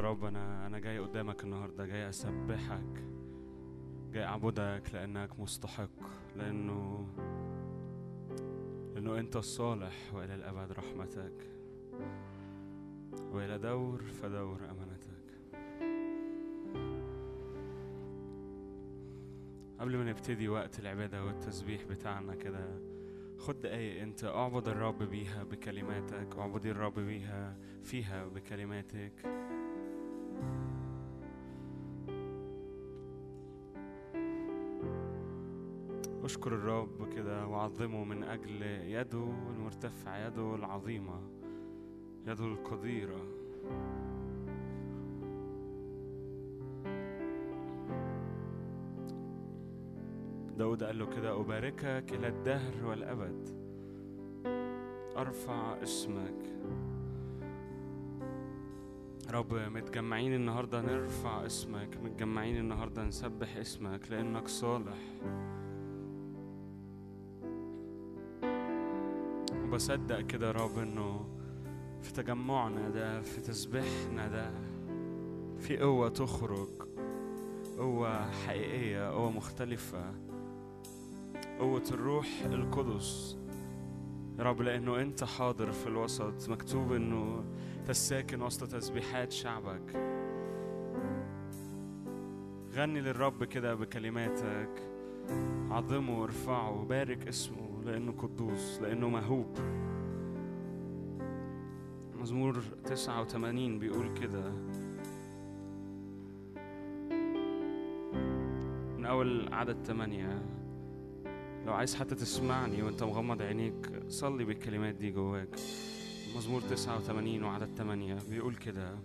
له رب أنا أنا جاي قدامك النهارده جاي أسبحك جاي أعبدك لأنك مستحق لأنه لأنه أنت الصالح وإلى الأبد رحمتك وإلى دور فدور أمانتك. قبل ما نبتدي وقت العبادة والتسبيح بتاعنا كده خد دقايق أنت أعبد الرب بيها بكلماتك اعبدي الرب بيها فيها بكلماتك. أشكر الرب كده وعظمه من أجل يده المرتفعة يده العظيمة يده القديرة. داود قال له كده أباركك إلى الدهر والأبد. أرفع اسمك. رب متجمعين النهاردة نرفع اسمك متجمعين النهاردة نسبح اسمك لأنك صالح. وبصدق كده يا رب إنه في تجمعنا ده في تسبيحنا ده في قوة تخرج قوة حقيقية قوة مختلفة قوة الروح القدس. يا رب لأنه أنت حاضر في الوسط مكتوب أنه تساكن وسط تسبيحات شعبك. غني للرب كده بكلماتك. عظمه وارفعه وبارك اسمه. لأنه قدوس لأنه مهوب مزمور 89 بيقول كده. من أول عدد ثمانية لو عايز حتى تسمعني وأنت مغمض عينيك صلي بالكلمات دي جواك. مزمور 89 وعدد 8 بيقول كده.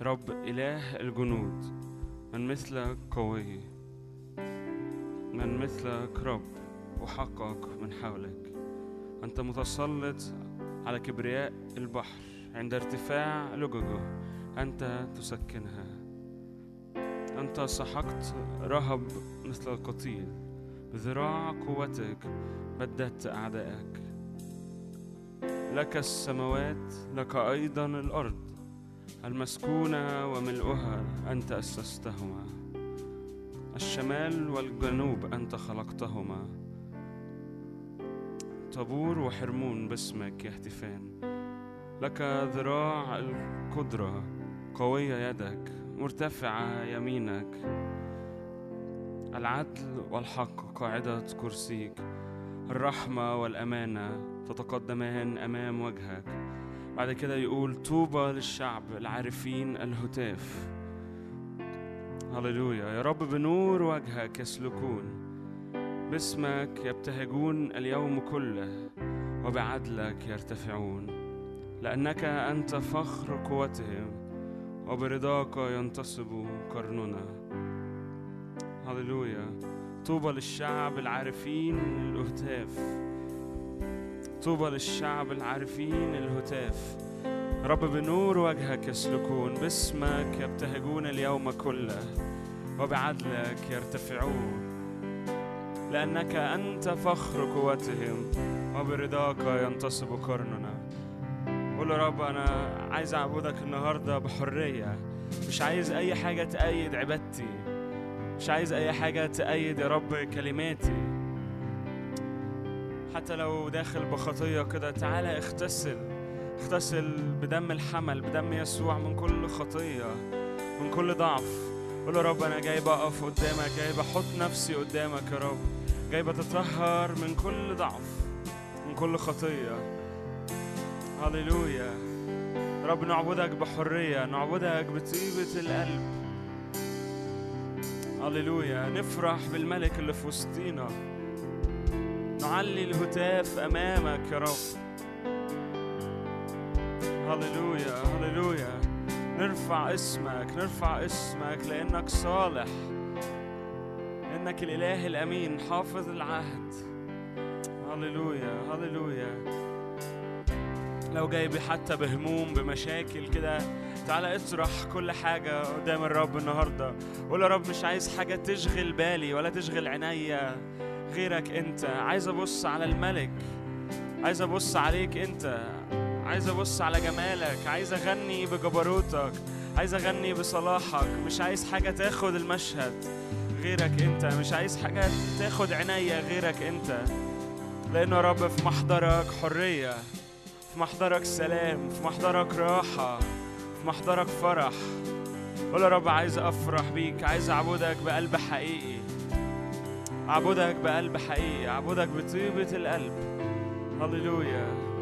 رب إله الجنود من مثلك قوي. من مثلك رب. وحقك من حولك. أنت متسلط على كبرياء البحر عند ارتفاع لججه. أنت تسكنها. أنت سحقت رهب مثل القتيل. بذراع قوتك بددت أعدائك. لك السماوات لك أيضا الأرض. المسكونة وملؤها أنت أسستهما. الشمال والجنوب أنت خلقتهما. طابور وحرمون باسمك يهتفان لك ذراع القدرة قوية يدك مرتفعة يمينك. العدل والحق قاعدة كرسيك الرحمة والأمانة تتقدمان أمام وجهك. بعد كده يقول طوبى للشعب العارفين الهتاف. هللويا يا رب بنور وجهك يسلكون. باسمك يبتهجون اليوم كله وبعدلك يرتفعون. لأنك أنت فخر قوتهم وبرضاك ينتصب قرننا. هللويا. طوبى للشعب العارفين الهتاف. طوبى للشعب العارفين الهتاف. رب بنور وجهك يسلكون باسمك يبتهجون اليوم كله وبعدلك يرتفعون. لأنك أنت فخر قوتهم وبرضاك ينتصب قرننا. قول يا رب أنا عايز أعبدك النهاردة بحرية. مش عايز أي حاجة تأيد عبادتي. مش عايز أي حاجة تأيد يا رب كلماتي. حتى لو داخل بخطية كده تعالى اغتسل. اغتسل بدم الحمل بدم يسوع من كل خطية من كل ضعف. قول يا رب أنا جاي بقف قدامك جاي بحط نفسي قدامك يا رب. جاي بتطهر من كل ضعف من كل خطية. هللويا. رب نعبدك بحرية نعبدك بطيبة القلب. هللويا. نفرح بالملك اللي في وسطينا. نعلي الهتاف أمامك يا رب. هللويا هللويا. نرفع اسمك نرفع اسمك لأنك صالح. إنك الإله الأمين حافظ العهد. هللويا هللويا. لو جاي حتى بهموم بمشاكل كده تعالى اطرح كل حاجة قدام الرب النهاردة. قول يا رب مش عايز حاجة تشغل بالي ولا تشغل عينيا غيرك أنت. عايز أبص على الملك. عايز أبص عليك أنت. عايز أبص على جمالك. عايز أغني بجبروتك. عايز أغني بصلاحك. مش عايز حاجة تاخد المشهد. غيرك انت. مش عايز حاجة تاخد عينيا غيرك انت. لأنه يا رب في محضرك حرية في محضرك سلام في محضرك راحة في محضرك فرح. قول يا رب عايز أفرح بيك عايز أعبدك بقلب حقيقي. أعبدك بقلب حقيقي أعبدك بطيبة القلب. هللويا.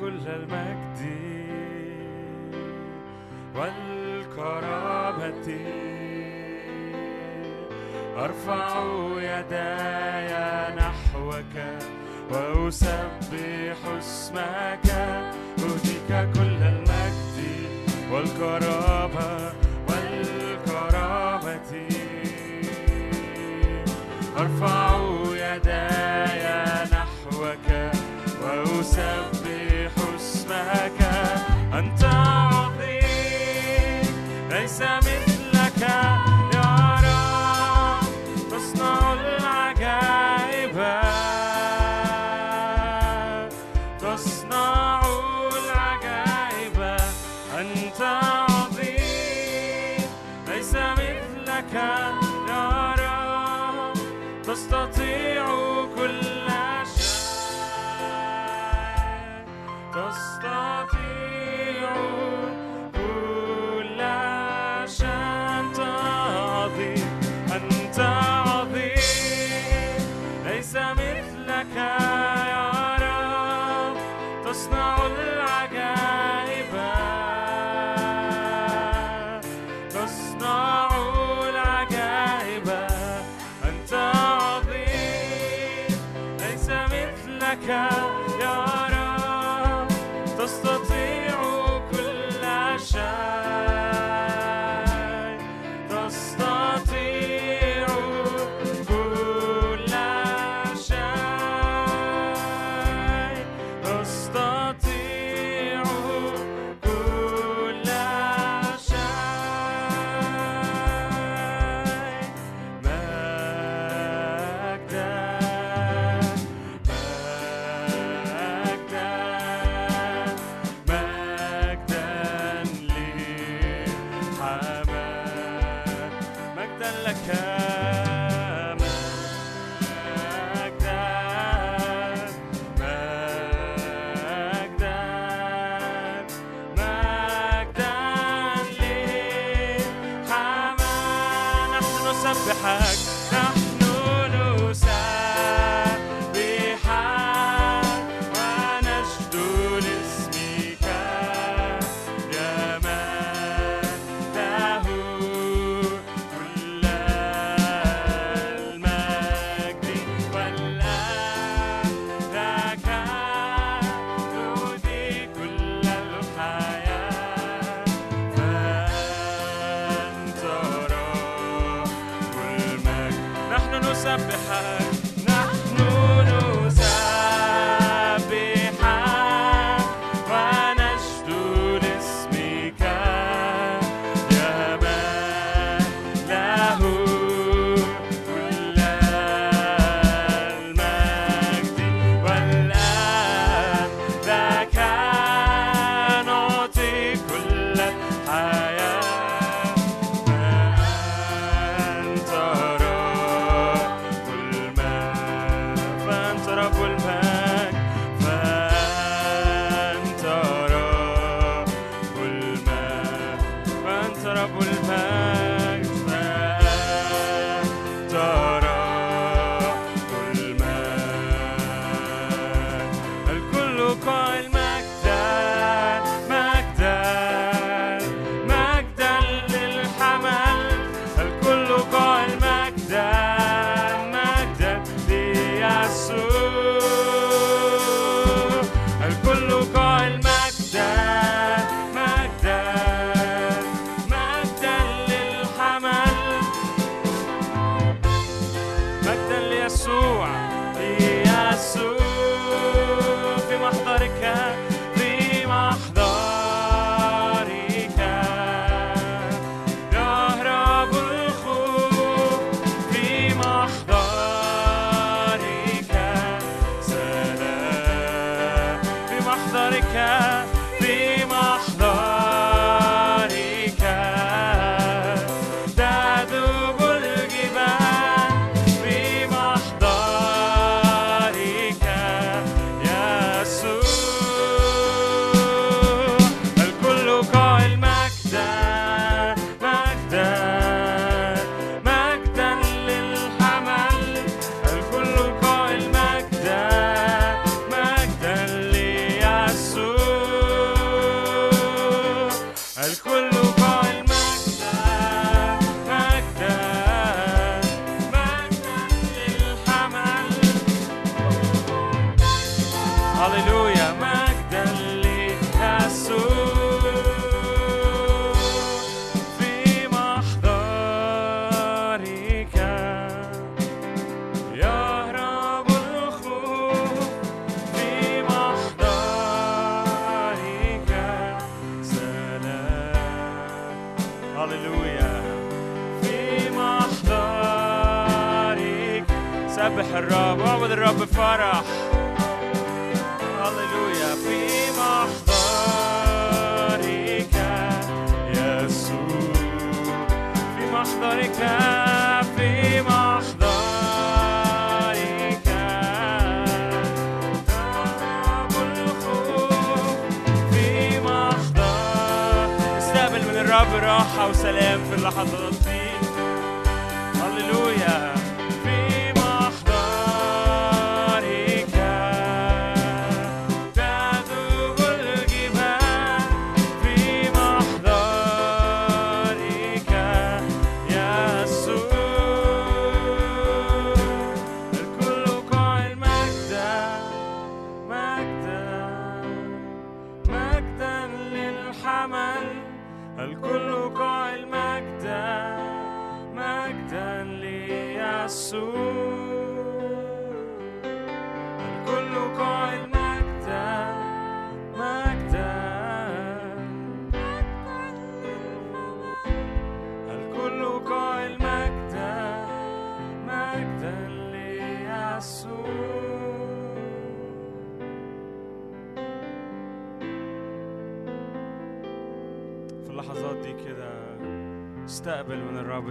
كل المجد والكرامة. أرفع يداي نحوك وأسبح اسمك. أهديك كل المجد والكرامة والكرامة. أرفع يداي نحوك وأسبح لك أنت عظيم ليس من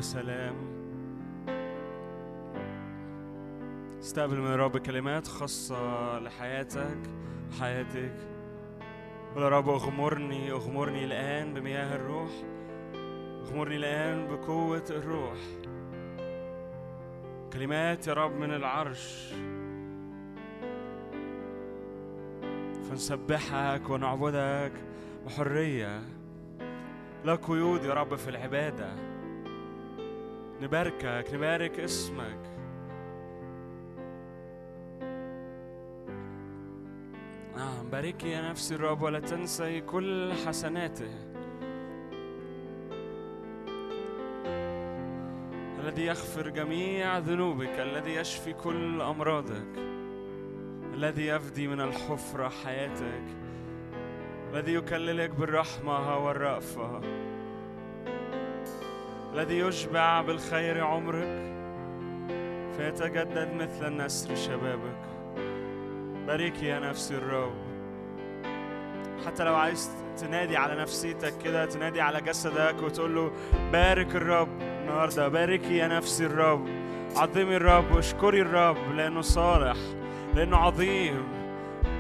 سلام. استقبل من الرب كلمات خاصة لحياتك وحياتك قول يا رب أغمرني أغمرني الآن بمياه الروح. أغمرني الآن بقوة الروح. كلمات يا رب من العرش. فنسبحك ونعبدك بحرية. لا قيود يا رب في العبادة. نباركك نبارك اسمك. نعم باركي يا نفسي الرب ولا تنسي كل حسناته. الذي يغفر جميع ذنوبك الذي يشفي كل أمراضك الذي يفدي من الحفرة حياتك الذي يكللك بالرحمة والرأفة. الذي يشبع بالخير عمرك فيتجدد مثل النسر شبابك. باركي يا نفسي الرب. حتى لو عايز تنادي على نفسيتك كده تنادي على جسدك وتقول له بارك الرب النهارده. باركي يا نفسي الرب. عظمي الرب واشكري الرب لأنه صالح لأنه عظيم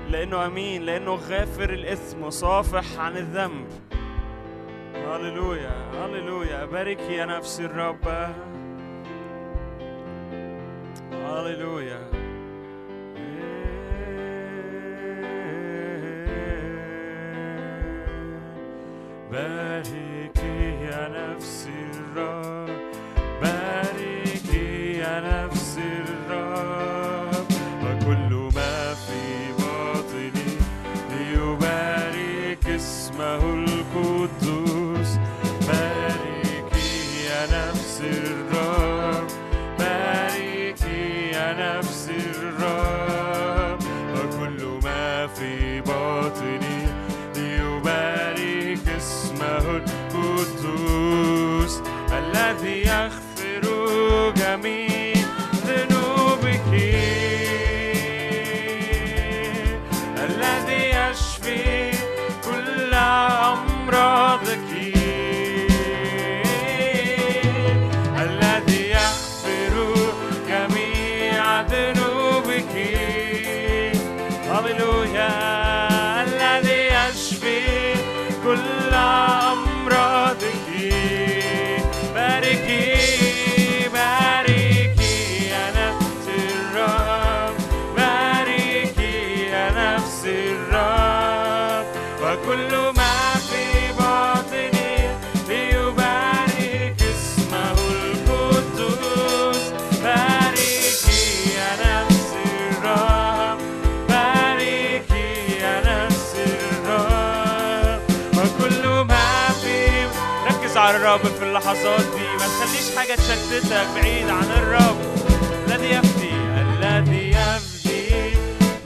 لأنه أمين لأنه غافر الإثم وصافح عن الذنب. هللويا هللويا باركي يا نفسي الرب هللويا باركي يا نفسي الرب اللحظات دي. ما تخليش حاجة تشتتك بعيد عن الرب. الذي يفدي الذي يفدي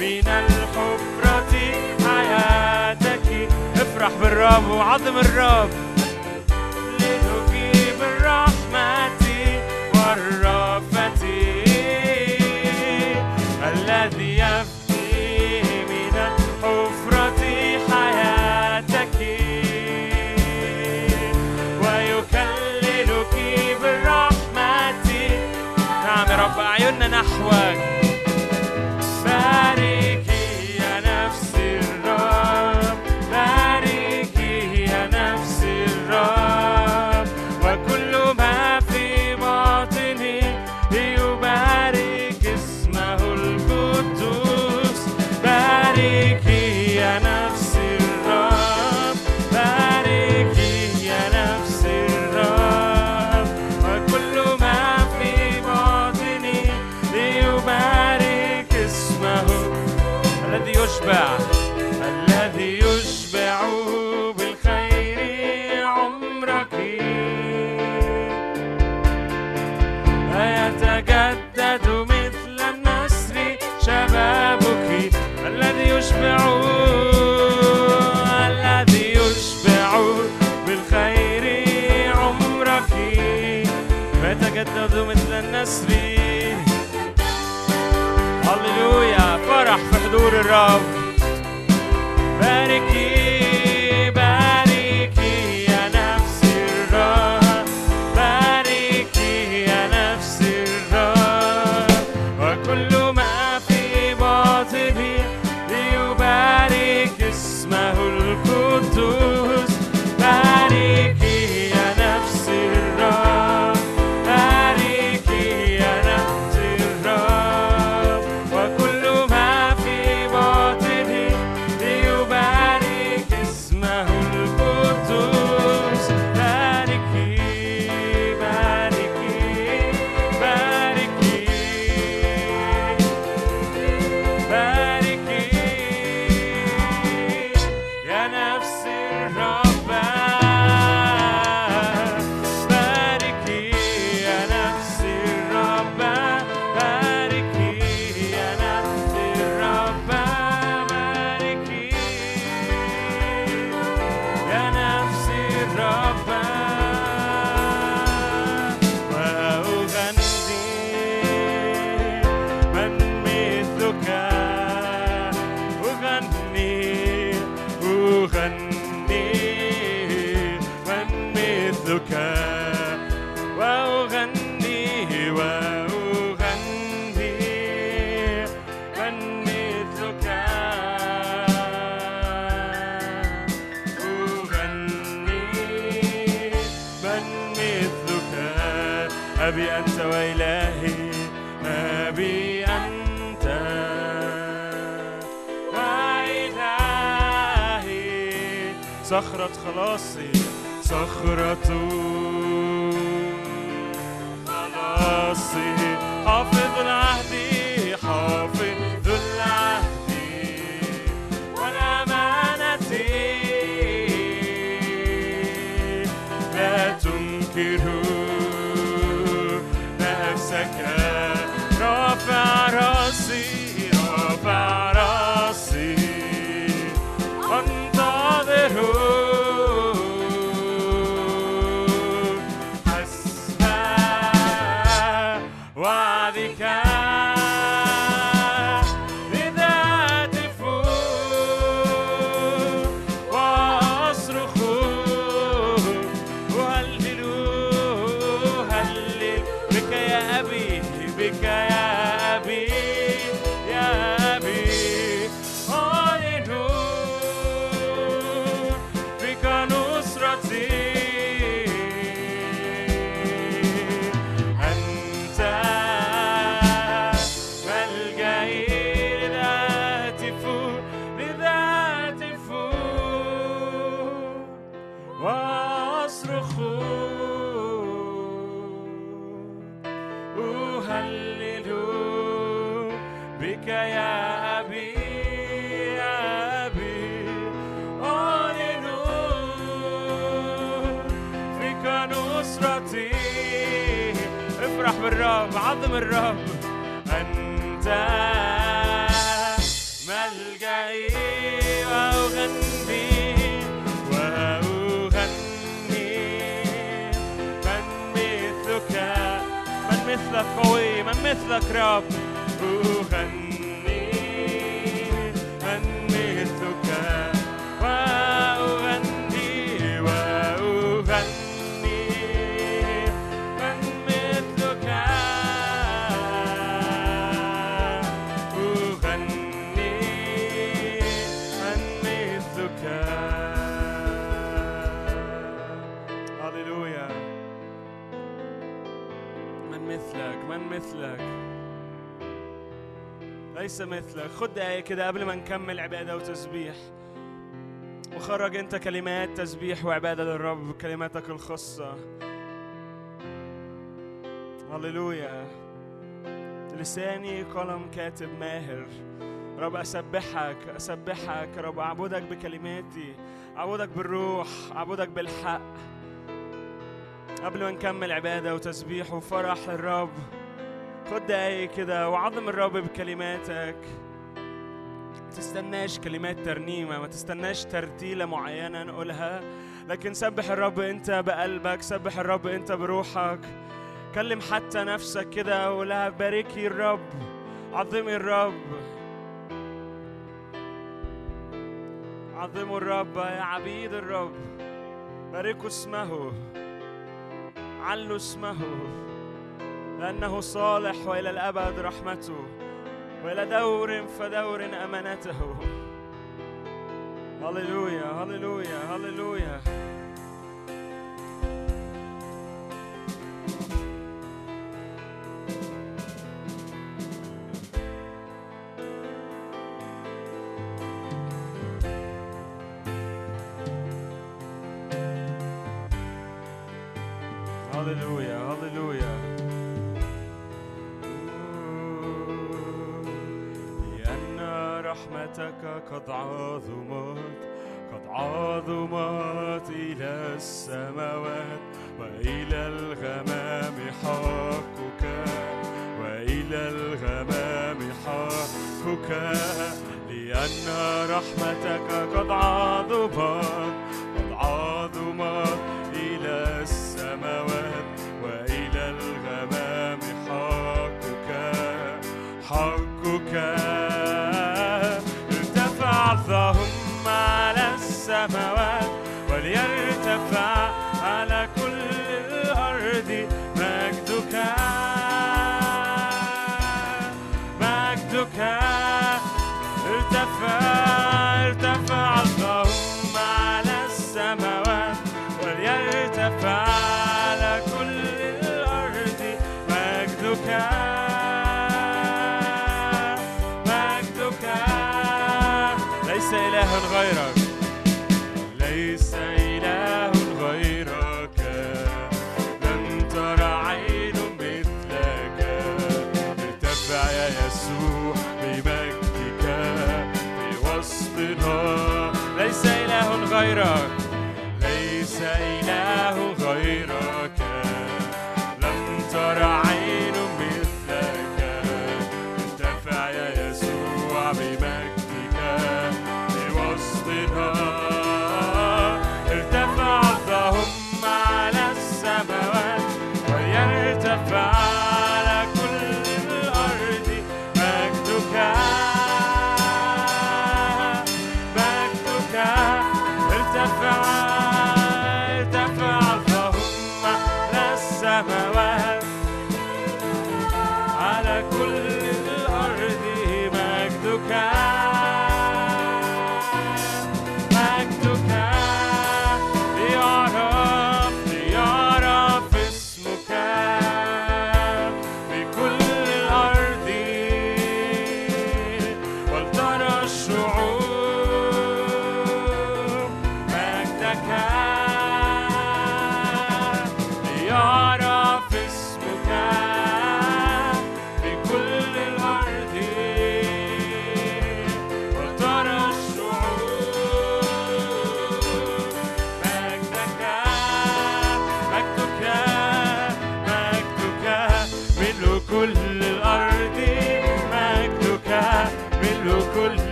من الحفرة حياتك. افرح بالرب وعظم الرب. لتجيب الرحمة والرأفة الرب خلاصي صخرة قوي من مثلك مثلك. ليس مثلك. خد دقايق كده قبل ما نكمل عبادة وتسبيح. وخرج انت كلمات تسبيح وعبادة للرب بكلماتك الخاصة. هللويا. لساني قلم كاتب ماهر. رب أسبحك أسبحك. رب أعبدك بكلماتي. أعبدك بالروح أعبدك بالحق. قبل ما نكمل عبادة وتسبيح وفرح للرب خد دقايق كده وعظم الرب بكلماتك. ما تستناش كلمات ترنيمة ما تستناش ترتيلة معينة نقولها لكن سبح الرب انت بقلبك سبح الرب انت بروحك. كلم حتى نفسك كده ولها باركي الرب عظمي الرب. عظموا الرب يا عبيد الرب. باركوا اسمه. علوا اسمه. لأنه صالح وإلى الأبد رحمته وإلى دور فدور أمانته. هللويا هللويا هللويا. قد عظمت قد عظمت إلى السماوات وإلى الغمام حقك وإلى الغمام حقك لأن رحمتك قد عظمت.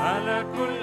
على كل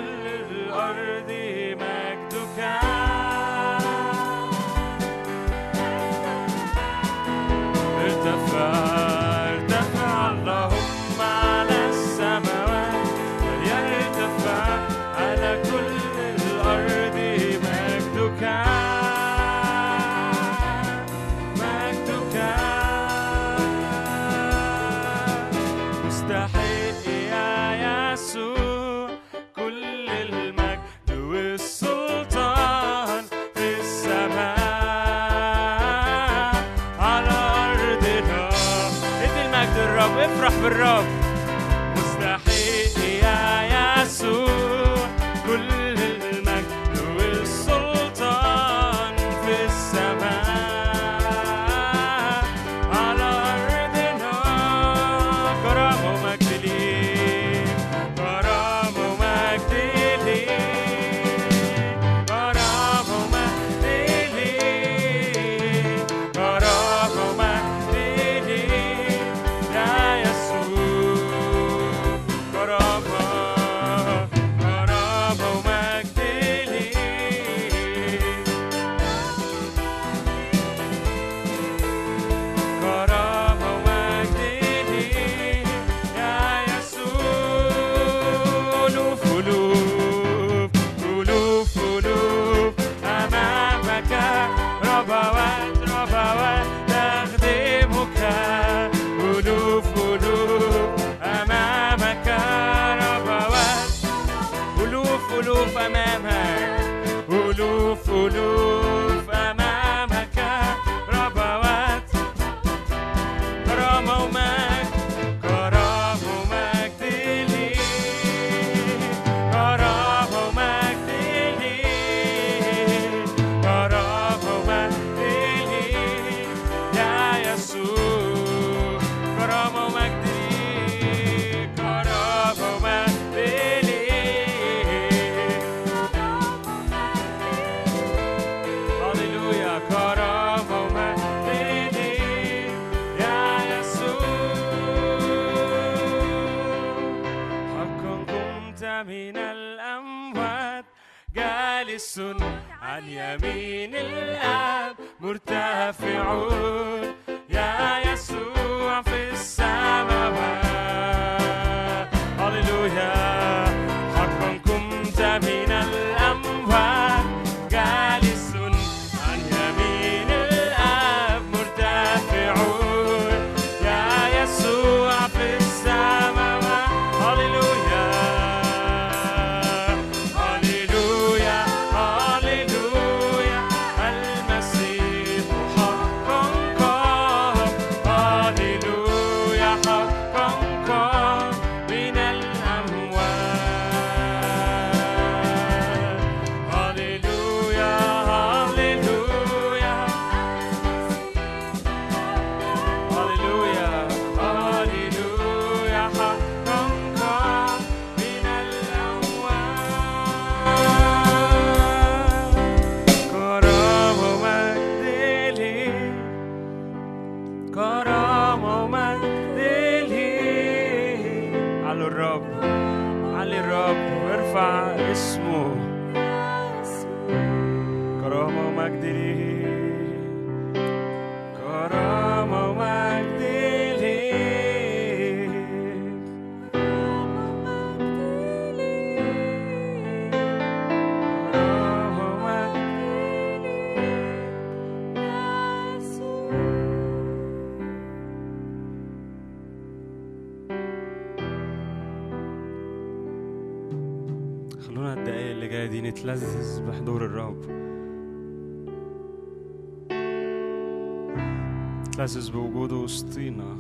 نتلذذ بوجوده وسطينا.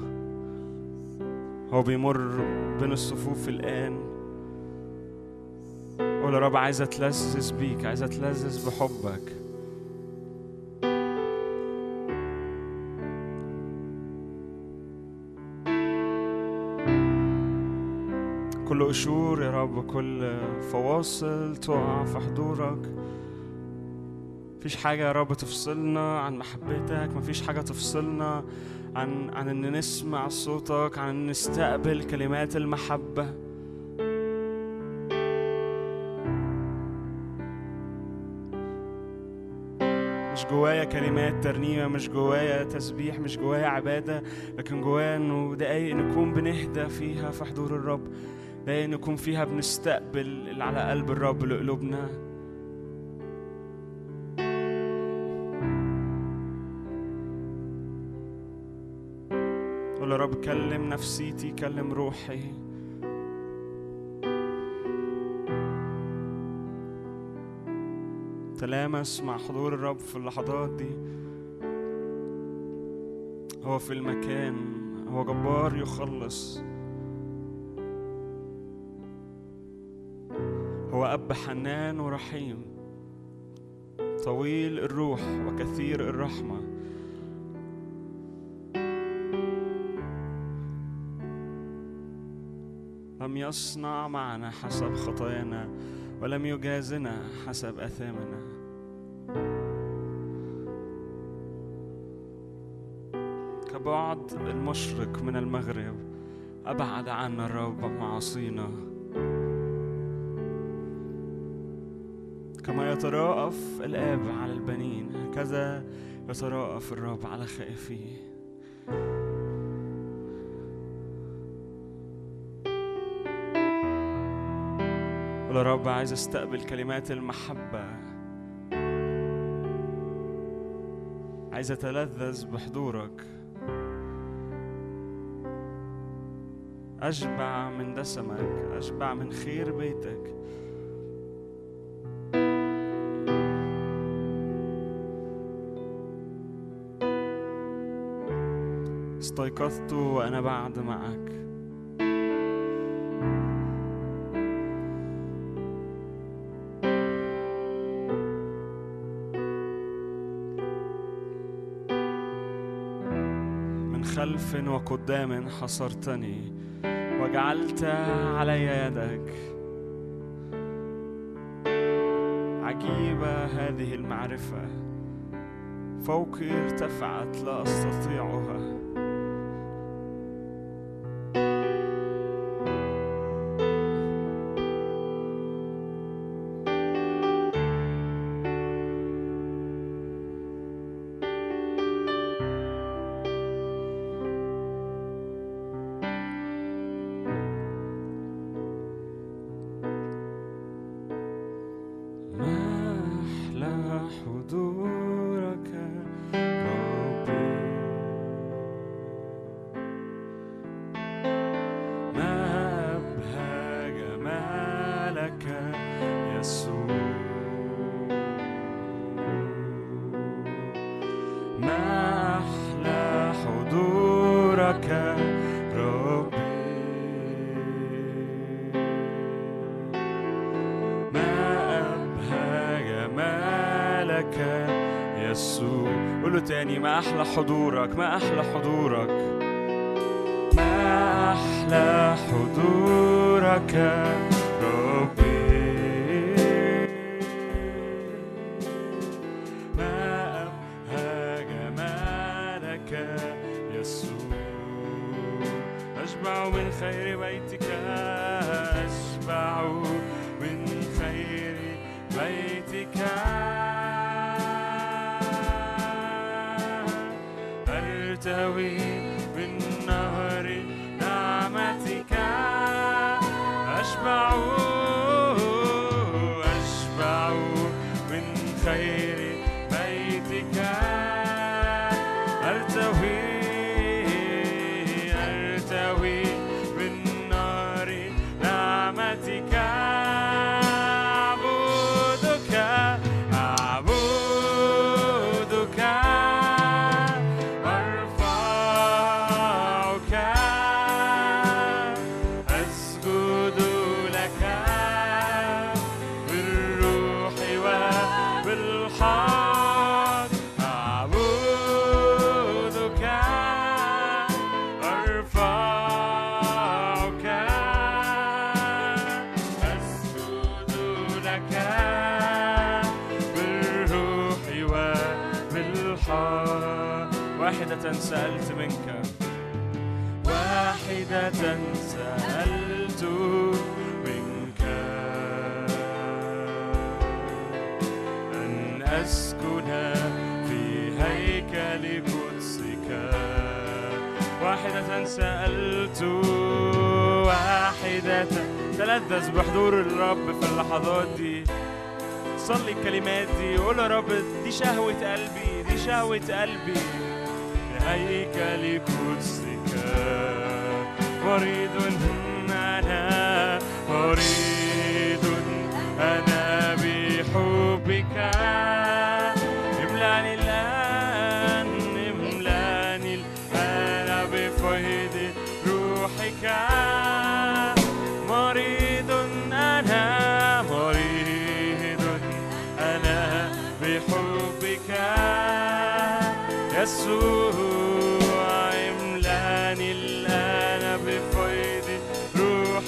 هو بيمر بين الصفوف الآن. قول يا رب عايز أتلذذ بيك عايز أتلذذ بحبك. كل قشور يا رب كل فواصل تقع في حضورك. مفيش حاجة يا رب تفصلنا عن محبتك مفيش حاجة تفصلنا عن عن إن نسمع صوتك عن إن نستقبل كلمات المحبة. مش جوايا كلمات ترنيمة مش جوايا تسبيح مش جوايا عبادة لكن جوايا إنه دقايق نكون بنهدى فيها في حضور الرب دقايق نكون فيها بنستقبل اللي على قلب الرب لقلوبنا. يا رب كلم نفسيتي كلم روحي. تلامس مع حضور الرب في اللحظات دي. هو في المكان هو جبار يخلص. هو أب حنان ورحيم. طويل الروح وكثير الرحمة. يصنع معنا حسب خطايانا ولم يجازنا حسب آثامنا. كبعد المشرق من المغرب أبعد عنا الرب معاصينا. كما يتراءف الآب على البنين هكذا يتراءف الرب على خائفيه. يا رب عايز أستقبل كلمات المحبة. عايز أتلذذ بحضورك. أشبع من دسمك أشبع من خير بيتك. استيقظت وأنا بعد معك. خلف وقدام حصرتني وجعلت علي يدك. عجيبة هذه المعرفة فوقي ارتفعت لا أستطيعها. ما أحلى حب.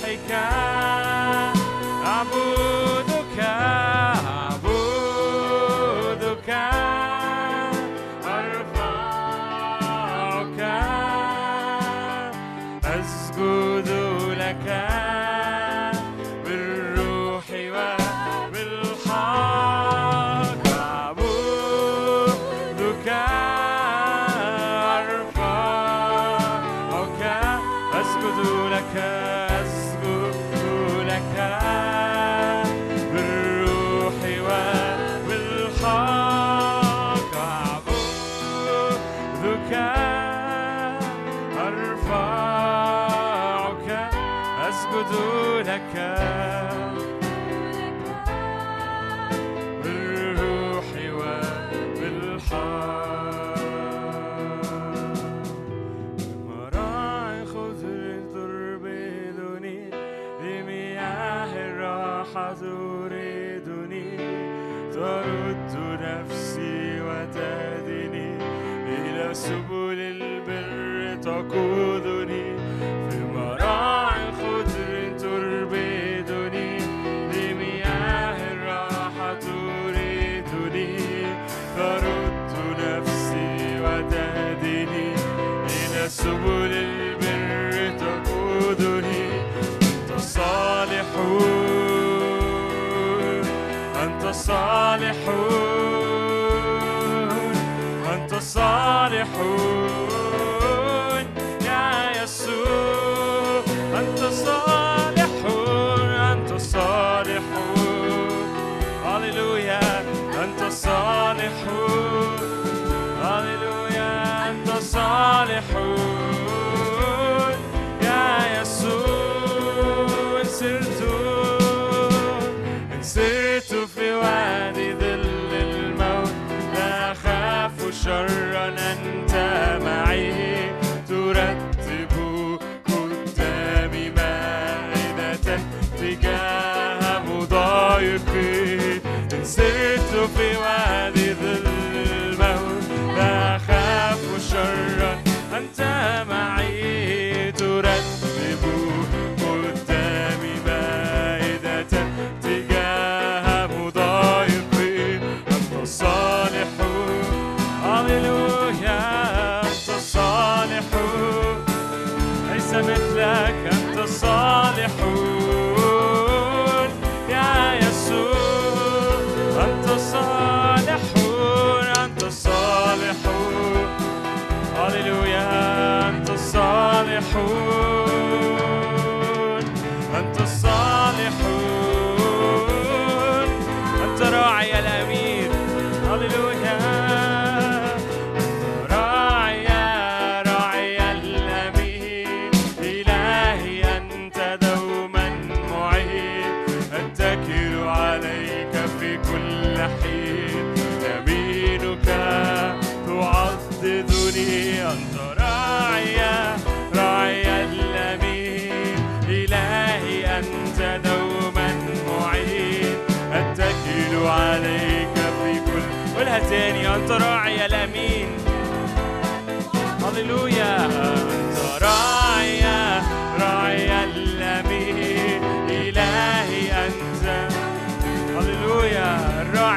take out.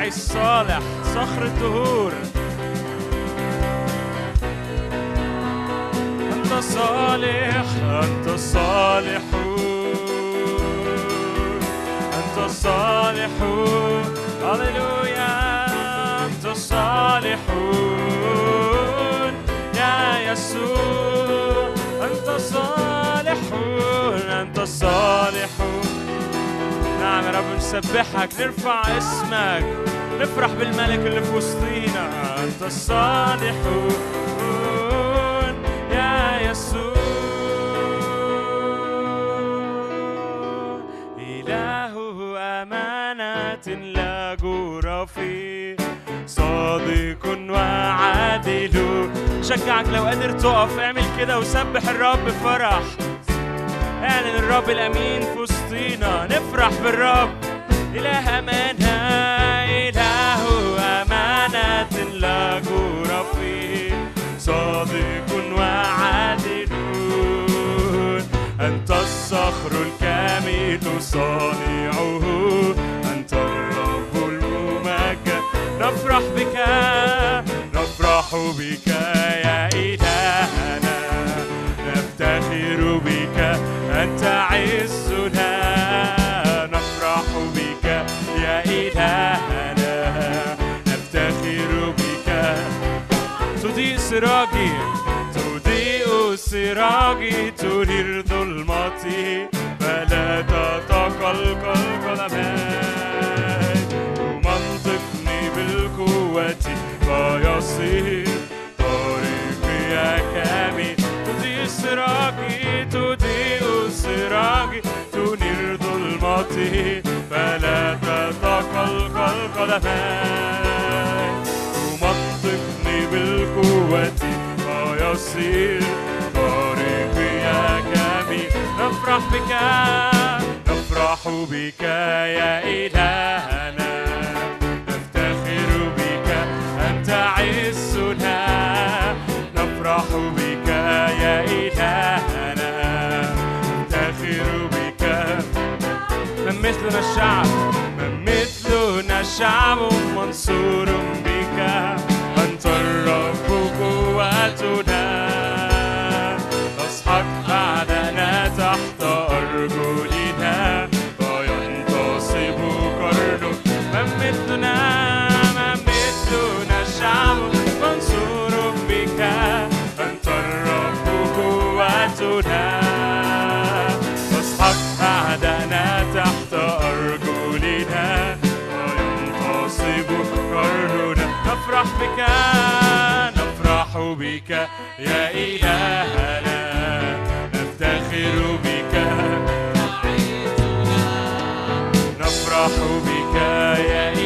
الصالح صخر الدهور أنت صالح أنت صالح أنت صالح هللويا أنت صالح يسوع أنت صالح أنت صالح. نعم يا رب نسبحك نرفع اسمك. نفرح بالملك اللي في وسطينا. أنت الصالح يا يسوع. إله أمانة لا جور فيه. صادق وعادل شجعك لو قادر تقف. اعمل كده وسبح الرب بفرح. اعلن الرب الأمين في وسطينا. نفرح بالرب. إله امانه إله أمانة لا جور فيه صادق وعادل. أنت الصخر الكامل صانعه. أنت الرب الممجد. نفرح بك. نفرح بك يا إلهنا. نفتخر بك أنت عزنا. نفرح بك يا إلهنا. نفتخر بك. تضيء سراجي تضيء سراجي تنير ظلمتي. فلا تتقلقل قدماي فلا تتقلقل قدماي تمنطقني بالقوة فيصير طريقي جميل نفرح بك نفرح بك يا إلهنا نفتخر بك أنت عزنا نفرح بك يا إلهنا مثلنا الشعب من مثلنا الشعب منصور بك أنت الرب قوتنا بك يا إلهنا نفتخر بك. نفرح بك يا إلهنا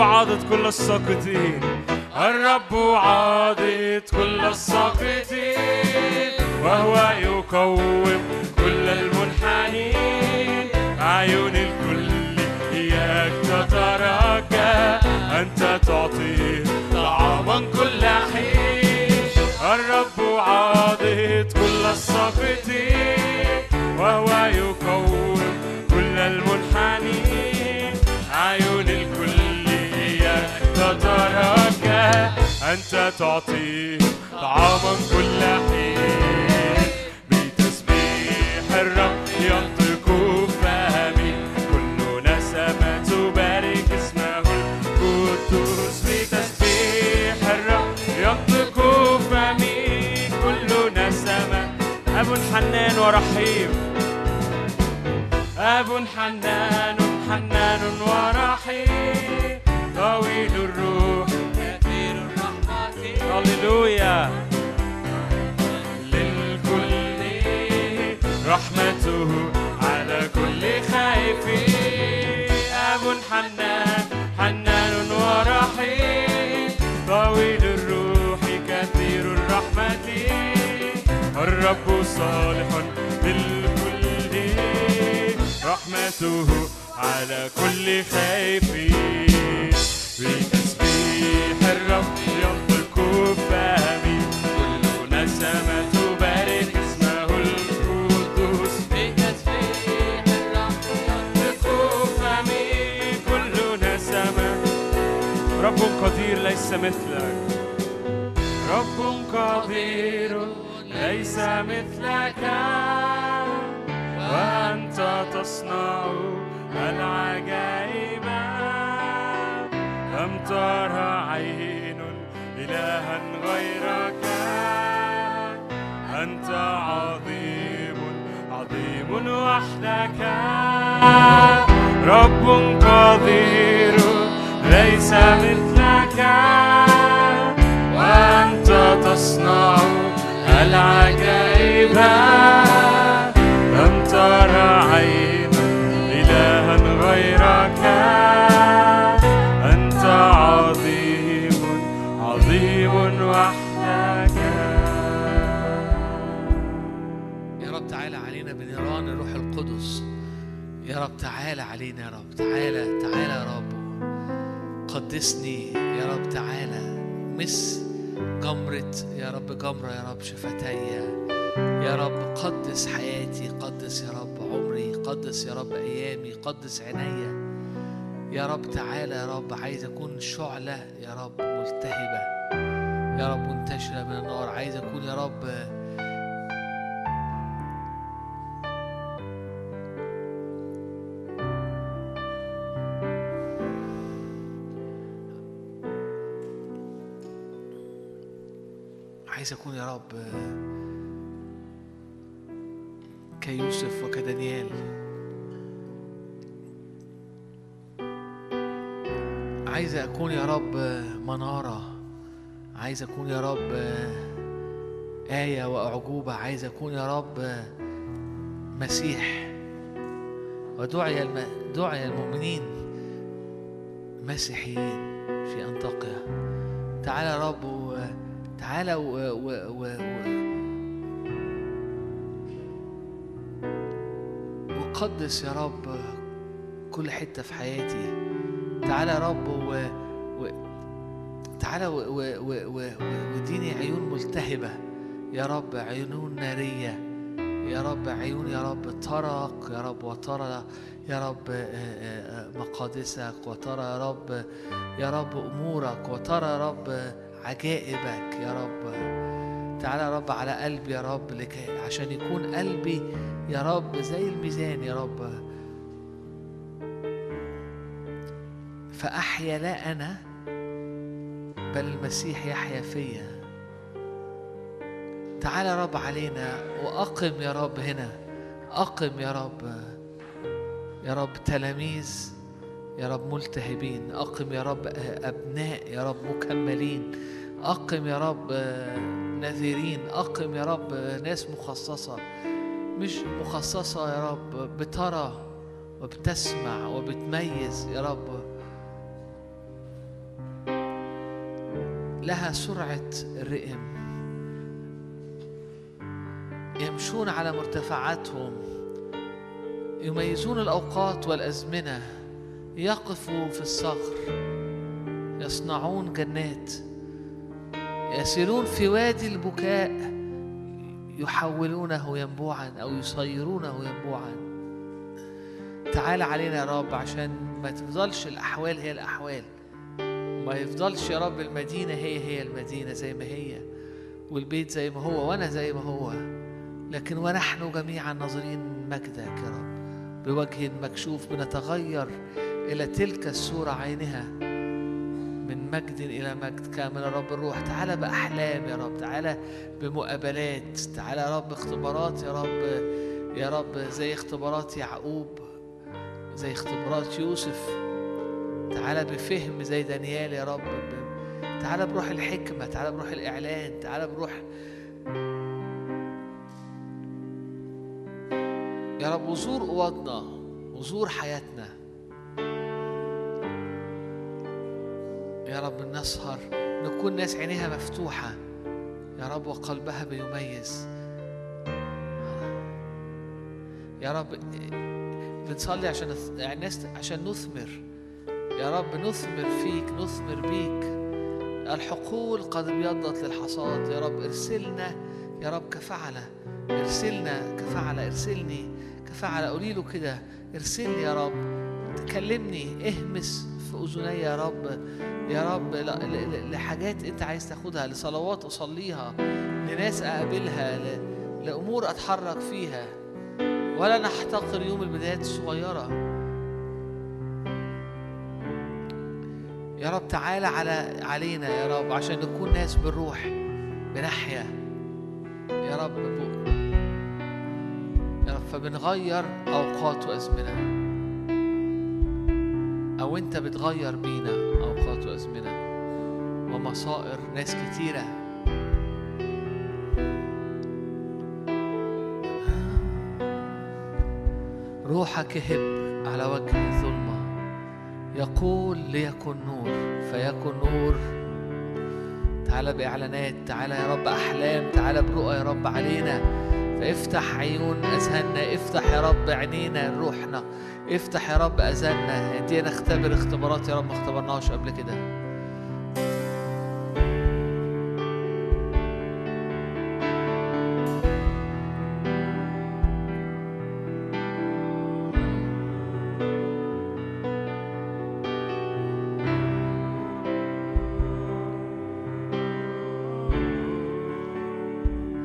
عاضد كل الساقطين الرب عاضد كل الساقطين وهو يقوم كل المنحنين. عيون الكل إياك تترجى أنت تعطي طعاما كل حين. الرب عاضد كل الساقطين وهو يقوم كل المنحنين. عيون الكل تترجى أنت تعطي طعاما كل حين. بتسبيح الرب ينطق فمي كل نسمة تبارك اسمه. القدوس بتسبيح الرب ينطق فمي كل نسمة. أب حنان ورحيم. أب حنان حنان ورحيم. طويل الروح. كثير الرحمة. هللويا. للكل رحمته على كل خائف. أب حنان حنان ورحيم. طويل الروح كثير الرحمة. الرب صالح للكل رحمته على كل خائف بتسبيح الرب ينطق فمي كل نسمة تبارك اسمه القدوس. بتسبيح الرب ينطق فمي كل نسمة رب قدير ليس مثلك. رب قدير ليس مثلك. وأنت تصنع العجائب. لم ترى عين إلها غيرك؟ أنت عظيم عظيم وحدك. رب قدير ليس مثلك. وأنت تصنع العجائب. غيرك أنت عظيم عظيم وحدك. يا رب تعالى علينا بنيران الروح القدس. يا رب تعالى علينا يا رب. تعالى تعالى يا رب. قدسني. يا رب تعالى. مس جمرة يا رب جمرة يا رب شفتي يا رب قدس حياتي قدس يا رب عمري قدس يا رب أيامي قدس عينيا. يا رب تعالى يا رب عايز أكون شعلة يا رب ملتهبة. يا رب منتشرة من النار عايز أكون يا رب عايز أكون يا رب كيوسف وكدانيال عايز أكون يا رب منارة عايز أكون يا رب آية وأعجوبة عايز أكون يا رب مسيح. ودعي الم... دعي المؤمنين مسيحيين في أنطاكيا تعالى يا رب تعالى و... و... و... و... وقدس يا رب كل حتة في حياتي. تعالى يا رب و... و... تعالى و... و... و... و... وديني عيون ملتهبة. يا رب عيون نارية. يا رب عيون يا رب ترق يا رب وترى يا رب آه، آه، آه، مقادسك. وترى يا رب يا رب أمورك. وترى يا رب عجائبك يا رب. تعالى يا رب على قلبي يا رب لكي عشان يكون قلبي يا رب زي الميزان يا رب. فأحيا لا أنا بل المسيح يحيا فيا. تعالى يا رب علينا وأقم يا رب هنا أقم يا رب. يا رب تلاميذ يا رب ملتهبين. أقم يا رب أبناء يا رب مكملين. أقم يا رب نذيرين أقم يا رب ناس مخصصة. مش مخصصة يا رب بترى وبتسمع وبتميز يا رب. لها سرعة الرئم. يمشون على مرتفعاتهم. يميزون الأوقات والأزمنة. يقفوا في الصخر يصنعون جنات يسيرون في وادي البكاء يحولونه ينبوعا أو يصيرونه ينبوعا. تعال علينا يا رب عشان ما تفضلش الأحوال هي الأحوال ما يفضلش يا رب المدينة هي هي المدينة زي ما هي والبيت زي ما هو وأنا زي ما هو. لكن ونحن جميعا ناظرين مجدك يا رب بوجه مكشوف بنتغير إلى تلك الصورة عينها من مجد إلى مجد. كامل رب الروح. تعالى بأحلام يا رب. تعالى بمقابلات. تعالى يا رب اختبارات يا رب. يا رب زي اختبارات يعقوب زي اختبارات يوسف. تعالى بفهم زي دانيال يا رب. تعالى بروح الحكمة. تعالى بروح الإعلان. تعالى بروح يا رب. وزور أوضنا. وزور حياتنا. يا رب نسهر نكون ناس عينيها مفتوحة. يا رب وقلبها بيميز. يا رب بنصلي عشان يعني الناس عشان نثمر. يا رب نثمر فيك نثمر بيك. الحقول قد ابيضت للحصاد. يا رب ارسلنا يا رب كفعلة ارسلنا كفعلة ارسلني. كفعلة قولي له كده. ارسلني يا رب. كلمني اهمس. في أذني يا رب يا رب لحاجات أنت عايز تاخدها لصلوات أصليها لناس أقابلها لأمور أتحرك فيها. ولا نحتقر يوم البدايات الصغيرة. يا رب تعالى على علينا يا رب عشان نكون ناس بالروح بنحيا. يا رب يا رب فبنغير أوقات وازمنه أو أنت بتغير بينا اوقات وازمنه ومصائر ناس كتيرة. روحك يهب على وجه الظلمة. يقول ليكن نور فيكن نور. تعالى بإعلانات تعالى يا رب أحلام تعالى برؤى يا رب علينا. فافتح عيون أذهاننا افتح يا رب عينينا روحنا افتح يا رب أذاننا. ادينا نختبر اختبارات يا رب ما اختبرناهاش قبل كده.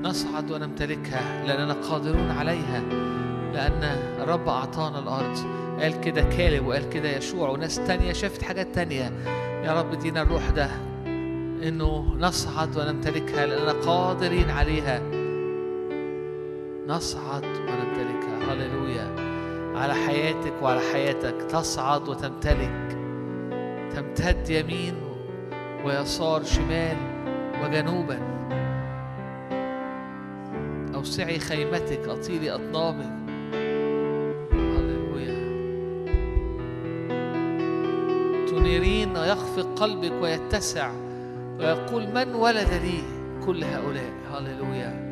نصعد ونمتلكها لأننا قادرون عليها. لأن الرب أعطانا الأرض. قال كده كالب وقال كده يشوع وناس تانية. شافت حاجات تانية؟ يا رب دينا الروح ده إنه نصعد ونمتلكها لأننا قادرين عليها. نصعد ونمتلكها. هللويا. على حياتك وعلى حياتك. تصعد وتمتلك. تمتد يمين ويسار شمال وجنوبا. أوسعي خيمتك أطيلي أطنابك. تنيرين ويخفق قلبك ويتسع ويقول من ولد لي كل هؤلاء؟ هللويا.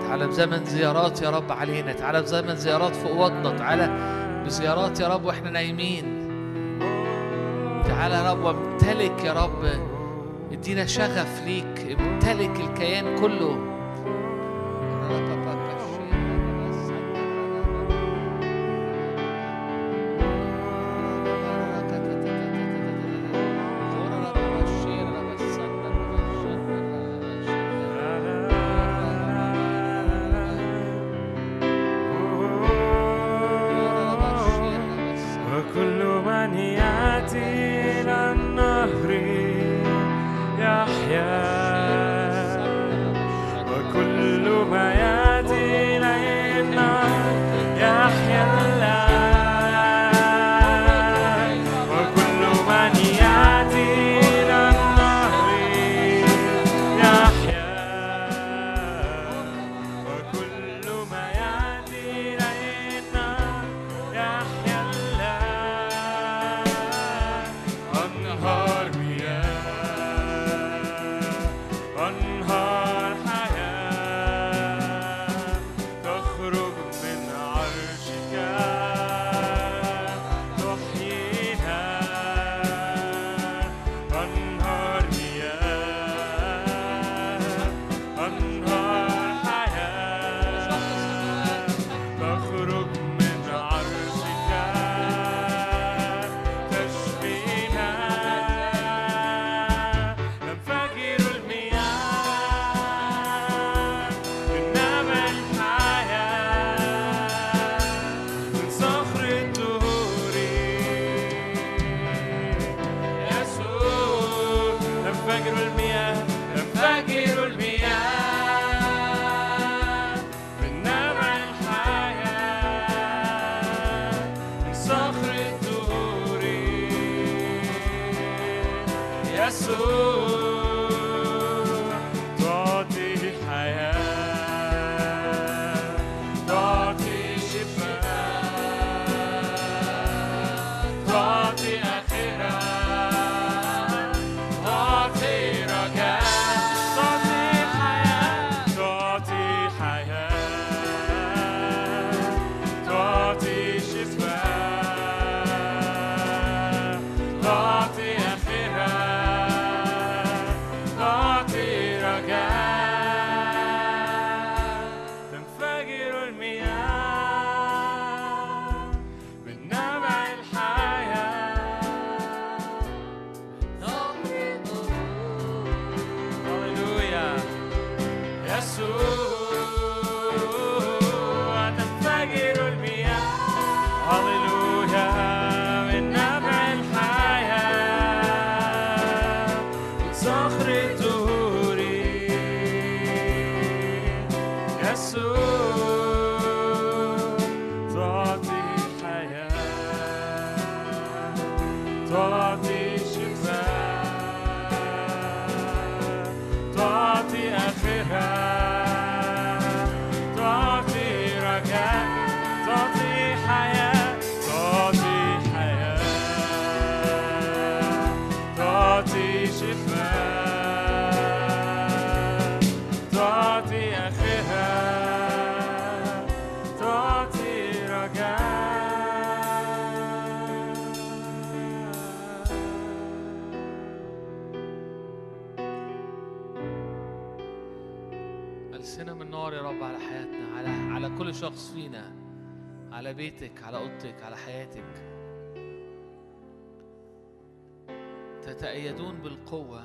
تعالى بزمن زيارات يا رب علينا تعالى بزمن زيارات في اوضنا تعالى بزيارات يا رب وإحنا نايمين. تعالى يا رب وامتلك يا رب. ادينا شغف ليك امتلك الكيان كله. على أوضتك على حياتك. تتأيدون بالقوة.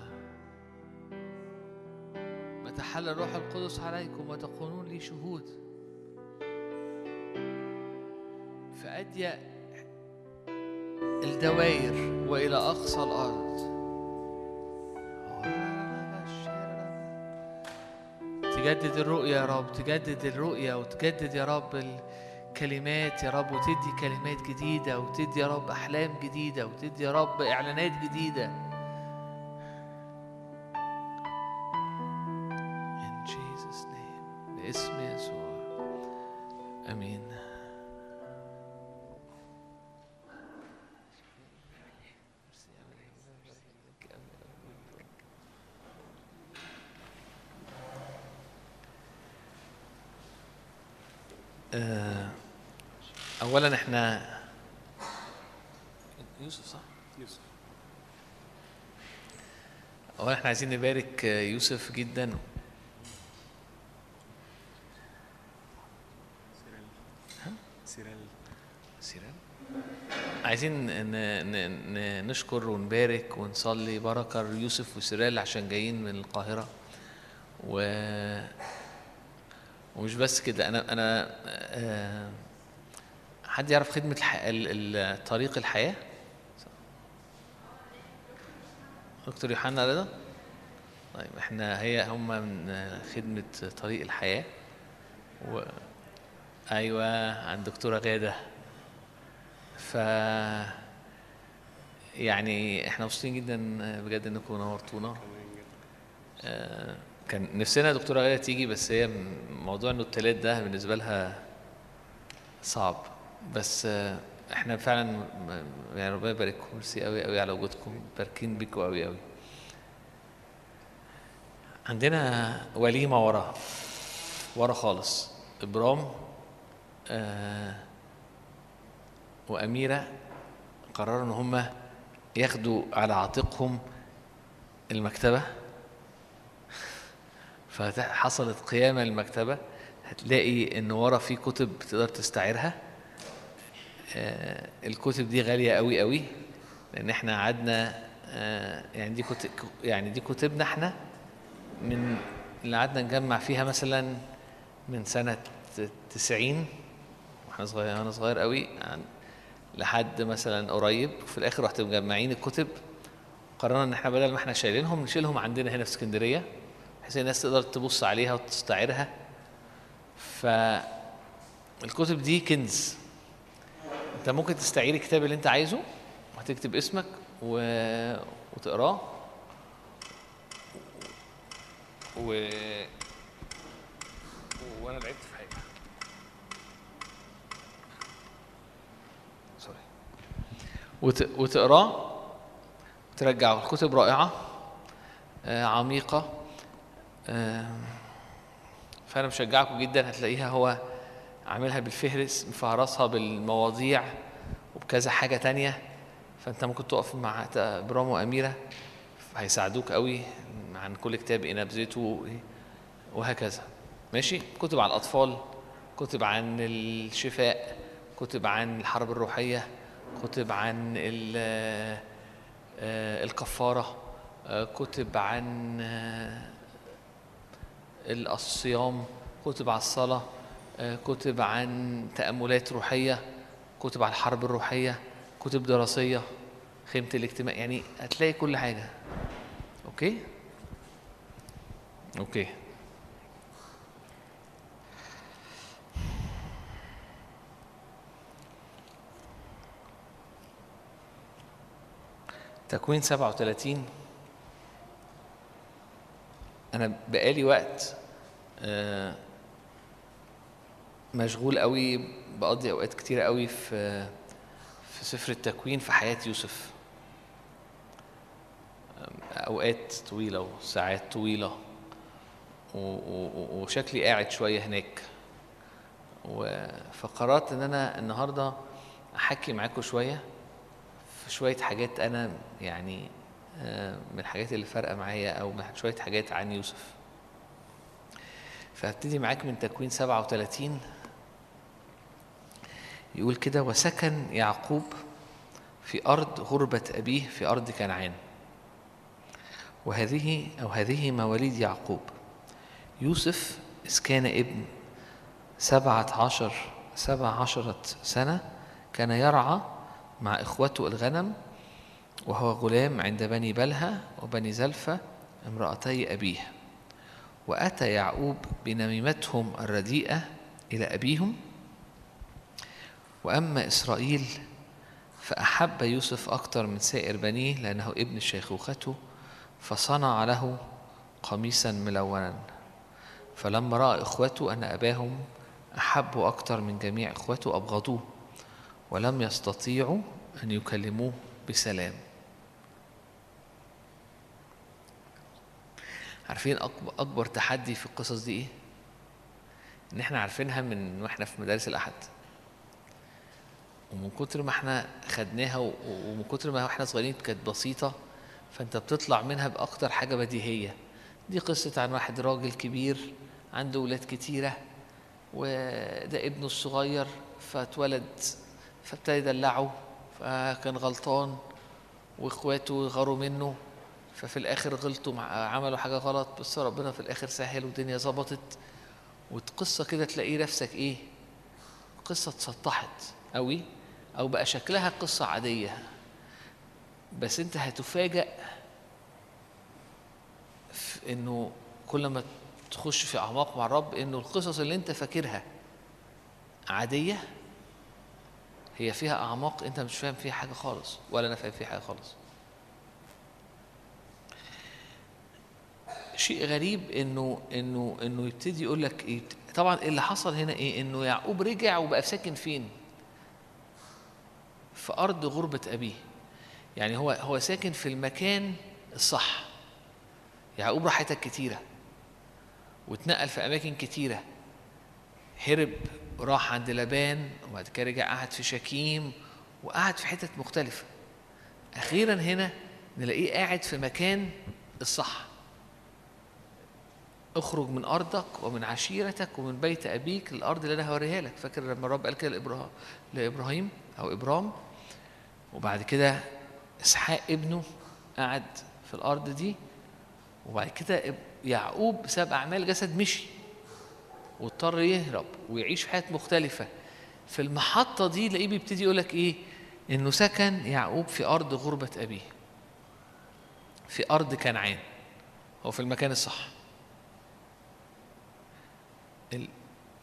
متحل الروح القدس عليكم وتكونون لي شهود. في أضيق الدوائر وإلى أقصى الأرض. تجدد الرؤية يا رب تجدد الرؤية وتجدد يا رب الكلمات يا رب وتدي كلمات جديدة وتدي يا رب أحلام جديدة وتدي يا رب إعلانات جديدة. عايزين نبارك يوسف جدا. سيرال سيران عايزين نشكر ونبارك ونصلي بركة ليوسف وسيرال عشان جايين من القاهرة. و ومش بس كده أنا أنا آه، حد يعرف خدمة الح... ال- ال- طريق الحياة؟ دكتور يوحنا رضا طيب إحنا هي هم من خدمة طريق الحياة. و... أيوه عند دكتورة غادة. ف يعني إحنا مبسوطين جدا بجد إنكم نورتونا. آه، كان نفسنا دكتورة غادة تيجي بس هي موضوع إنه التلات ده بالنسبة لها صعب. بس إحنا فعلا يعني ربنا يبارككم ميرسي قوي قوي على وجودكم. باركين بيكم قوي قوي عندنا وليمة ورا ورا خالص. إبرام آه وأميرة قرروا إن هم ياخدوا على عاتقهم المكتبة. فحصلت قيامة المكتبة. هتلاقي إن ورا في كتب تقدر تستعيرها. آه الكتب دي غالية قوي قوي لأن إحنا قعدنا آه يعني دي كتب يعني دي كتبنا إحنا. من اللي قعدنا نجمع فيها مثلا من سنة تسعين وإحنا صغير وأنا صغير قوي عن لحد مثلا قريب. وفي الآخر رحت مجمعين الكتب. قررنا إن إحنا بدل ما إحنا شايلينهم نشيلهم عندنا هنا في اسكندرية بحيث الناس تقدر تبص عليها وتستعيرها. فالكتب دي كنز. أنت ممكن تستعير الكتاب اللي أنت عايزه وهتكتب اسمك و... وتقراه. و وأنا لعبت في حاجة. سوري وت... وتقراه وترجعه الكتب رائعة آه عميقة آه فأنا بشجعكم جدا هتلاقيها هو عاملها بالفهرس مفهرسها بالمواضيع وبكذا حاجة تانية. فأنت ممكن تقف مع برام واميره هيساعدوك قوي. عن كل كتاب نبذته وهكذا. ماشي؟ كتب عن الأطفال كتب عن الشفاء كتب عن الحرب الروحية كتب عن آه، الكفارة آه، كتب عن آه، الصيام كتب على الصلاة آه، كتب عن تأملات روحية كتب عن الحرب الروحية كتب دراسية خيمة الاجتماع يعني هتلاقي كل حاجة. Okay؟ Okay تكوين 37 أنا بقالي وقت آه، مشغول قوي بقضي أوقات كتير قوي في في سفر التكوين في حياة يوسف. أوقات طويلة وساعات و- وشكلي قاعد شوية هناك. فقررت إن أنا النهارده أحكي معاكم شوية في شوية حاجات أنا يعني آه، من الحاجات اللي فارقة معايا أو من شوية حاجات عن يوسف. فهبتدي معاك من تكوين 37 يقول كده وسكن يعقوب في أرض غربة أبيه في أرض كنعان. وهذه أو هذه مواليد يعقوب. يوسف إذ كان ابن سبعة عشر سبع عشرة سنة كان يرعى مع إخوته الغنم وهو غلام عند بني بلهى وبني زلفة امرأتي أبيه. وأتى يعقوب بنميمتهم الرديئة إلى أبيهم. وأما إسرائيل فأحب يوسف أكثر من سائر بنيه لأنه ابن شيخوخته فصنع له قميصا ملونا. فلما رأى إخوته أن أباهم أحبوا أكثر من جميع إخوته أبغضوه ولم يستطيعوا أن يكلموه بسلام. عارفين أكبر, تحدي في القصص دي إيه؟ إن إحنا عارفينها من وإحنا في مدارس الأحد. ومن كتر ما إحنا خدناها ومن كتر ما إحنا صغيرين كانت بسيطة فأنت بتطلع منها بأكتر حاجة بديهية. دي قصة عن واحد راجل كبير عنده ولاد كتيرة وده ابنه الصغير فاتولد فابتدى يدلعه فكان غلطان وإخواته غاروا منه ففي الآخر غلطوا عملوا حاجة غلط بس ربنا في الآخر سهل والدنيا ظبطت. والقصة كده تلاقي نفسك إيه؟ قصة اتسطحت قوي أو بقى شكلها قصة عادية. بس أنت هتفاجأ في إنه كل ما تخش في أعماق مع الرب إنه القصص اللي أنت فاكرها عادية هي فيها أعماق أنت مش فاهم فيها حاجة خالص ولا أنا فاهم فيها حاجة خالص. شيء غريب إنه إنه إنه يبتدي يقول لك إيه طبعا اللي حصل هنا إيه؟ إنه يعقوب رجع وبقى ساكن فين؟ في أرض غربة أبيه. يعني هو هو ساكن في المكان الصح. يعقوب راح حتت كتيرة واتنقل في أماكن كتيرة. هرب راح عند لبان وبعد كده رجع قعد في شكيم وقعد في حتت مختلفة. أخيرا هنا نلاقيه قاعد في مكان الصح. اخرج من أرضك ومن عشيرتك ومن بيت أبيك للأرض اللي أنا هوريها لك. فاكر لما الرب قال كده لإبرا- لإبراهيم أو إبرام؟ وبعد كده إسحاق ابنه قعد في الأرض دي. وبعد كده يعقوب ساب أعمال جسد مشي واضطر يهرب ويعيش في حياة مختلفة. في المحطة دي تلاقيه بيبتدي يقول لك إيه؟ إنه سكن يعقوب في أرض غربة أبيه. في أرض كنعان. هو في المكان الصح.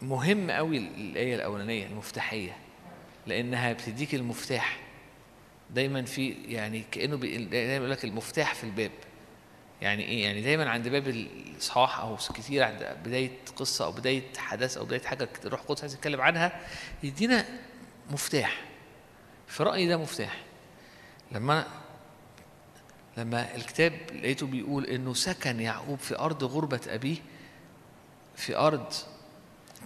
مهم قوي الآية الأولانية المفتاحية لأنها بتديك المفتاح. دايما في يعني كأنه بي- دايما يقول لك المفتاح في الباب. يعني إيه؟ يعني دايما عند باب الإصحاح أو كتير عند بداية قصة أو بداية حدث أو بداية حاجة روح القدس عايز يتكلم عنها يدينا مفتاح. في رأيي ده مفتاح. لما أنا لما الكتاب لقيته بيقول إنه سكن يعقوب في أرض غربة أبيه في أرض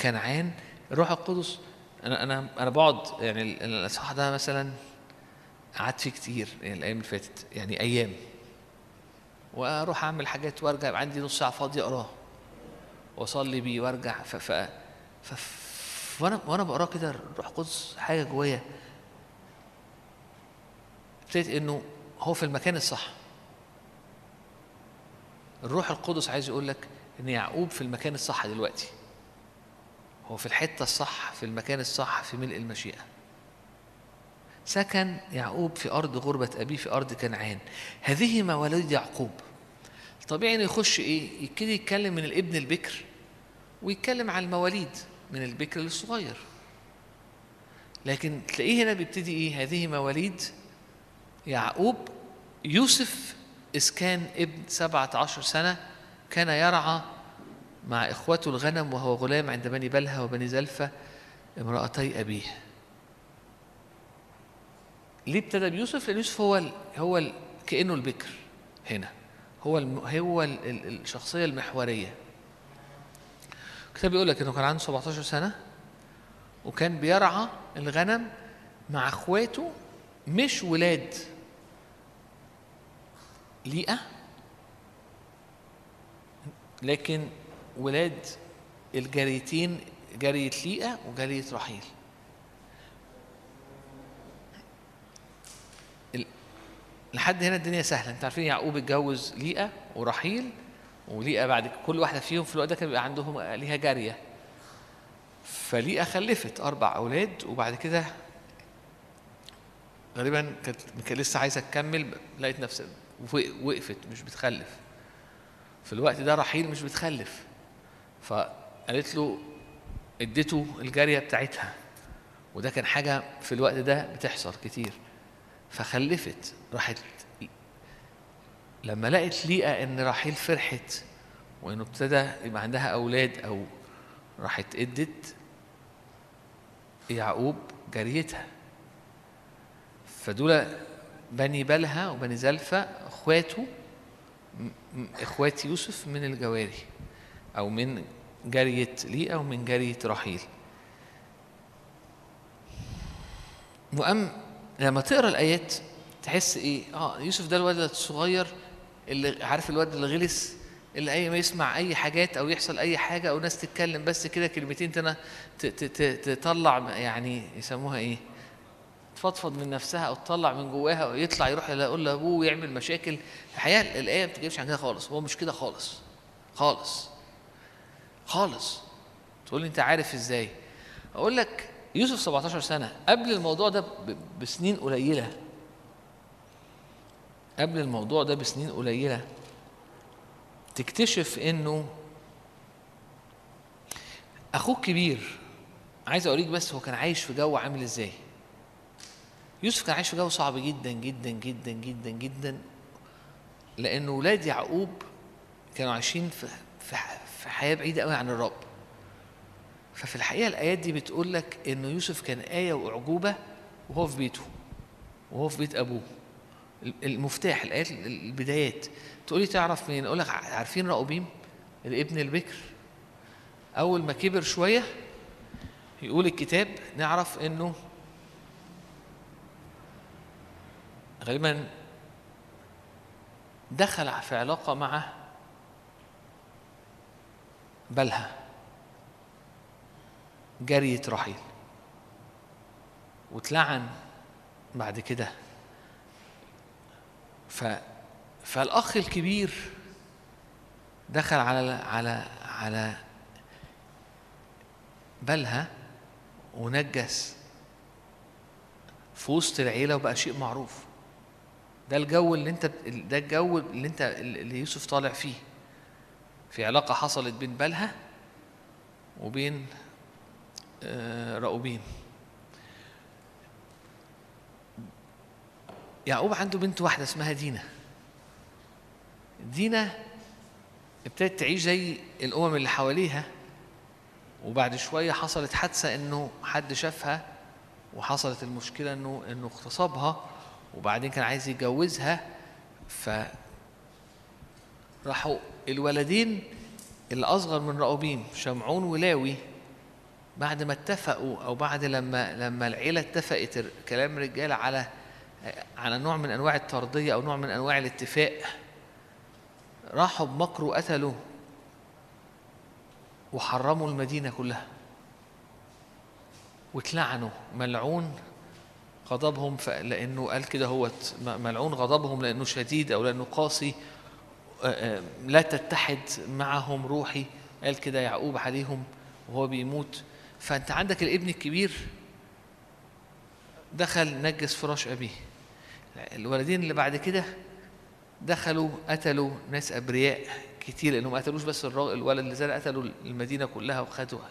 كنعان الروح القدس أنا أنا أنا بقعد يعني ال- الإصحاح ده مثلا قعدت فيه كتير يعني الأيام اللي فاتت يعني أيام. وأروح اعمل حاجات وارجع يبقى عندي نص ساعة فاضي اقراه واصلي بيه وارجع. ف ف ف وأنا وأنا بقراه كده الروح القدس حاجة جوايا. ابتديت انه هو في المكان الصح. الروح القدس عايز يقول لك ان يعقوب في المكان الصح دلوقتي. هو في الحتة الصح في المكان الصح في ملء المشيئة. سكن يعقوب في أرض غربة أبيه في أرض كنعان. هذه مواليد يعقوب. طبيعي إنه يخش إيه يبتدي يتكلم من الابن البكر ويتكلم عن المواليد من البكر للصغير. لكن تلاقيه هنا بيبتدي إيه هذه مواليد يعقوب. يوسف إذ كان ابن سبعة عشر سنة كان يرعى مع إخوته الغنم وهو غلام عند بني بلهى وبني زلفة امرأتي أبيه. ليه ابتدى بيوسف؟ لأن يوسف هو ال هو ال كأنه البكر هنا. هو الم هو ال ال الشخصية المحورية. الكتاب بيقول لك إنه كان عنده 17 سنة وكان بيرعى الغنم مع إخواته مش ولاد. ليئة. لكن ولاد الجاريتين جارية ليئة وجارية رحيل. لحد هنا الدنيا سهلة. انت عارفين يعقوب اتجوز ليئة ورحيل وليئة بعد كل واحدة فيهم في الوقت ده كان بيبقى عندهم ليها جارية. فليئة خلفت أربع أولاد وبعد كده غالبا كانت لسه عايزة تكمل لقيت نفسها وقفت مش بتخلف. في الوقت ده رحيل مش بتخلف. فقالت له اديته الجارية بتاعتها. وده كان حاجة في الوقت ده بتحصل كتير. فخلفت راحت لما لقت ليئة إن رحيل فرحت وإنه ابتدى يبقى عندها أولاد أو راحت إدت يعقوب جاريتها فدول بني بلها وبني زلفة أخواته إخوات يوسف من الجواري أو من جارية ليئة ومن جارية رحيل. وأم لما تقرأ الآيات تحس إيه؟ آه يوسف ده الولد الصغير اللي عارف الواد اللي غلس اللي أي ما يسمع أي حاجات أو يحصل أي حاجة أو ناس تتكلم بس كده كلمتين تنا تطلع يعني يسموها إيه؟ تفضفض من نفسها أو تطلع من جواها أو يطلع يروح يقول لأبوه ويعمل مشاكل. الحقيقة الآية ما بتجيبش عن كده خالص هو مش كده خالص خالص خالص. تقول لي أنت عارف إزاي؟ أقول لك يوسف 17 سنة قبل الموضوع ده بسنين قليلة. قبل الموضوع ده بسنين قليلة تكتشف إنه أخوك كبير عايز اوريك بس هو كان عايش في جو عامل إزاي؟ يوسف كان عايش في جو صعب جدا جدا جدا جدا جدا لأن ولاد يعقوب كانوا عايشين في في حياة بعيدة قوي عن الرب. ففي الحقيقة الآيات دي بتقول لك إن يوسف كان آية وأعجوبة وهو في بيته وهو في بيت أبوه. المفتاح الآيات البدايات. تقولي تعرف منين؟ أقول لك عارفين رأوبيم؟ الابن البكر. أول ما كبر شوية يقول الكتاب نعرف إنه غالبا دخل في علاقة مع بلها. جارية رحيل. واتلعن بعد كده. ف فالأخ الكبير دخل على على على بلها ونجس في وسط العيلة وبقى شيء معروف. ده الجو اللي انت ده الجو اللي انت اللي يوسف طالع فيه. في علاقة حصلت بين بلها وبين رأوبين يعقوب عنده بنت واحدة اسمها دينا. دينا ابتدت تعيش زي الأمم اللي حواليها وبعد شوية حصلت حادثة إنه حد شافها وحصلت المشكلة إنه إنه اغتصبها وبعدين كان عايز يتجوزها ف راحوا الولدين اللي أصغر من رأوبين شمعون ولاوي بعد ما اتفقوا أو بعد لما لما العيلة اتفقت كلام رجالة على على نوع من أنواع الترضية أو نوع من أنواع الاتفاق راحوا بمكر وقتلوا وحرموا المدينة كلها. واتلعنوا. ملعون غضبهم لأنه قال كده هو ملعون غضبهم لأنه شديد أو لأنه قاسي. لا تتحد معهم روحي. قال كده يعقوب عليهم وهو بيموت. فأنت عندك الابن الكبير دخل نجس فراش أبيه. الولدين اللي بعد كده دخلوا قتلوا ناس أبرياء كتير لأنهم ما قتلوش بس الولد اللي زاد قتلوا المدينة كلها وخدوها.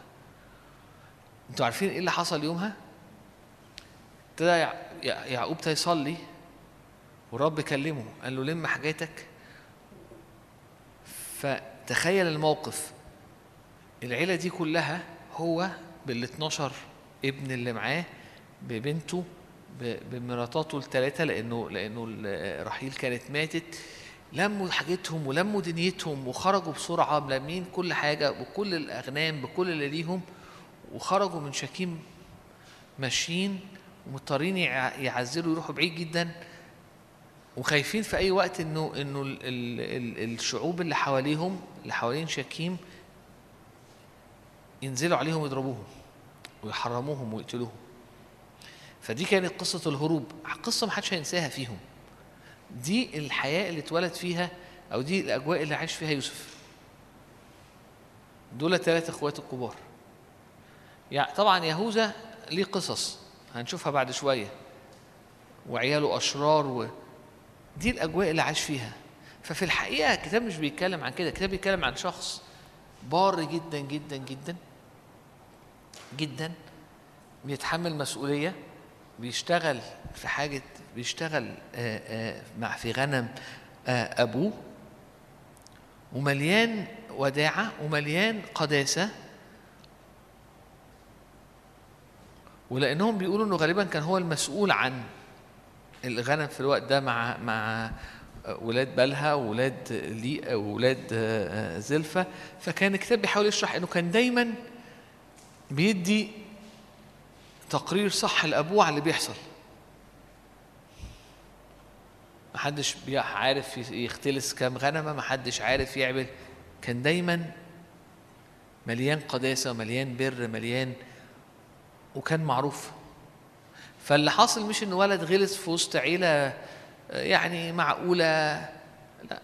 أنتوا عارفين إيه اللي حصل يومها؟ ابتدى يع- يع- يعقوب يصلي والرب كلمه قال له لم حاجاتك. فتخيل الموقف. العيلة دي كلها هو بال 12 ابن اللي معاه ببنته بمراتاته الثلاثة لأنه لأنه رحيل كانت ماتت. لموا حاجتهم ولموا دنيتهم وخرجوا بسرعة ملمين كل حاجة بكل الأغنام بكل اللي ليهم وخرجوا من شكيم ماشيين ومضطرين يع- يعزلوا يروحوا بعيد جدا. وخايفين في أي وقت ال ال الشعوب اللي حواليهم اللي حوالين شكيم ينزلوا عليهم ويضربوهم ويحرموهم ويقتلوهم. فدي كانت قصة الهروب. قصة محدش هينساها فيهم. دي الحياة اللي اتولد فيها أو دي الأجواء اللي عاش فيها يوسف. دول ثلاثة إخوات الكبار. يعني طبعا يهوذا ليه قصص. هنشوفها بعد شوية. وعياله أشرار و... دي الأجواء اللي عاش فيها. ففي الحقيقة الكتاب مش بيتكلم عن كده. الكتاب بيتكلم عن شخص بار جدا جدا جدا. جدا بيتحمل مسؤولية بيشتغل في حاجة بيشتغل آه، آه، مع في غنم آه، أبوه ومليان وداعة ومليان قداسة. ولأنهم بيقولوا إنه غالبا كان هو المسؤول عن الغنم في الوقت ده مع مع ولاد بالها وولاد لي وولاد زلفة. فكان الكتاب بيحاول يشرح إنه كان دايما بيدي تقرير صح لأبوه على اللي بيحصل. محدش عارف يختلس كام غنمة محدش عارف يعمل. كان دايما مليان قداسة مليان بر مليان وكان معروف. فاللي حاصل مش إن ولد غلس في وسط عيلة يعني معقولة لا.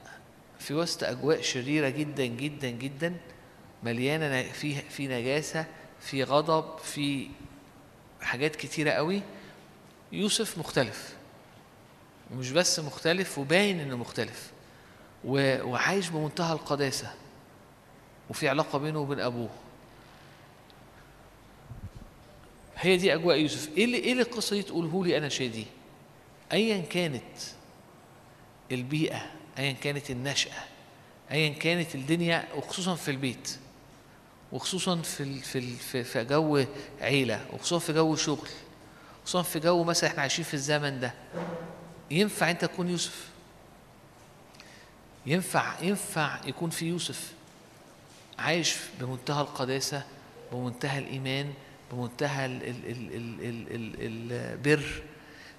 في وسط أجواء شريرة جدا جدا جدا مليانة في في نجاسة. في غضب في حاجات كتيرة قوي يوسف مختلف. ومش بس مختلف وباين إنه مختلف. وعايش بمنتهى القداسة. وفي علاقة بينه وبين أبوه. هي دي أجواء يوسف. إيه اللي إيه اللي القصة دي تقوله لي أنا شادي؟ ايا كانت البيئة ايا كانت النشأة ايا كانت الدنيا وخصوصا في البيت. وخصوصا في في في في جو عيلة وخصوصا في جو شغل خصوصا في جو مثلا إحنا عايشين في الزمن ده. ينفع أنت تكون يوسف؟ ينفع ينفع يكون في يوسف عايش بمنتهى القداسة بمنتهى الإيمان بمنتهى ال ال ال ال ال ال البر.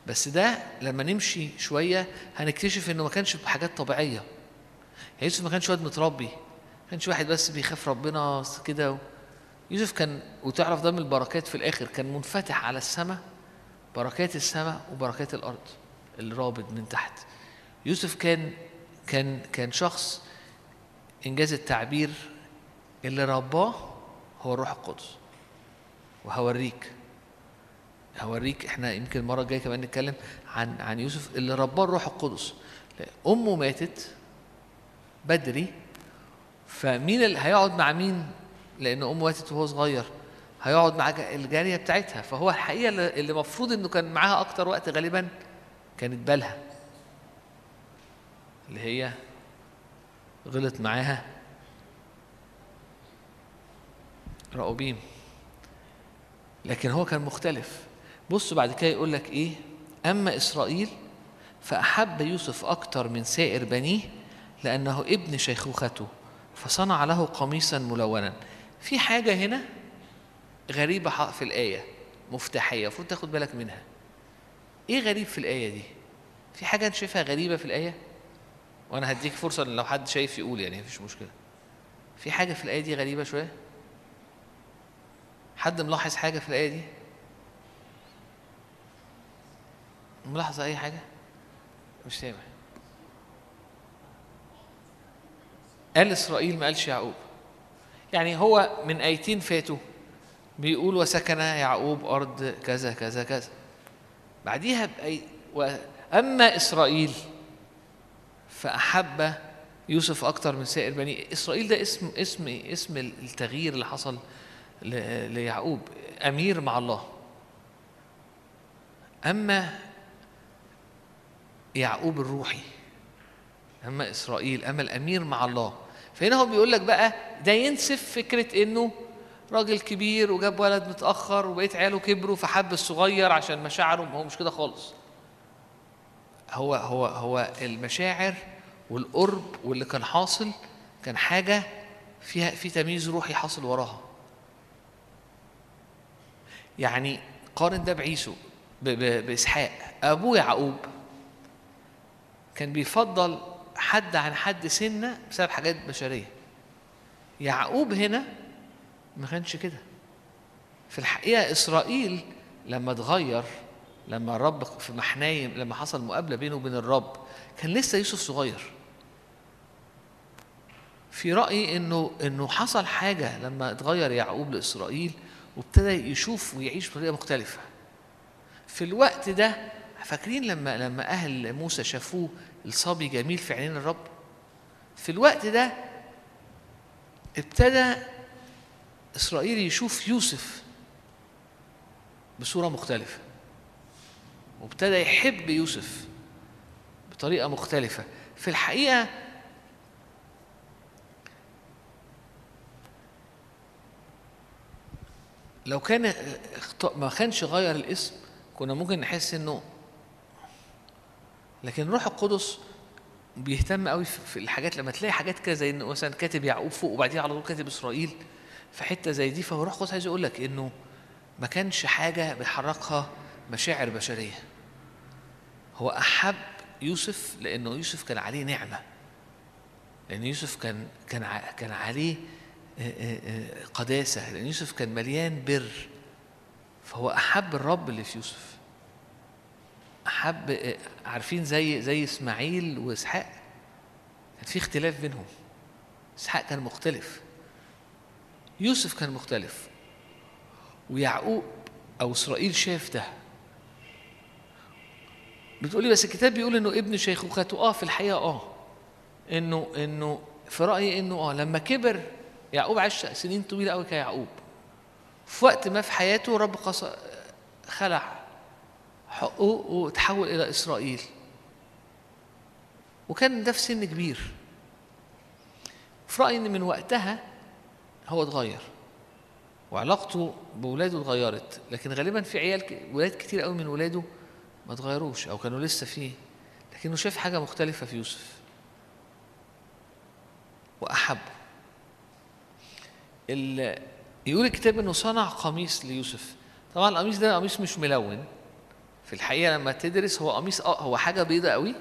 بس ده لما نمشي شوية هنكتشف إنه ما كانش بحاجات طبيعية. يعني يوسف ما كانش واد متربي. كانش واحد بس بيخاف ربنا كده يوسف كان وتعرف ده من البركات في الآخر كان منفتح على السماء بركات السماء وبركات الأرض الرابط من تحت. يوسف كان كان كان شخص إنجاز التعبير اللي رباه هو الروح القدس وهوريك. هوريك إحنا يمكن المرة الجاية كمان نتكلم عن عن يوسف اللي رباه الروح القدس. امه ماتت بدري فمين اللي هيقعد مع مين؟ لأن امه ماتت وهو صغير. هيقعد مع جا- الجارية بتاعتها. فهو الحقيقة اللي اللي المفروض إنه كان معاها أكتر وقت غالبا كانت بالها. اللي هي غلط معاها. رأوبيم لكن هو كان مختلف. بص بعد كده يقول لك إيه؟ أما إسرائيل فأحب يوسف أكتر من سائر بنيه لأنه ابن شيخوخته. فصنع له قميصا ملونا. في حاجة هنا غريبة ح- في الآية مفتاحية المفروض تاخد بالك منها. إيه غريب في الآية دي؟ في حاجة أنت شايفها غريبة في الآية؟ وأنا هديك فرصة إن لو حد شايف يقول يعني مفيش مشكلة. في حاجة في الآية دي غريبة شوية؟ حد ملاحظ حاجة في الآية دي؟ ملاحظه أي حاجة؟ مش سامع. قال إسرائيل ما قالش يعقوب. يعني هو من أيتين فاتوا بيقول وسكن يعقوب أرض كذا كذا كذا. بعديها بأي و... أما إسرائيل فأحب يوسف أكتر من سائر بني إسرائيل. ده اسم اسم اسم التغيير اللي حصل ليعقوب. أمير مع الله. أما يعقوب الروحي اما إسرائيل اما الأمير مع الله. فهنا هو بيقول لك بقى ده ينسف فكرة إنه راجل كبير وجاب ولد متأخر وبقيت عياله كبروا فحب الصغير عشان مشاعره هو مش كده خالص. هو هو هو المشاعر والقرب واللي كان حاصل كان حاجة فيها في تمييز روحي حاصل وراها. يعني قارن ده بعيسو ب- ب- بإسحاق. أبوه يعقوب كان بيفضل حد عن حد سنة بسبب حاجات بشرية. يعقوب هنا ما كانش كده. في الحقيقة إسرائيل لما اتغير لما الرب في محنايم لما حصل مقابلة بينه وبين الرب كان لسه يوسف صغير. في رايي إنه إنه حصل حاجة لما اتغير يعقوب لإسرائيل وابتدى يشوف ويعيش بطريقة مختلفة. في الوقت ده فاكرين لما لما أهل موسى شافوه الصبي جميل في عينين الرب. في الوقت ده ابتدى إسرائيل يشوف يوسف بصورة مختلفة وابتدى يحب يوسف بطريقة مختلفة. في الحقيقة لو كان ما كانش غير الاسم كنا ممكن نحس إنه لكن الروح القدس بيهتم قوي في الحاجات لما تلاقي حاجات كده زي انه مثلا كاتب يعقوب فوق وبعديها على طول كاتب إسرائيل في حتة زي دي فهو روح قدس عايز يقول لك إنه ما كانش حاجة بيحركها مشاعر بشرية. هو أحب يوسف لأنه يوسف كان عليه نعمة. لأن يوسف كان كان كان عليه آه، آه، آه، قداسة. لأن يوسف كان مليان بر. فهو أحب الرب اللي في يوسف. آه، عارفين زي زي إسماعيل وإسحاق؟ كان في اختلاف بينهم. إسحاق كان مختلف. يوسف كان مختلف. ويعقوب أو إسرائيل شاف ده. بتقولي بس الكتاب بيقول إنه ابن شيخوخته آه في الحقيقة آه. إنه إنه في رأيي إنه آه. لما كبر يعقوب عاش سنين طويلة قوي كيعقوب. في وقت ما في حياته رب خلع. حقوق وتحول إلى إسرائيل. وكان ده في سن كبير. في رأيي إن من وقتها هو اتغير. وعلاقته بولاده اتغيرت. لكن غالبا في عيال ولاد كتير قوي من ولاده ما اتغيروش أو كانوا لسه فيه. لكنه شاف حاجة مختلفة في يوسف. وأحبه. ال- يقول الكتاب إنه صنع قميص ليوسف. طبعا القميص ده قميص مش ملون. في الحقيقة لما تدرس هو قميص آه هو حاجة بيضة قوي.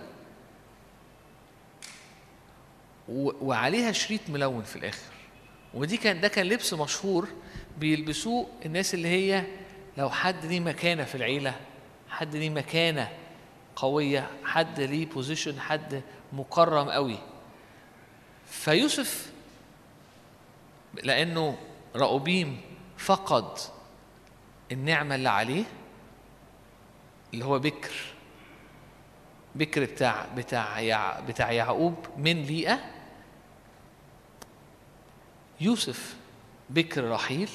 وعليها شريط ملون في الآخر. ودي كان ده كان لبس مشهور بيلبسوه الناس اللي هي لو حد ليه مكانة في العيلة حد ليه مكانة قوية حد ليه بوزيشن حد مكرم قوي. فيوسف لأنه رأوبيم فقد النعمة اللي عليه اللي هو بكر. بكر بتاع بتاع بتاع يعقوب من ليئة. يوسف بكر رحيل.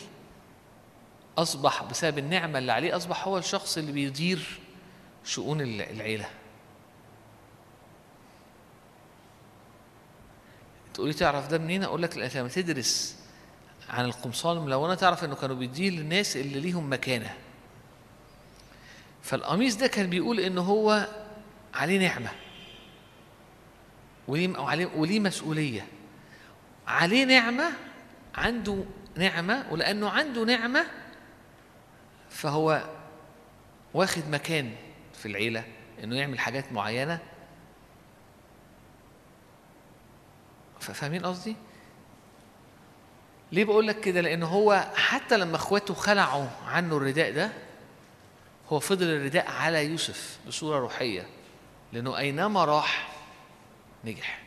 أصبح بسبب النعمة اللي عليه أصبح هو الشخص اللي بيدير شؤون ال- العيلة. تقولي تعرف ده منين؟ أقول لك لما تدرس عن القمصان الملونة تعرف إنه كانوا بيديه للناس اللي ليهم مكانة. فالقميص ده كان بيقول إن هو عليه نعمة وليه وليه مسؤولية عليه نعمة عنده نعمة ولأنه عنده نعمة فهو واخد مكان في العيلة إنه يعمل حاجات معينة ف- فاهمين قصدي؟ ليه بقول لك كده؟ لأن هو حتى لما إخواته خلعوا عنه الرداء ده هو فضل الرداء على يوسف بصورة روحية لأنه أينما راح نجح.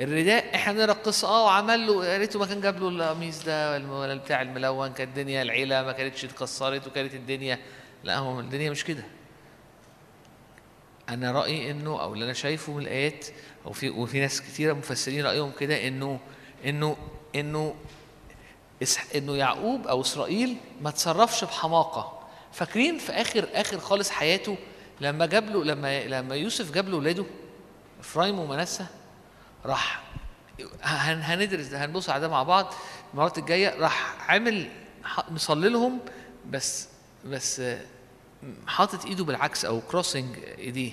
الرداء إحنا بنقرا القصة آه وعمل له يا ريته ما كان جاب له القميص ده ولا الم- ولا بتاع الملون كانت الدنيا العيله ما كانتش اتكسرت وكانت الدنيا لا هو الدنيا مش كده. أنا رأيي إنه أو اللي أنا شايفه من الآيات أو في وفي ناس كتيرة مفسرين رأيهم كده إنه إنه إنه انه يعقوب أو اسرائيل ما تصرفش بحماقة. فاكرين في اخر اخر خالص حياته لما جاب له لما لما يوسف جاب له ولاده إفرايم ومنسى راح هن- هندرس ده هنبص على ده مع بعض. المرات الجاية راح عامل مصلي لهم بس بس حاطط ايده بالعكس أو crossing ايديه.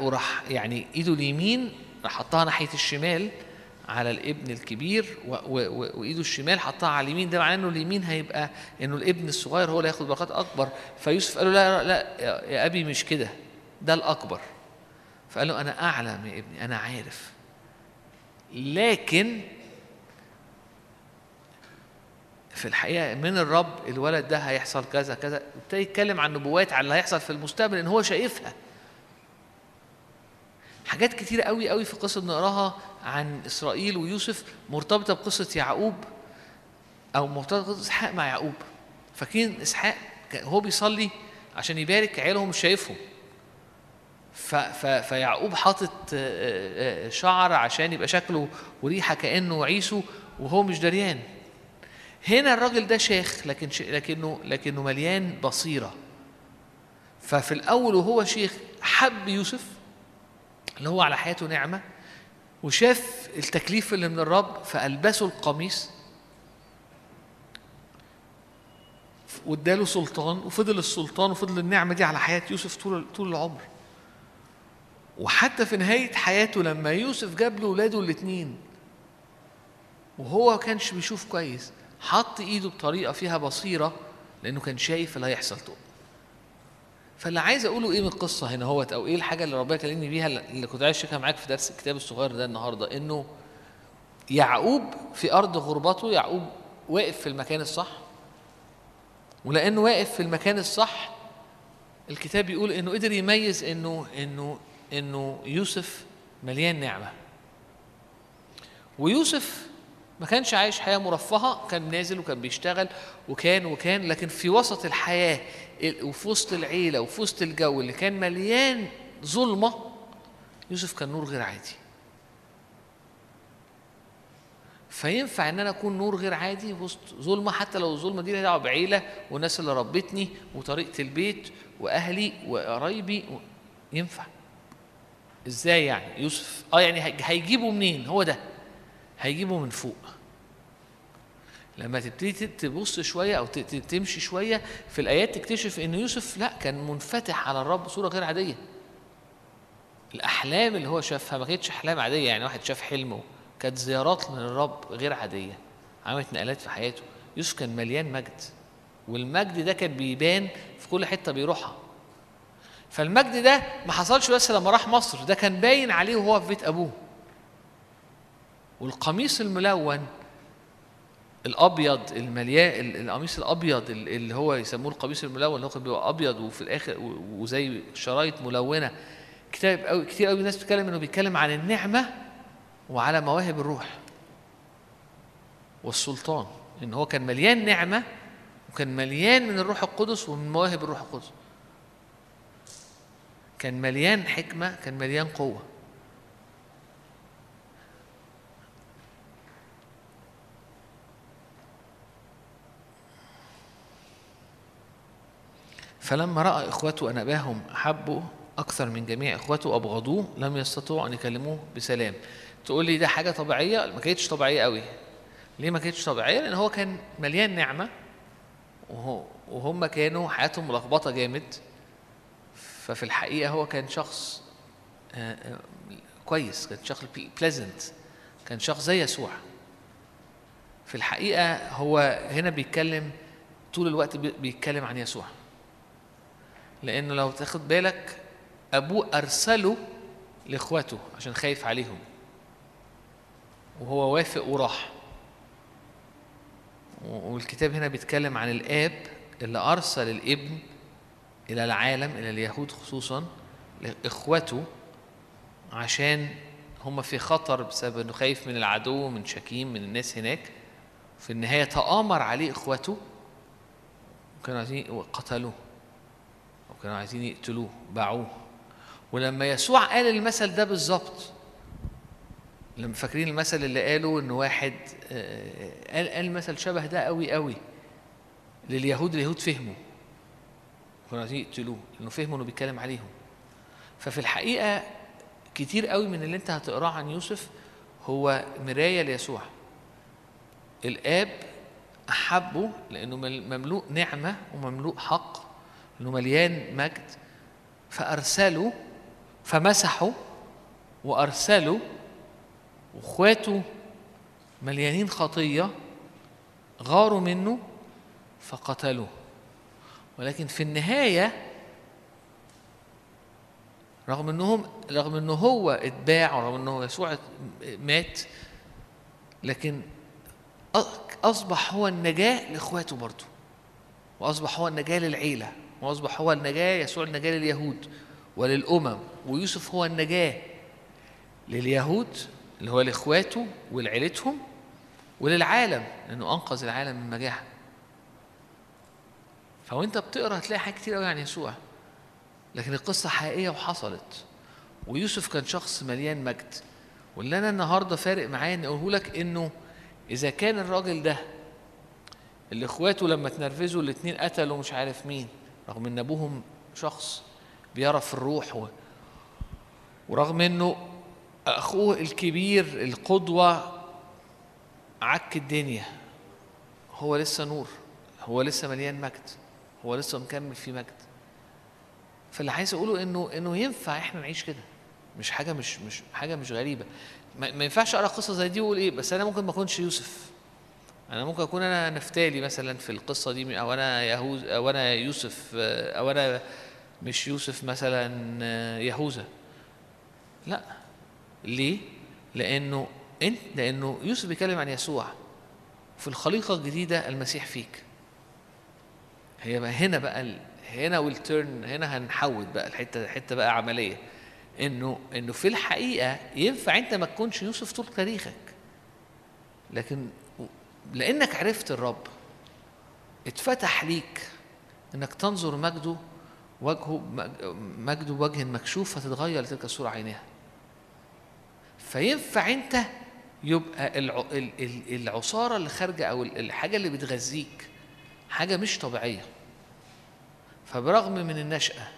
وراح يعني ايده اليمين راح حطها ناحية الشمال. على الابن الكبير وإيده الشمال حطها على اليمين ده معناه إنه اليمين هيبقى إنه الابن الصغير هو اللي هياخد بركات أكبر. فيوسف قال له لا لا يا- أبي مش كده ده الأكبر. فقال له أنا أعلم يا ابني أنا عارف. لكن في الحقيقة من الرب الولد ده هيحصل كذا كذا. ابتدى يتكلم عن نبوات على اللي هيحصل في المستقبل إن هو شايفها. حاجات كتيرة قوي قوي في قصة بنقراها عن إسرائيل ويوسف مرتبطة بقصة يعقوب أو مرتبطة بقصة إسحاق مع يعقوب. فاكرين إسحاق هو بيصلي عشان يبارك عياله مش شايفهم فيعقوب حاطط آه، آه، شعر عشان يبقى شكله وريحة كأنه عيسو وهو مش دريان. هنا الراجل ده شيخ لكن. لكنه لكنه مليان بصيرة. ففي الأول وهو شيخ حب يوسف اللي هو على حياته نعمة وشاف التكليف اللي من الرب فألبسه القميص واداله سلطان وفضل السلطان وفضل النعمة دي على حياة يوسف طول طول العمر. وحتى في نهاية حياته لما يوسف جاب له ولاده الاثنين وهو ما كانش بيشوف كويس حط إيده بطريقة فيها بصيرة لأنه كان شايف اللي هيحصل له فاللي عايز اقوله إيه من القصة هنا هوت أو إيه الحاجة اللي ربنا كلمني بيها اللي كنت عايز اشاركها معاك في درس الكتاب الصغير ده النهارده؟ انه يعقوب في أرض غربته يعقوب واقف في المكان الصح. ولأنه واقف في المكان الصح الكتاب بيقول إنه قدر يميز إنه إنه إنه يوسف مليان نعمة. ويوسف ما كانش عايش حياة مرفهة كان نازل وكان بيشتغل وكان وكان لكن في وسط الحياة وفي وسط العيلة وفي وسط الجو اللي كان مليان ظلمة يوسف كان نور غير عادي. فينفع إن أنا أكون نور غير عادي وسط ظلمة؟ حتى لو الظلمة دي لها دعوة بعيلة والناس اللي ربتني وطريقة البيت وأهلي وقرايبي و... ينفع. إزاي يعني؟ يوسف آه يعني هيجيبه منين؟ هو ده. هيجيبه من فوق. لما تبتدي تبص شوية أو تمشي شوية في الآيات تكتشف إن يوسف لا كان منفتح على الرب بصورة غير عادية. الأحلام اللي هو شافها ما كانتش أحلام عادية يعني واحد شاف حلمه كانت زيارات من الرب غير عادية عملت نقلات في حياته. يوسف كان مليان مجد والمجد ده كان بيبان في كل حتة بيروحها. فالمجد ده ما حصلش بس لما راح مصر ده كان باين عليه وهو في بيت أبوه. والقميص الملون الأبيض المليان القميص الأبيض اللي هو يسموه القميص الملون اللي هو بيبقى أبيض وفي الآخر وزي شرايط ملونة. كتاب قوي كتير قوي الناس بتتكلم إنه بيتكلم عن النعمة وعلى مواهب الروح والسلطان إن هو كان مليان نعمة وكان مليان من الروح القدس ومن مواهب الروح القدس. كان مليان حكمة كان مليان قوة. فلما رأى إخوته أن أباهم أحبوا أكثر من جميع إخوته أبغضوه لم يستطيعوا أن يكلموه بسلام. تقول لي ده حاجة طبيعية؟ ما كانتش طبيعية قوي ليه ما كانتش طبيعية؟ لأن هو كان مليان وهو وهم كانوا حياتهم ملخبطة جامد. ففي الحقيقة هو كان شخص كويس كان شخص بليزنت كان شخص زي يسوع. في الحقيقة هو هنا بيتكلم طول الوقت بيتكلم عن يسوع. لأنه لو تاخد بالك أبوه أرسله لإخواته عشان خايف عليهم. وهو وافق وراح. والكتاب هنا بيتكلم عن الآب اللي أرسل الابن إلى العالم إلى اليهود خصوصا لاخوته عشان هم في خطر بسبب إنه خايف من العدو من شكيم من الناس هناك. في النهاية تآمر عليه اخوته وكانوا عايزين وقتلوه وكانوا عايزين يقتلوه باعوه. ولما يسوع قال المثل ده بالظبط لما فاكرين المثل اللي قاله إن واحد قال قال مثل شبه ده قوي قوي لليهود اليهود فهموا. كانوا عايزين يقتلوه لأنه فهموا إنه بيتكلم عليهم. ففي الحقيقة كتير قوي من اللي أنت هتقراه عن يوسف هو مراية ليسوع. الآب أحبه لأنه مملوء نعمة ومملوء حق. إنه مليان مجد. فارسله فمسحه وارسله وإخواته مليانين خطية غاروا منه فقتلوه. ولكن في النهاية رغم إنهم رغم إنه هو اتباع ورغم إنه يسوع مات لكن أصبح هو النجاة لإخواته برضه وأصبح هو النجاة للعيلة. واصبح هو النجاة يسوع النجاة لليهود وللأمم ويوسف هو النجاة لليهود اللي هو لإخواته ولعيلتهم وللعالم لأنه أنقذ العالم من مجاعة. فوأنت بتقرأ هتلاقي حاجات كتير قوي عن يسوع لكن القصة حقيقية وحصلت. ويوسف كان شخص مليان مجد. واللي أنا النهارده فارق معايا ان أقوله لك إنه إذا كان الراجل ده اللي إخواته لما اتنرفزوا الاتنين قتلوا مش عارف مين رغم إن أبوهم شخص بيرى في الروح و... ورغم إنه أخوه الكبير القدوة عك الدنيا. هو لسه نور هو لسه مليان مجد هو لسه مكمل في مجد. فاللي عايز أقوله إنه إنه ينفع إحنا نعيش كده. مش حاجة مش مش حاجة مش غريبة. ما, ما ينفعش أقرأ قصة زي دي وأقول إيه بس أنا ممكن ما أكونش يوسف. أنا ممكن أكون أنا نفتالي مثلا في القصة دي أو أنا يهوز أو أنا يوسف أو أنا مش يوسف مثلا يهوذا. لا. ليه؟ لأنه أنت لأنه يوسف بيتكلم عن يسوع في الخليقة الجديدة المسيح فيك. هي بقى هنا بقى. هنا والترن هنا هنحود بقى الحتة حتة بقى عملية. إنه إنه في الحقيقة ينفع أنت ما تكونش يوسف طول تاريخك. لكن لأنك عرفت الرب. اتفتح ليك إنك تنظر مجده وجهه مجده وجه مكشوف فتتغير لتلك الصورة عينها فينفع أنت يبقى العصارة اللي خارجة أو الحاجة اللي بتغذيك حاجة مش طبيعية. فبرغم من النشأة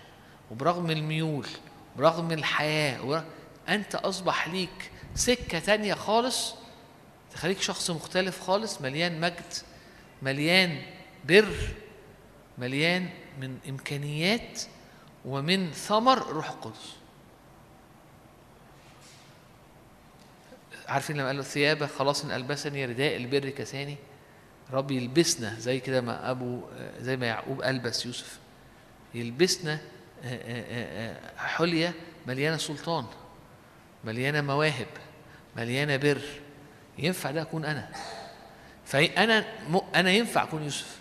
وبرغم الميول برغم الحياة أنت أصبح ليك سكة تانية خالص تخليك شخص مختلف خالص مليان مجد مليان بر مليان من إمكانيات ومن ثمر روح القدس. عارفين لما قال له ثيابه خلاص ألبسني رداء البر كساني رب يلبسنا زي كده ما أبو زي ما يعقوب ألبس يوسف. يلبسنا حلية مليانة سلطان مليانة مواهب مليانة بر. ينفع ده أكون أنا. فأنا أنا ينفع أكون يوسف.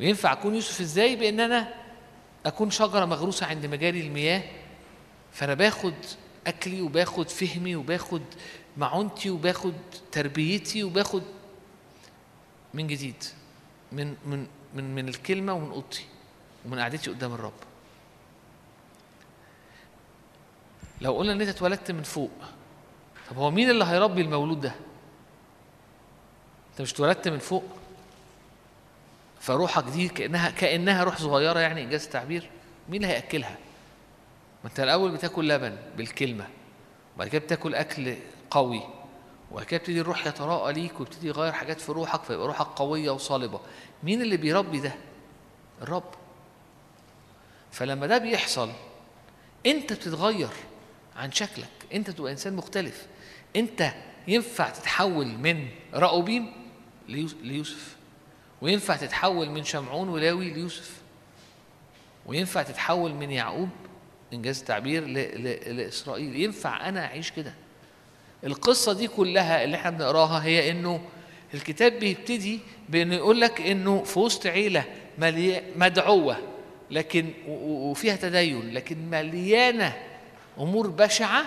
وينفع أكون يوسف إزاي؟ بإن أنا أكون شجرة مغروسة عند مجاري المياه. فأنا باخد أكلي وباخد فهمي وباخد معونتي وباخد تربيتي وباخد من جديد من من من من الكلمة ومن أوضتي ومن قعدتي قدام الرب. لو قلنا إن أنت اتولدت من فوق طب هو مين اللي هيربي المولود ده؟ انت مش اتولدت من فوق؟ فروحك دي كانها كأنها روح صغيرة يعني إنجاز التعبير؟ مين اللي هيأكلها؟ ما أنت الأول بتاكل لبن بالكلمة وبعد كده بتاكل أكل قوي وبعد كده يبتدي الروح يتراءى ليك ويبتدي يغير حاجات في روحك فيبقى روحك قوية وصلبة. مين اللي بيربي ده؟ الرب. فلما ده بيحصل أنت بتتغير عن شكلك أنت تبقى إنسان مختلف. انت ينفع تتحول من راؤوبيم ليوسف وينفع تتحول من شمعون ولاوي ليوسف وينفع تتحول من يعقوب إنجاز التعبير لإسرائيل. ينفع أنا أعيش كده. القصة دي كلها اللي إحنا بنقراها هي إنه الكتاب بيبتدي بإنه يقول لك إنه في وسط عيلة مدعوة لكن وفيها تدين لكن مليانة أمور بشعة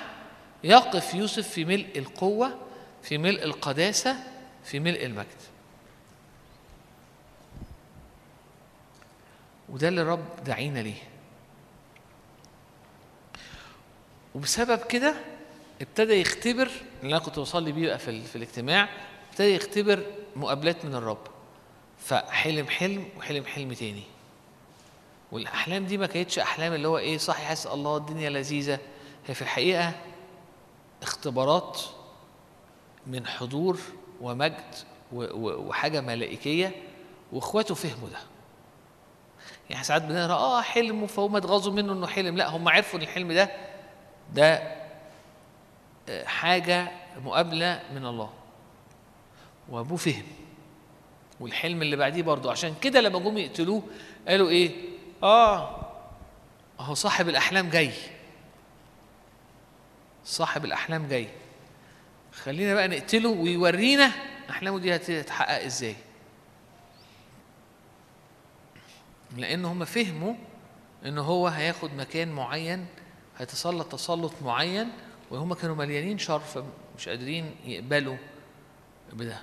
يقف يوسف في ملء القوة في ملء القداسة في ملء المجد. وده اللي الرب دعينا ليه. وبسبب كده ابتدى يختبر اللي أنا كنت بصلي بيه بقى في, في الاجتماع ابتدى يختبر مقابلات من الرب. فحلم حلم وحلم حلم تاني. والأحلام دي ما كانتش أحلام اللي هو إيه صحي حاسس الله الدنيا لذيذة. هي في الحقيقة اختبارات من حضور ومجد وحاجة ملائكية واخواته فهموا ده. يعني ساعات بنقرأ آه حلم فهم اتغاظوا منه إنه حلم. لا هم عرفوا إن الحلم ده ده حاجة مقابلة من الله. وأبوه فهم. والحلم اللي بعديه برضه. عشان كده لما جم يقتلوه قالوا إيه؟ آه اهو صاحب الأحلام جاي. صاحب الأحلام جاي. خلينا بقى نقتله ويورينا أحلامه دي هتتحقق إزاي. لأن هم فهموا إن هو هياخد مكان معين هيتسلط تسلط معين وهم كانوا مليانين شر فمش قادرين يقبلوا بده.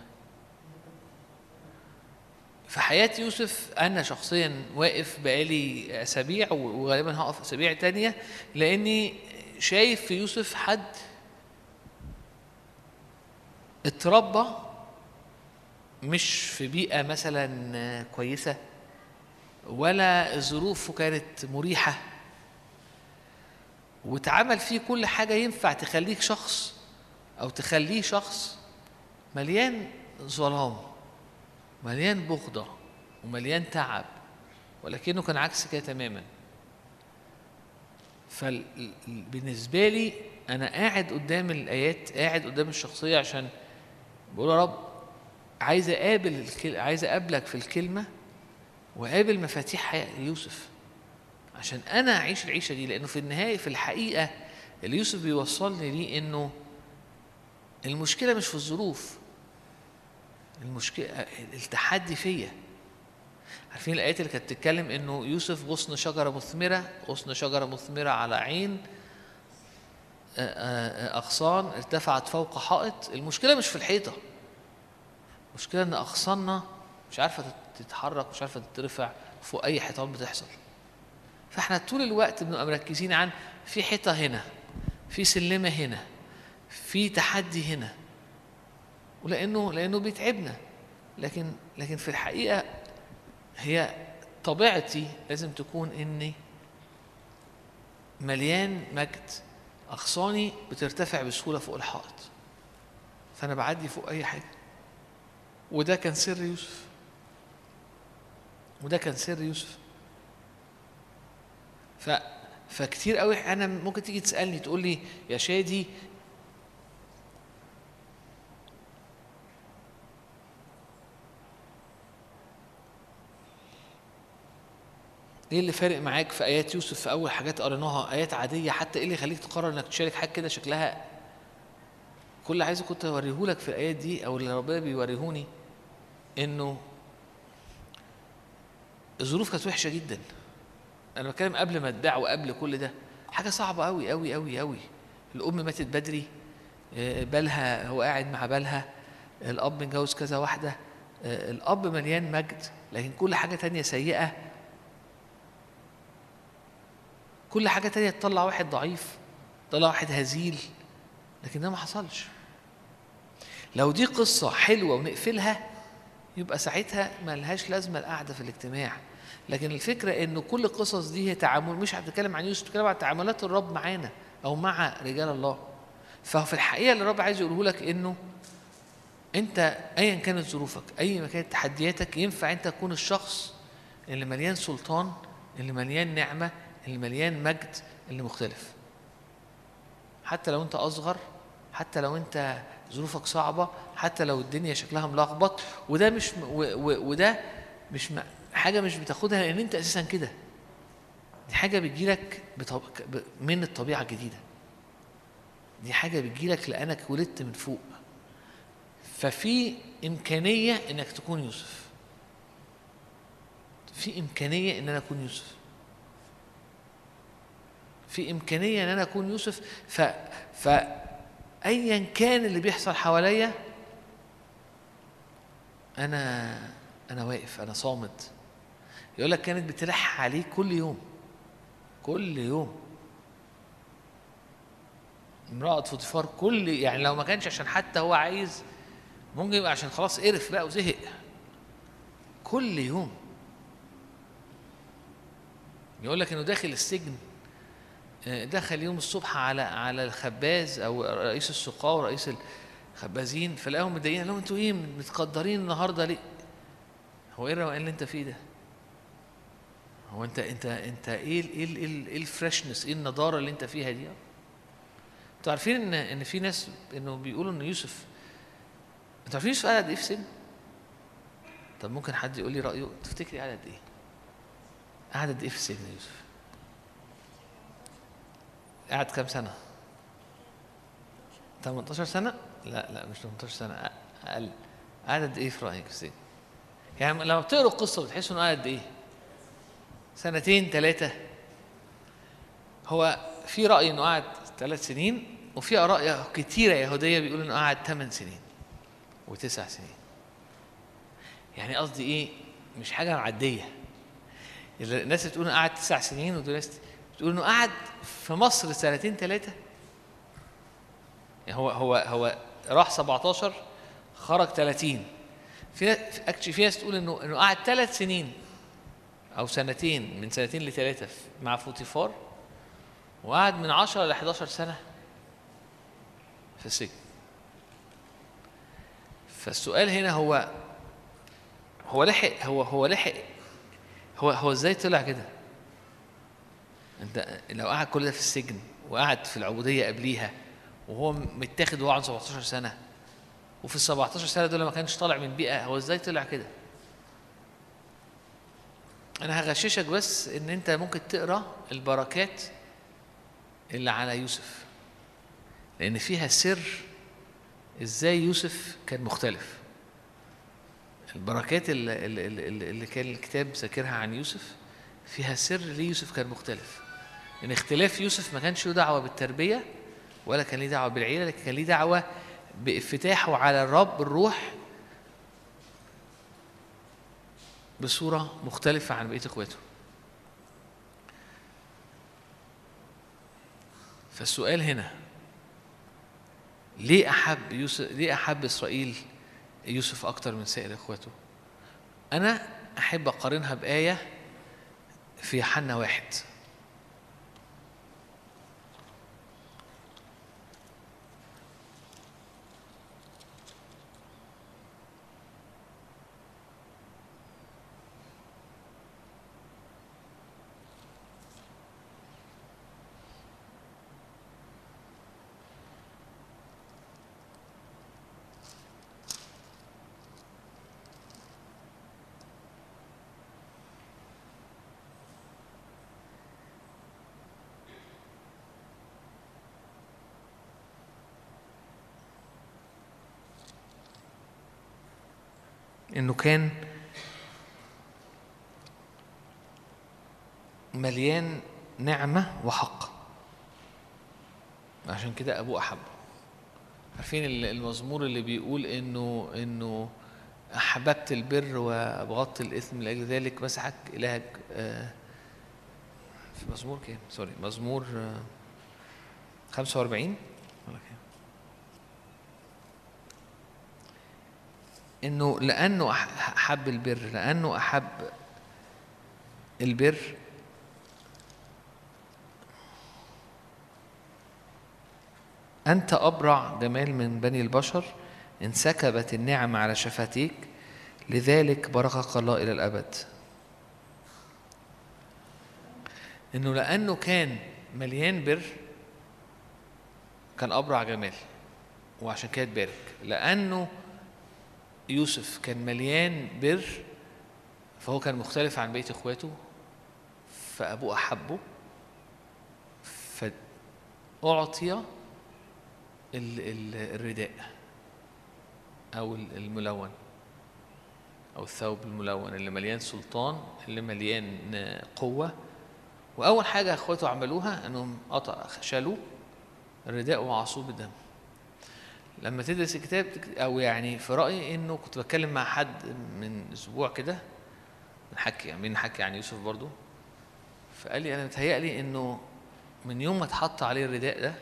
في حياة يوسف أنا شخصيا واقف بقالي أسابيع وغالبا هقف أسابيع تانية لأني شايف في يوسف حد اتربى مش في بيئة مثلا كويسة ولا ظروفه كانت مريحة واتعمل فيه كل حاجة ينفع تخليك شخص أو تخليه شخص مليان ظلام مليان بغضة ومليان تعب ولكنه كان عكس كده تماما. فبالنسبة لي أنا قاعد قدام الآيات قاعد قدام الشخصية عشان بقول يا رب عايز أقابل. عايز أقابلك في الكلمة وقابل مفاتيح يوسف عشان أنا أعيش العيشة دي لأنه في النهاية في الحقيقة اللي يوسف بيوصلني ليه إنه المشكلة مش في الظروف المشكلة التحدي فيا عارفين الآيات اللي كانت بتتكلم إنه يوسف غصن شجرة مثمرة غصن شجرة مثمرة على عين أغصان ارتفعت فوق حائط. المشكلة مش في الحيطة. المشكلة إن أغصاننا مش عارفة تتحرك مش عارفة تترفع فوق أي حيطان بتحصل. فإحنا طول الوقت بنبقى مركزين عن في حيطة هنا في سلمة هنا في تحدي هنا. ولأنه لأنه بيتعبنا. لكن لكن في الحقيقة هي طبيعتي لازم تكون إني مليان مجد. أغصاني بترتفع بسهولة فوق الحائط. فأنا بعدي فوق أي حاجة. وده كان سر يوسف. وده كان سر يوسف. ف فكتير قوي. أنا ممكن تيجي تسألني تقول لي يا شادي إيه اللي فارق معاك في آيات يوسف في أول حاجات قريناها؟ آيات عادية حتى إيه اللي يخليك تقرر إنك تشارك حاجة كده شكلها؟ كل اللي عايزه كنت أوريهولك في الآيات دي أو اللي ربنا بيوريهوني إنه الظروف كانت وحشة جدا. أنا بتكلم قبل ما اتباع وقبل كل ده. حاجة صعبة قوي قوي قوي قوي الأم ماتت بدري بالها هو قاعد مع بالها. الأب متجوز كذا واحدة. الأب مليان مجد لكن كل حاجة تانية سيئة. كل حاجة تانية تطلع واحد ضعيف تطلع واحد هزيل لكن ده ما حصلش. لو دي قصة حلوة ونقفلها يبقى ساعتها ما لهاش لازمة القعدة في الاجتماع. لكن الفكرة انه كل القصص دي هي تعامل مش هتتكلم عن يوسف بتتكلم عن تعاملات الرب معانا أو مع رجال الله. ففي الحقيقة اللي الرب عايز يقوله لك إنه أنت ايا كانت ظروفك أي ما كانت تحدياتك ينفع انت تكون الشخص اللي مليان سلطان اللي مليان نعمة اللي مليان مجد اللي مختلف. حتى لو انت أصغر حتى لو انت ظروفك صعبة حتى لو الدنيا شكلها ملخبط وده مش وده مش حاجة مش بتاخدها لأن انت أساسا كده. دي حاجة بتجيلك. من الطبيعة الجديدة. دي حاجة بتجيلك لأنك ولدت من فوق. ففي إمكانية إنك تكون يوسف. في إمكانية ان أنا اكون يوسف. في إمكانية إن أنا أكون يوسف ف ف ايا كان اللي بيحصل حواليا أنا أنا واقف أنا صامد يقول لك كانت بتلح عليه كل يوم كل يوم. امرأة فوتيفار كل يعني لو ما كانش عشان حتى هو عايز ممكن يبقى عشان خلاص قرف بقى وزهق. كل يوم. يقول لك إنه داخل السجن. دخل يوم الصبح على على الخباز أو رئيس السقاة ورئيس الخبازين فلقاهم متضايقين قال لهم أنتوا إيه متقدرين النهارده ليه؟ هو إيه الروقان اللي انت فيه ده؟ هو انت انت انت إيه إيه إيه الفريشنس إيه النضارة اللي انت فيها دي؟ أنتوا عارفين ان ان في ناس انه بيقولوا ان يوسف أنتوا عارفين يوسف قعد قد إيه في سجن؟ طب ممكن حد يقول لي رأيه تفتكري قعد قد إيه؟ قعد قد إيه في السجن يوسف؟ قعد كام سنة؟ 18 سنة؟ لا لا مش 18 سنة أقل قعد قد إيه في رأيك السجن؟ يعني لما بتقروا القصة بتحسوا إنه قعد قد إيه؟ سنتين ثلاثة هو في رأي إنه قعد ثلاث سنين وفي آراء كتيرة يهودية بيقولوا إنه قعد ثمان سنين وتسع سنين يعني قصدي إيه؟ مش حاجة معدية الناس بتقول قعد تسع سنين ودول ناس بتقول إنه قعد في مصر سنتين ثلاثة يعني هو هو هو راح 17 خرج 30 في actually في ناس تقول انه إنه قعد ثلاث سنين أو سنتين من سنتين لثلاثه مع فوتيفار وقعد من 10 ل 11 سنة في السجن. فالسؤال هنا هو هو لحق هو هو لحق هو هو إزاي طلع كده؟ انت لو قعد كل ده في السجن وقعد في العبودية قبليها وهو متاخد وهو عنده 17 سنة وفي ال 17 سنة دول ما كانش طالع من بيئة هو إزاي طلع كده؟ أنا هغششك بس إن أنت ممكن تقرأ البركات اللي على يوسف لأن فيها سر إزاي يوسف كان مختلف البركات اللي, اللي, كان الكتاب ذاكرها عن يوسف فيها سر ليه يوسف كان مختلف إن اختلاف يوسف ما كانش له دعوة بالتربية ولا كان ليه دعوة بالعيلة لكن كان ليه دعوة بانفتاحه على الرب الروح بصورة مختلفة عن بقية إخواته. فالسؤال هنا ليه أحب يوسف ليه أحب إسرائيل يوسف أكتر من سائر إخواته؟ أنا أحب أقارنها بآية في حنا واحد. إنه كان مليان نعمة وحق عشان كده أبوه أحبه عارفين ال- المزمور اللي بيقول إنه إنه أحببت البر وأبغضت الإثم لأجل ذلك مسحك إلهك آه، في مزمور كام؟ سوري مزمور آه، 45 ولا كام؟ إنه لأنه أحب البر لأنه أحب البر. أنت أبرع جمال من بني البشر انسكبت النعم على شفتيك لذلك باركك الله إلى الأبد. إنه لأنه كان مليان بر كان أبرع جمال وعشان كده اتبارك. لأنه يوسف كان مليان بر فهو كان مختلف عن بقية إخواته فأبوه أحبه فأعطي ال- ال- الرداء أو ال- الملون أو الثوب الملون اللي مليان سلطان اللي مليان قوة. وأول حاجة إخواته عملوها أنهم قطع شالوا الرداء وعصوه بالدم. لما تدرس الكتاب أو يعني في رأيي إنه كنت بتكلم مع حد من أسبوع كده بنحكي يعني بنحكي عن يوسف برضو فقال لي أنا متهيألي إنه من يوم ما اتحط عليه الرداء ده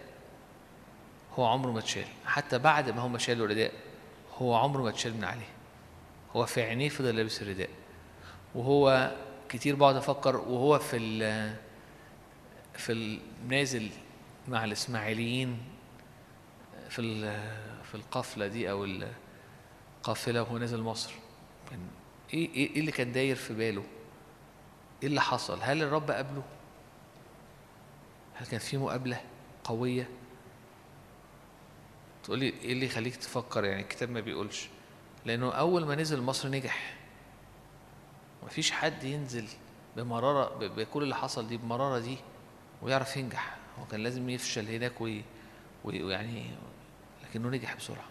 هو عمره ما اتشال. حتى بعد ما هم شالوا الرداء هو عمره ما اتشال من عليه. هو في عينيه فضل لابس الرداء. وهو كتير بقعد أفكر وهو في ال- في النازل مع الإسماعيليين في في القفلة دي أو القافله وهو نازل مصر. كان إيه إيه إيه اللي كان داير في باله؟ إيه اللي حصل؟ هل الرب قابله؟ هل كان في مقابلة قوية؟ تقول لي إيه اللي يخليك تفكر؟ يعني الكتاب ما بيقولش. لأنه أول ما نزل مصر نجح. مفيش حد ينزل بمرارة بكل اللي حصل دي بمرارة دي ويعرف ينجح. هو كان لازم يفشل هناك وي وي- ويعني لكنه نجح بسرعة.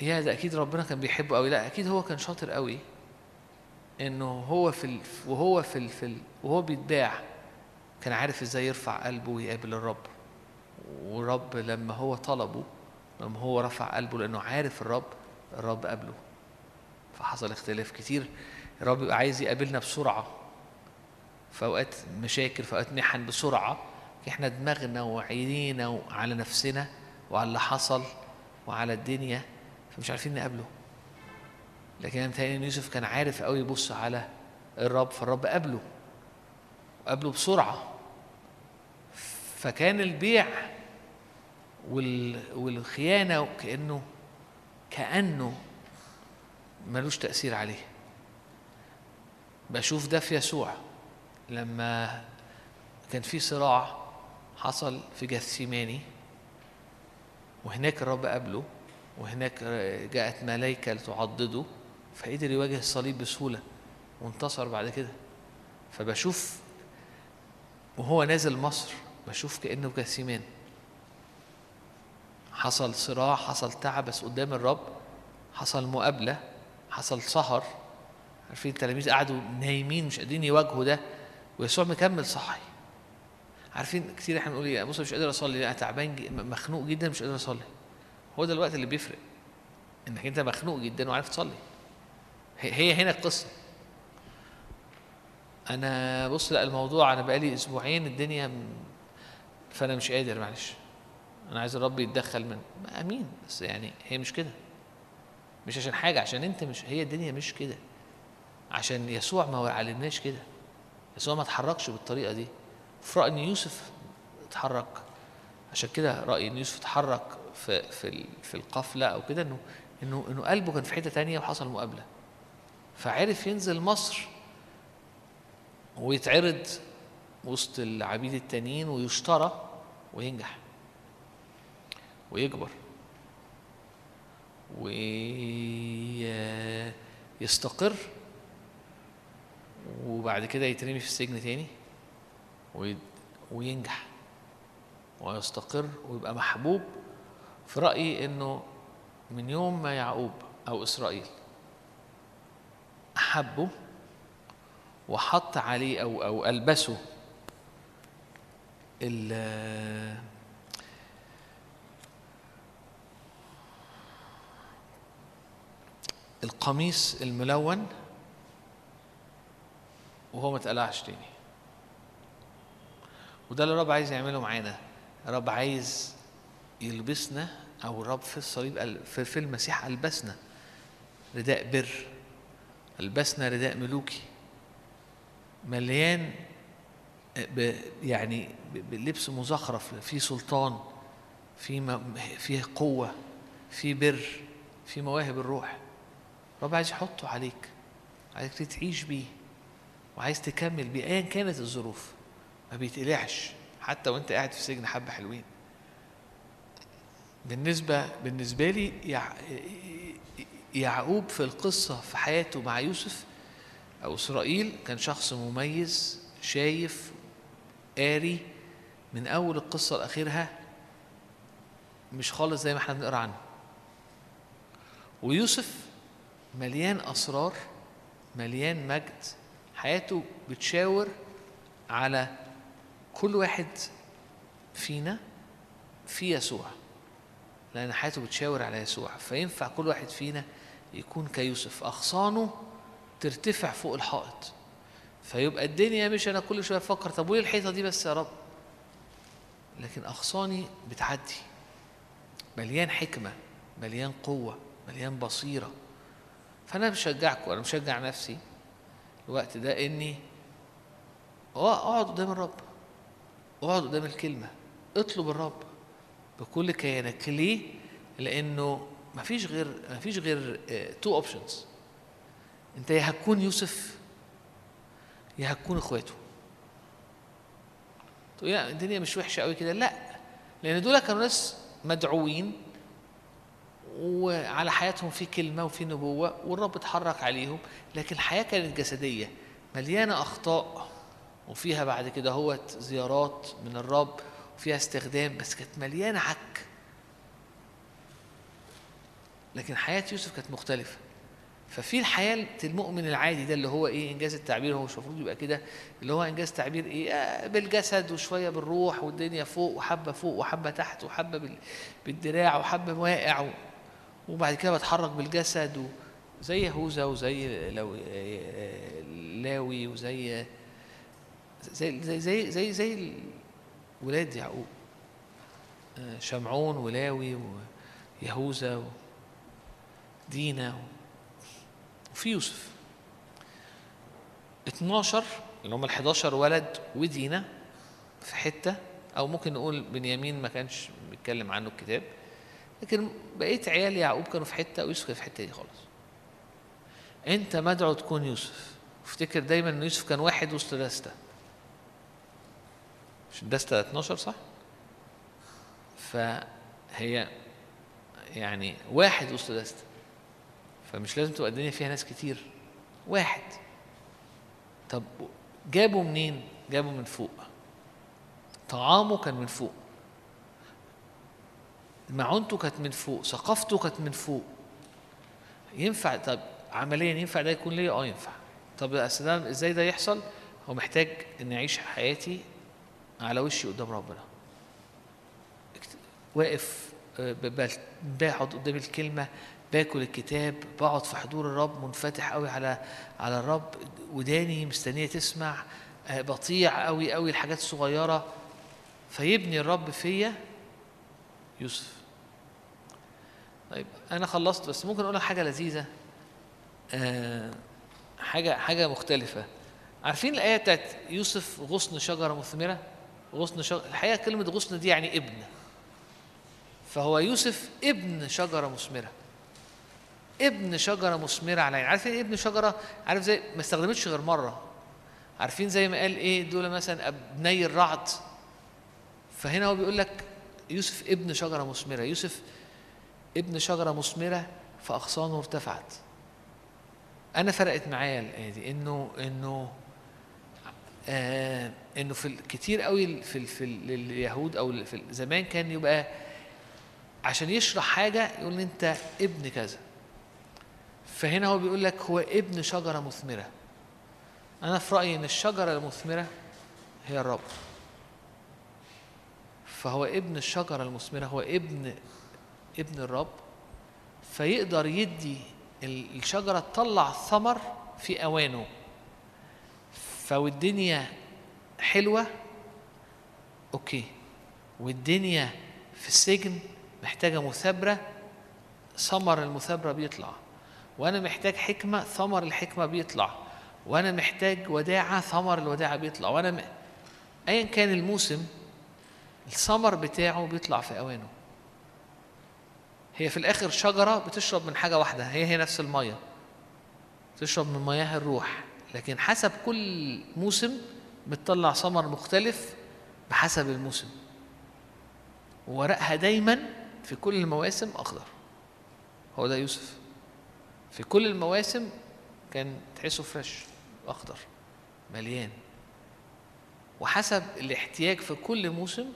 يا ده أكيد ربنا كان بيحبه قوي لا أكيد هو كان شاطر قوي إنه هو في ال... وهو في ال... في ال... وهو بيتباع كان عارف إزاي يرفع قلبه ويقابل الرب. والرب لما هو طلبه لما هو رفع قلبه لأنه عارف الرب الرب قابله. فحصل اختلاف كتير. الرب عايز يقابلنا بسرعة. في أوقات مشاكل في أوقات محن بسرعة. إحنا دماغنا وعينينا على نفسنا وعلى اللي حصل وعلى الدنيا فمش عارفين نقابله. لكن أنا إن يوسف كان عارف قوي يبص على الرب فالرب قابله وقابله بسرعة. فكان البيع وال... والخيانة كأنه كأنه ملوش تأثير عليه. بشوف ده في يسوع لما كان في صراع حصل في جثيماني وهناك الرب قابله وهناك جاءت ملائكة لتعضده فقدر يواجه الصليب بسهولة وانتصر بعد كده. فبشوف وهو نازل مصر بشوف كأنه في جثيمان حصل صراع حصل تعب بس قدام الرب حصل مقابلة حصل سهر. عارفين التلاميذ قعدوا نايمين مش قادرين يواجهوا ده ويسوع مكمل صحي. عارفين كتير إحنا بنقول إيه؟ بص مش قادر اصلي. أنا تعبان مخنوق جدا مش قادر اصلي. هو ده الوقت اللي بيفرق انك انت مخنوق جدا وعارف تصلي. هي هنا القصة. أنا بص لا الموضوع أنا بقالي أسبوعين الدنيا فانا مش قادر معلش. أنا عايز الرب يتدخل من امين. بس يعني هي مش كده. مش عشان حاجة عشان انت مش هي الدنيا مش كده. عشان يسوع ما علمناش كده. يسوع ما اتحركش بالطريقة دي. في رأي إن يوسف اتحرك. عشان كده رايي إن يوسف اتحرك في في في القفلة أو كده إنه إنه إنه قلبه كان في حتة تانية وحصل مقابلة. فعرف ينزل مصر ويتعرض وسط العبيد التانيين ويشترى وينجح ويكبر ويستقر وبعد كده يترمي في السجن تاني. وينجح ويستقر ويبقى محبوب في رأيي إنه من يوم ما يعقوب أو إسرائيل أحبه وحط عليه أو أو ألبسه ال- القميص الملون وهو ما اتقلعش تاني. وده اللي الرب عايز يعمله معانا. الرب عايز يلبسنا أو الرب في الصليب في في المسيح ألبسنا رداء بر ألبسنا رداء ملوكي. مليان ب يعني بلبس مزخرف فيه سلطان فيه م- فيه قوة فيه بر فيه مواهب الروح. الرب عايز يحطه عليك عايزك تعيش بيه وعايز تكمل بيه ايا كانت الظروف. ما بيتقلعش. حتى وانت قاعد في سجن حبة حلوين. بالنسبة بالنسبة لي يع... يعقوب في القصة في حياته مع يوسف أو إسرائيل كان شخص مميز شايف قاري من أول القصة لآخرها مش خالص زي ما إحنا بنقرأ عنه. ويوسف مليان أسرار مليان مجد. حياته بتشاور على كل واحد فينا في يسوع لأن حياته بتشاور على يسوع فينفع كل واحد فينا يكون كيوسف. أغصانه ترتفع فوق الحائط فيبقى الدنيا مش أنا كل شوية أفكر طب وإيه الحيطة دي بس يا رب؟ لكن أغصاني بتعدي مليان حكمة مليان قوة مليان بصيرة. فأنا بشجعكم أنا مشجع نفسي الوقت ده إني أقعد قدام الرب. اقعد قدام الكلمة. اطلب الرب بكل كيانك ليه؟ لأنه مفيش غير مفيش غير two options أنت يا هتكون يوسف يا هتكون إخواته. تقول يا الدنيا مش وحشة قوي كده. لا لأن دول كانوا ناس مدعوين وعلى حياتهم في كلمة وفي نبوة والرب اتحرك عليهم لكن الحياة كانت جسدية مليانة أخطاء. وفيها بعد كده هو زيارات من الرب وفيها استخدام بس كانت مليانة عك لكن حياة يوسف كانت مختلفة. ففي الحياة المؤمن العادي ده اللي هو إيه إنجاز التعبير هو مش المفروض يبقى كده. اللي هو إنجاز تعبير إيه آه بالجسد وشوية بالروح والدنيا فوق وحبة فوق وحبة تحت بال- بالدراع وحبة واقع وبعد كده بتحرك بالجسد زي يهوذا وزي لو آه، لاوي وزي زي زي زي زي, زي ولاد يعقوب. آه، شمعون ولاوي ويهوذا ودينا وفي يوسف. 12 اللي هم ال 11 ولد ودينا في حتة أو ممكن نقول بنيامين ما كانش بيتكلم عنه الكتاب لكن بقيت عيال يعقوب كانوا في حتة ويوسف في حتة دي خالص. أنت مدعو تكون يوسف. افتكر دايما إن يوسف كان واحد وسط دستة. مش الدستة 12 صح؟ فهي يعني واحد وسط دستة فمش لازم تبقى الدنيا فيها ناس كتير. واحد. طب جابوا منين؟ جابوا من فوق. طعامه كان من فوق. معونته كانت من فوق. ثقافته كانت من فوق. ينفع؟ طب عمليا ينفع ده يكون ليا؟ آه ينفع. طب ده إزاي ده يحصل؟ هو محتاج إن أعيش حياتي على وشي قدام ربنا. واقف آه، بقعد قدام الكلمة باكل الكتاب بقعد في حضور الرب منفتح قوي على على الرب. وداني مستنية تسمع آه، بطيع قوي قوي الحاجات الصغيرة. فيبني الرب فيا يوسف. طيب أنا خلصت بس ممكن أقول لك حاجة لذيذة. آه حاجة حاجة مختلفة. عارفين الآية بتاعت يوسف غصن شجرة مثمرة؟ غصن شجره الحقيقة كلمة غصن دي يعني ابن. فهو يوسف ابن شجرة مثمرة. ابن شجرة مثمرة على عين. عارفين إيه ابن شجرة؟ عارف زي ما استخدمتش غير مرة. عارفين زي ما قال إيه دول مثلا أبني الرعد. فهنا هو بيقول لك يوسف ابن شجرة مثمرة. يوسف ابن شجرة مثمرة فأغصانه ارتفعت. أنا فرقت معايا الآية دي. إنه إنه آه إنه في كتير قوي في في ال- اليهود أو في زمان كان يبقى عشان يشرح حاجة يقول أنت ابن كذا. فهنا هو بيقول لك هو ابن شجرة مثمرة. أنا في رأيي إن الشجرة المثمرة هي الرب. فهو ابن الشجرة المثمرة هو ابن ابن الرب. فيقدر يدي ال- الشجرة تطلع ثمر في أوانه. فالدنيا حلوة؟ أوكي. والدنيا في السجن محتاجة مثابرة ثمر المثابرة بيطلع. وأنا محتاج حكمة ثمر الحكمة بيطلع. وأنا محتاج وداعة ثمر الوداعة بيطلع. وأنا م... أيا كان الموسم الثمر بتاعه بيطلع في أوانه. هي في الآخر شجرة بتشرب من حاجة واحدة. هي هي نفس المية. تشرب من مياه الروح. لكن حسب كل موسم بتطلع ثمر مختلف بحسب الموسم. وورقها دايما في كل المواسم أخضر. هو ده يوسف. في كل المواسم كان تحسه fresh أخضر مليان. وحسب الاحتياج في كل موسم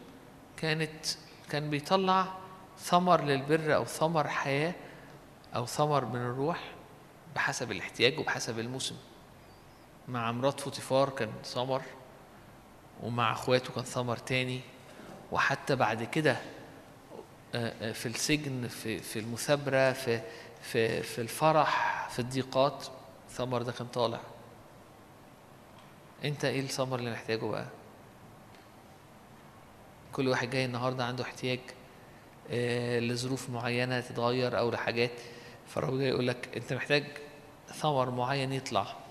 كانت كان بيطلع ثمر للبر أو ثمر حياة أو ثمر من الروح بحسب الاحتياج وبحسب الموسم. مع مرات فوتيفار كان ثمر ومع أخواته كان ثمر تاني. وحتى بعد كده آه، آه، في السجن في في المثابرة في في في الفرح في الضيقات الثمر ده كان طالع. انت إيه الثمر اللي محتاجه بقى؟ كل واحد جاي النهارده عنده احتياج آه، لظروف معينة تتغير أو لحاجات. فالرب جاي يقول لك انت محتاج ثمر معين يطلع.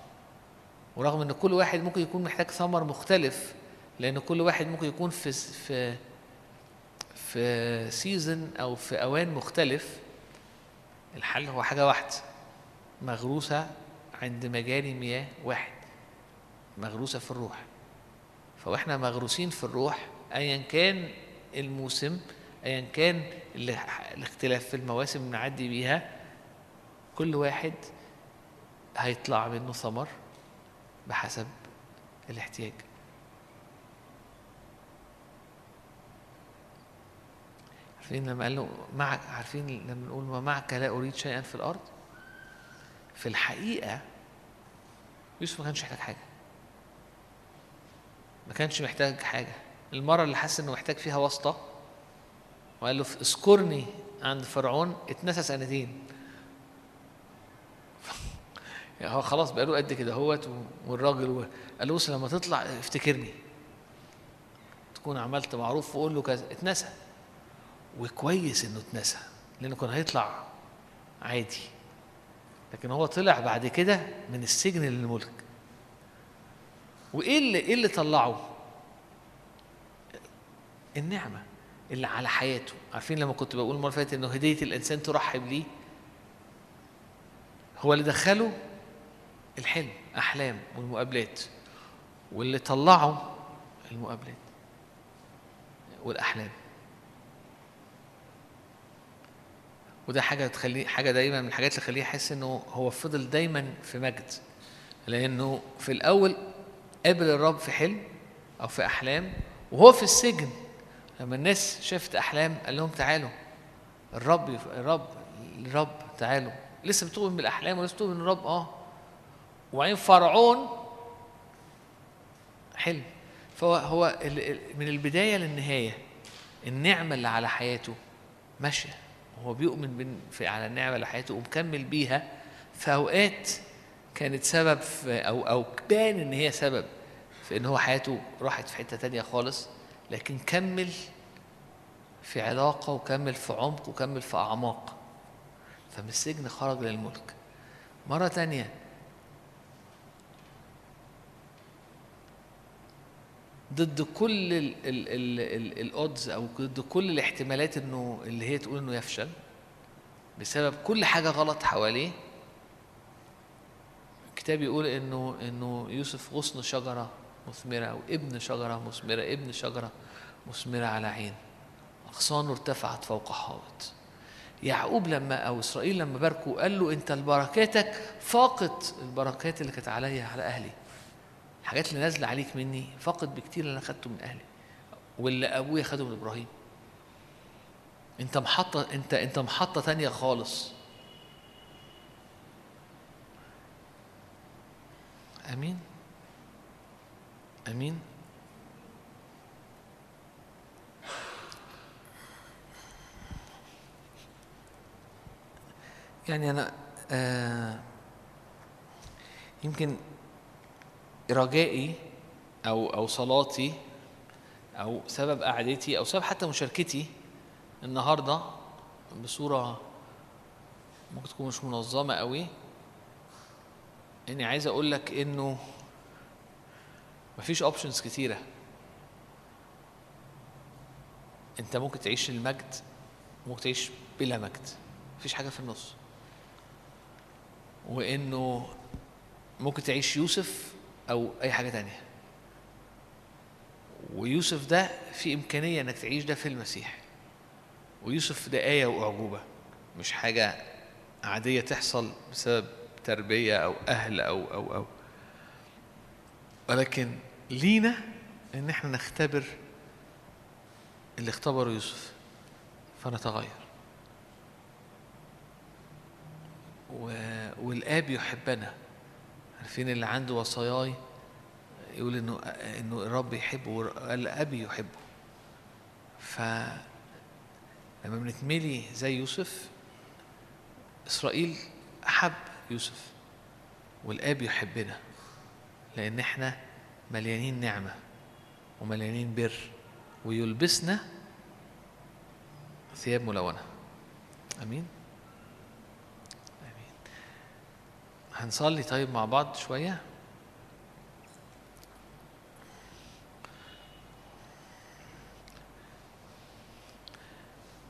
ورغم إن كل واحد ممكن يكون محتاج ثمر مختلف لأن كل واحد ممكن يكون في في في سيزن أو في أوان مختلف الحل هو حاجة واحدة مغروسة عند مجاري مياه واحد مغروسة في الروح. فوإحنا مغروسين في الروح ايا كان الموسم ايا كان ال- الاختلاف في المواسم بنعدي بيها كل واحد هيطلع منه ثمر. بحسب الاحتياج. عارفين لما قال له معك عارفين لما نقول ما معك لا أريد شيئا في الأرض؟ في الحقيقة يوسف ما كانش محتاج حاجة. ما كانش محتاج حاجة. المرة اللي حس إنه محتاج فيها واسطة وقال له اذكرني عند فرعون اتنسى سنتين. يعني هو خلاص بقى له قد كده هوت والراجل قال له بص لما تطلع افتكرني. تكون عملت معروف وقول له كذا. اتنسى. وكويس انه اتنسى لأنه كان هيطلع عادي. لكن هو طلع بعد كده من السجن للملك. وإيه اللي إيه اللي طلعه؟ النعمة اللي على حياته. عارفين لما كنت بقول المرة اللي فاتت إنه هدية الإنسان ترحب ليه؟ هو اللي دخله الحلم أحلام والمقابلات. واللي طلعوا المقابلات والأحلام. وده حاجة تخليه حاجة دايما من الحاجات اللي تخليه يحس إنه هو فضل دايما في مجد. لأنه في الأول قابل الرب في حلم أو في أحلام وهو في السجن. لما الناس شافت أحلام قال لهم تعالوا. الرب الرب الرب تعالوا. لسه بتؤمن بالأحلام ولسه بتؤمن الرب آه. وبعدين فرعون حلم فهو هو من البداية للنهاية. النعمة اللي على حياته ماشية. هو بيؤمن في على النعمة اللي حياته ومكمل بيها. في أوقات كانت سبب في أو أو بان إن هي سبب في إن هو حياته راحت في حتة تانية خالص. لكن كمل في علاقة وكمل في عمق وكمل في أعماق. فمن السجن خرج للملك. مرة تانية ضد كل الاودز أو ضد كل الاحتمالات إنه اللي هي تقول إنه يفشل بسبب كل حاجة غلط حواليه. الكتاب يقول إنه إنه يوسف غصن شجرة مثمرة أو ابن شجرة مثمرة ابن شجرة مثمرة على عين. أغصانه ارتفعت فوق حائط. يعقوب لما أو إسرائيل لما باركوا قال له أنت بركاتك فاقت البركات اللي كانت عليا على أهلي. الحاجات اللي نازلة عليك مني فقد بكتير اللي أنا خدته من أهلي واللي أبويا خده من إبراهيم. أنت محطة أنت أنت محطة تانية خالص. آمين. آمين. يعني أنا آه يمكن رجائي أو أو صلاتي أو سبب قعدتي أو سبب حتى مشاركتي النهارده بصورة ممكن تكون مش منظمة قوي. إني عايز أقول لك إنه مفيش اوبشنز كتيرة. أنت ممكن تعيش المجد ممكن تعيش بلا مجد. مفيش حاجة في النص. وإنه ممكن تعيش يوسف أو أي حاجة تانية. ويوسف ده في إمكانية إنك تعيش ده في المسيح. ويوسف ده آية وأعجوبة. مش حاجة عادية تحصل بسبب تربية أو أهل أو أو أو. ولكن لينا إن إحنا نختبر اللي اختبره يوسف. فنتغير. والآب يحبنا. عارفين اللي عنده وصاياي يقول إنه إنه الرب يحبه قال أبي يحبه. ف لما بنتملي زي يوسف إسرائيل أحب يوسف والآب يحبنا لأن إحنا مليانين نعمة ومليانين بر ويلبسنا ثياب ملونة. آمين؟ هنصلي طيب مع بعض شوية؟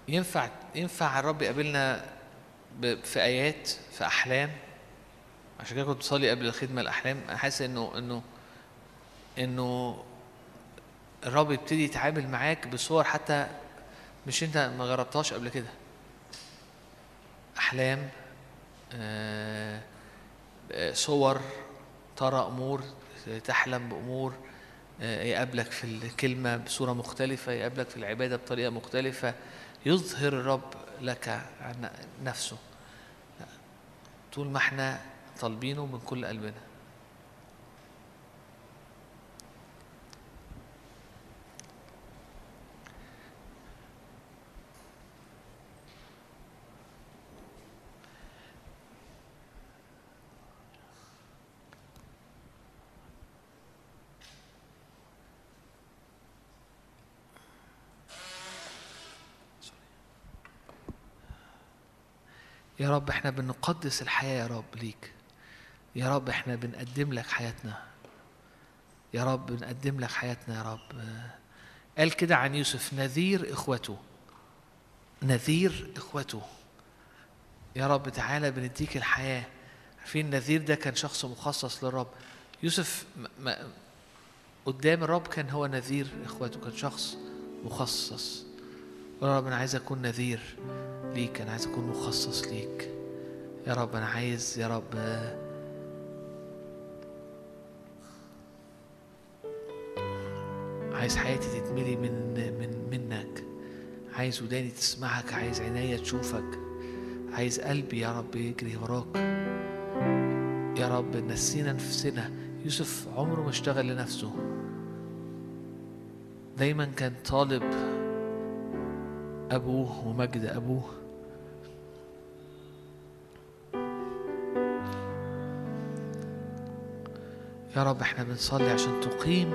ينفع ينفع الرب يقابلنا في آيات في أحلام؟ عشان كده كنت بصلي قبل الخدمة الأحلام. حاسس إنه إنه إنه الرب يبتدي يتعامل معاك بصور حتى مش أنت ما جربتهاش قبل كده. أحلام آه صور ترى أمور تحلم بأمور يقابلك في الكلمة بصورة مختلفة يقابلك في العبادة بطريقة مختلفة. يظهر الرب لك عن نفسه. طول ما إحنا طالبينه من كل قلبنا. يا رب إحنا بنقدس الحياة يا رب ليك. يا رب إحنا بنقدم لك حياتنا. يا رب بنقدم لك حياتنا يا رب. قال كده عن يوسف نذير إخوته. نذير إخوته. يا رب تعالى بنديك الحياة. عارفين النذير ده كان شخص مخصص للرب. يوسف قدام الرب كان هو نذير اخواته كان شخص مخصص. يا رب أنا عايز أكون نذير ليك أنا عايز أكون مخصص ليك. يا رب أنا عايز يا رب. عايز حياتي تتملي من من منك. عايز وداني تسمعك. عايز عينيا تشوفك. عايز قلبي يا رب يجري وراك. يا رب نسينا نفسنا. يوسف عمره ما اشتغل لنفسه. دايما كان طالب أبوه ومجد أبوه. يا رب إحنا بنصلي عشان تقيم.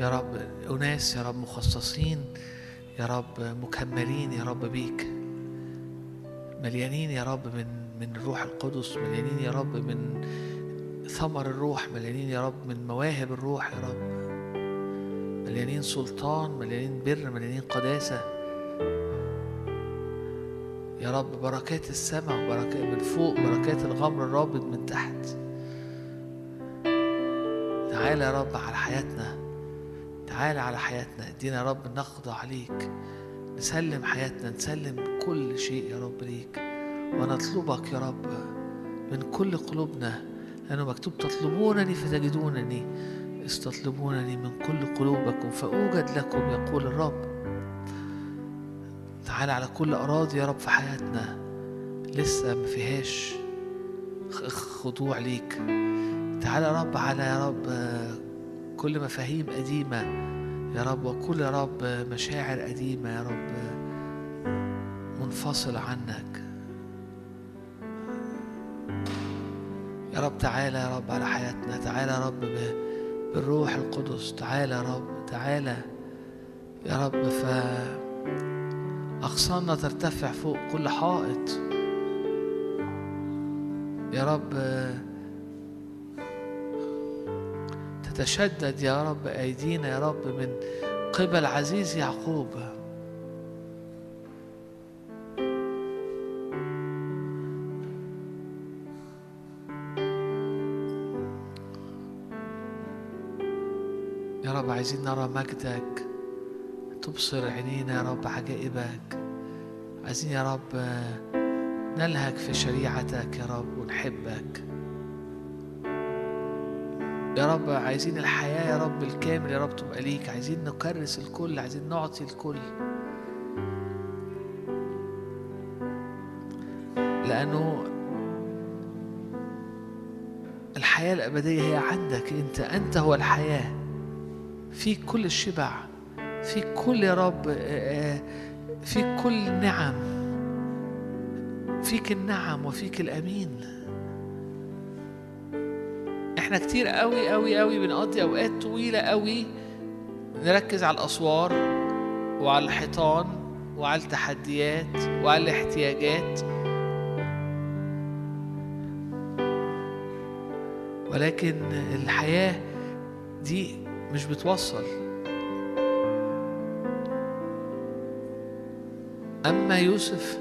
يا رب أناس يا رب مخصصين يا رب مكملين يا رب بيك. مليانين يا رب من من الروح القدس مليانين يا رب من ثمر الروح مليانين يا رب من مواهب الروح يا رب. مليانين سلطان مليانين بر مليانين قداسة. يا رب بركات السماء وبركات من فوق بركات الغمر الرابط من تحت. تعالى يا رب على حياتنا تعالى على حياتنا ادينا يا رب نخضع ليك نسلم حياتنا نسلم كل شيء يا رب ليك. ونطلبك يا رب من كل قلوبنا لأنه مكتوب تطلبونني فتجدونني استطلبونني من كل قلوبكم. فأوجد لكم يقول الرب تعالى على كل أراضي يا رب في حياتنا. لسه ما فيهاش خضوع ليك. تعالى يا رب على يا رب كل مفاهيم قديمة يا رب وكل يا رب مشاعر قديمة يا رب منفصلة عنك. يا رب تعالى يا رب على حياتنا. تعالى يا رب بالروح القدس. تعالى يا رب تعالى يا رب ف أغصاننا ترتفع فوق كل حائط. يا رب تتشدد يا رب أيدينا يا رب من قبل عزيز يعقوب. يا رب عايزين نرى مجدك. تبصر عينينا يا رب عجائبك. عايزين يا رب نلهج في شريعتك يا رب ونحبك. يا رب عايزين الحياة يا رب الكامل يا رب تبقى ليك. عايزين نكرس الكل عايزين نعطي الكل. لأنه الحياة الأبدية هي عندك. أنت أنت هو الحياة. فيك كل الشبع. فيك كل يا رب فيك كل النعم فيك النعم وفيك الأمين. إحنا كتير قوي قوي قوي بنقضي أوقات طويلة قوي نركز على الأسوار وعلى الحيطان وعلى التحديات وعلى الاحتياجات. ولكن الحياة دي مش بتوصل. أما يوسف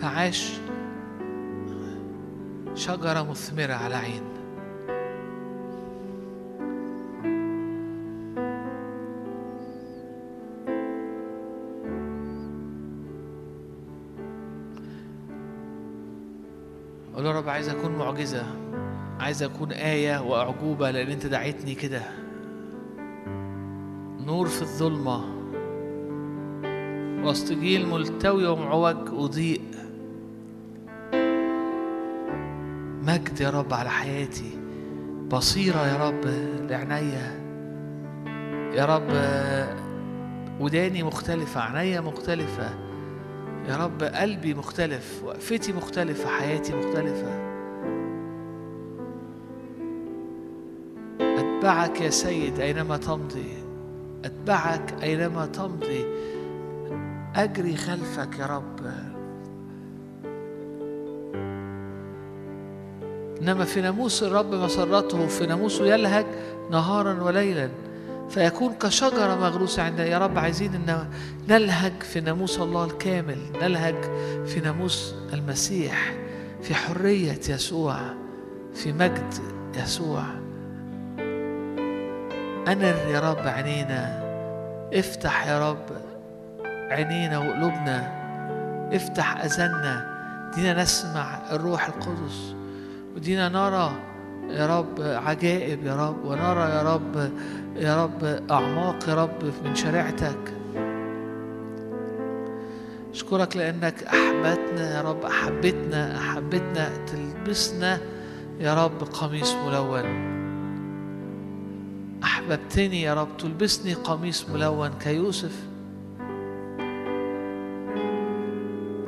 فعاش شجرة مثمرة على عين. قول يا رب عايز أكون معجزة. عايز أكون آية وأعجوبة لأن أنت دعيتني كده. نور في الظلمة. وسط جيل ملتوي ومعوج أضيء. مجد يا رب على حياتي. بصيرة يا رب لعنيا يا رب وداني مختلفة عينيا مختلفة. يا رب قلبي مختلف وقفتي مختلفة حياتي مختلفة. أتبعك يا سيد أينما تمضي. أتبعك أينما تمضي. أجري خلفك يا رب. إنما في ناموس الرب مسرته في ناموسه يلهج نهارا وليلا. فيكون كشجرة مغروسة عند يا رب عايزين إن نلهج في ناموس الله الكامل. نلهج في ناموس المسيح. في حرية يسوع. في مجد يسوع. أنر يا رب عينينا افتح يا رب عينينا وقلوبنا. افتح أذاننا. دينا نسمع الروح القدس. ودينا نرى يا رب عجائب يا رب. ونرى يا رب يا رب أعماق يا رب من شريعتك. أشكرك لأنك أحبتنا يا رب أحبتنا أحبتنا. تلبسنا يا رب قميص ملون. أحببتني يا رب تلبسني قميص ملون كيوسف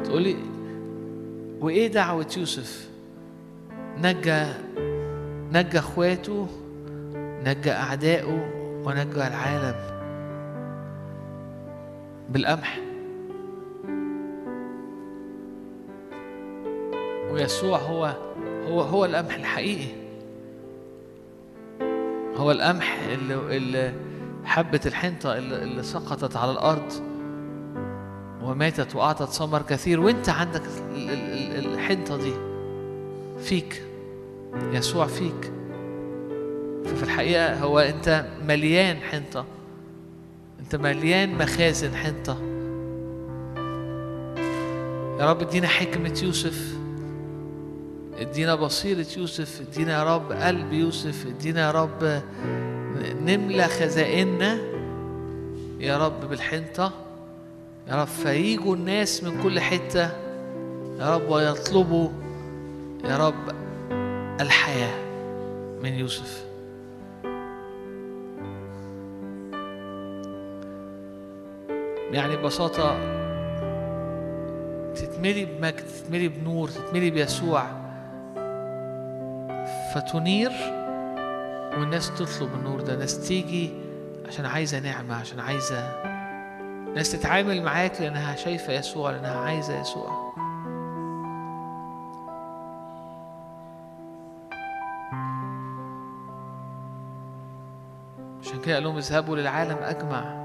تقولي وإيه دعوة يوسف؟ نجى نجى أخواته نجى أعدائه ونجى العالم بالقمح. ويسوع هو هو هو القمح الحقيقي. هو القمح اللي, اللي حبة الحنطة اللي, اللي سقطت على الأرض وماتت وأعطت ثمر كثير وأنت عندك ال- ال- ال- الحنطة دي فيك يسوع فيك. ففي الحقيقة هو أنت مليان حنطة أنت مليان مخازن حنطة. يا رب ادينا حكمة يوسف. ادينا بصيرة يوسف ادينا يا رب قلب يوسف ادينا يا رب نملى خزائننا. يا رب بالحنطة يا رب فييجوا الناس من كل حتة. يا رب ويطلبوا يا رب الحياة من يوسف. يعني ببساطة تتملي بمجد تتملي بنور تتملي بيسوع. فتنير والناس تطلب النور ده. ناس تيجي عشان عايزة نعمة عشان عايزة ناس تتعامل معاك لأنها شايفة يسوع لأنها عايزة يسوع. عشان كده قال لهم اذهبوا للعالم أجمع.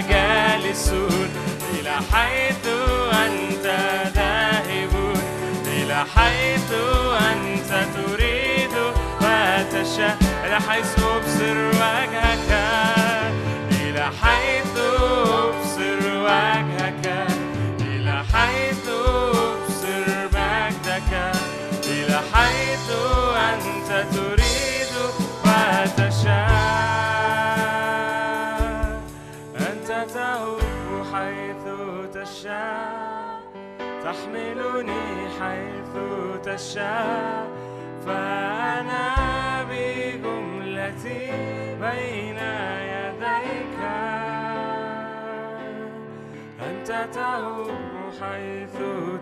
جالس إلى حيث أنت ذاهب. إلى حيث أنت تريد وتشاء إلى حيث أبصر وجهك. إلى حيث أبصر وجهك. إلى حيث أبصر مجدك. إلى حيث أنت تريد تحملني حيث تشاء فأنا بجملتي بين يديك. أنت تهب حيث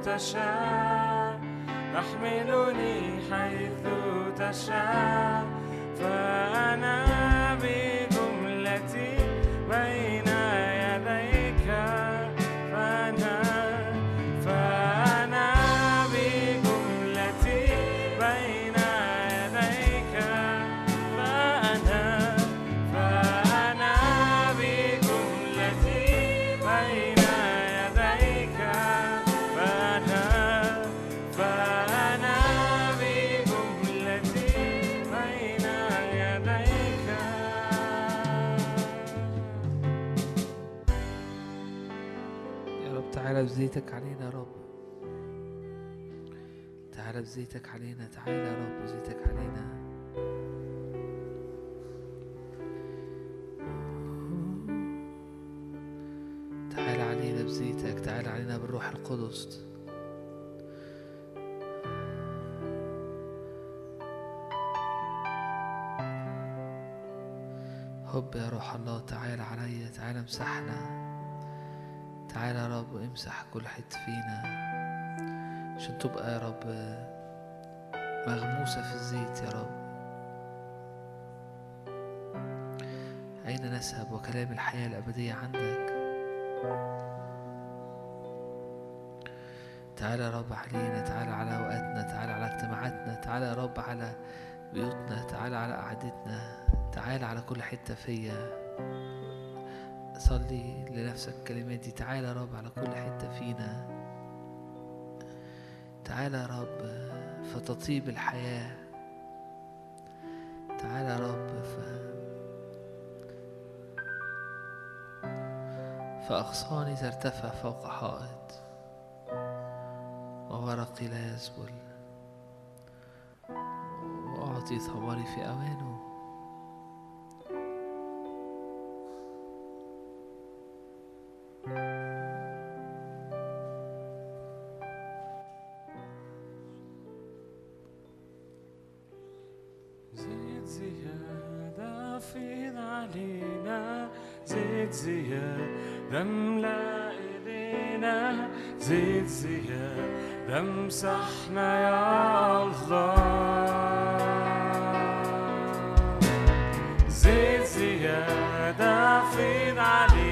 تشاء تحملني حيث تشاء فأنا بجملتي بين تعالى بزيتك علينا يا رب. تعالى بزيتك علينا تعالى يا رب بزيتك علينا. تعالى علينا بزيتك تعالى علينا بالروح القدس. هب يا روح الله تعالى عليا تعالى امسحنا. تعالى يا رب امسح كل حتة فينا عشان تبقى يا رب مغموسة في الزيت يا رب. أين نذهب وكلام الحياة الأبدية عندك؟ تعالى يا رب علينا تعالى على أوقاتنا تعالى على اجتماعاتنا تعالى يا رب على بيوتنا تعالى على قعدتنا تعالى على كل حتة فيا. صلي لنفسك الكلمات دي. تعالى يا رب على كل حتة فينا. تعالى يا رب فتطيب الحياة. تعالى يا رب ف... فأغصاني ترتفع فوق حائط وورقي لا يذبل وأعطي ثمري في أوانه. زيد زيادة فيض علينا زيادة زيادة امسحنا يا الله زيد زيادة فيض علينا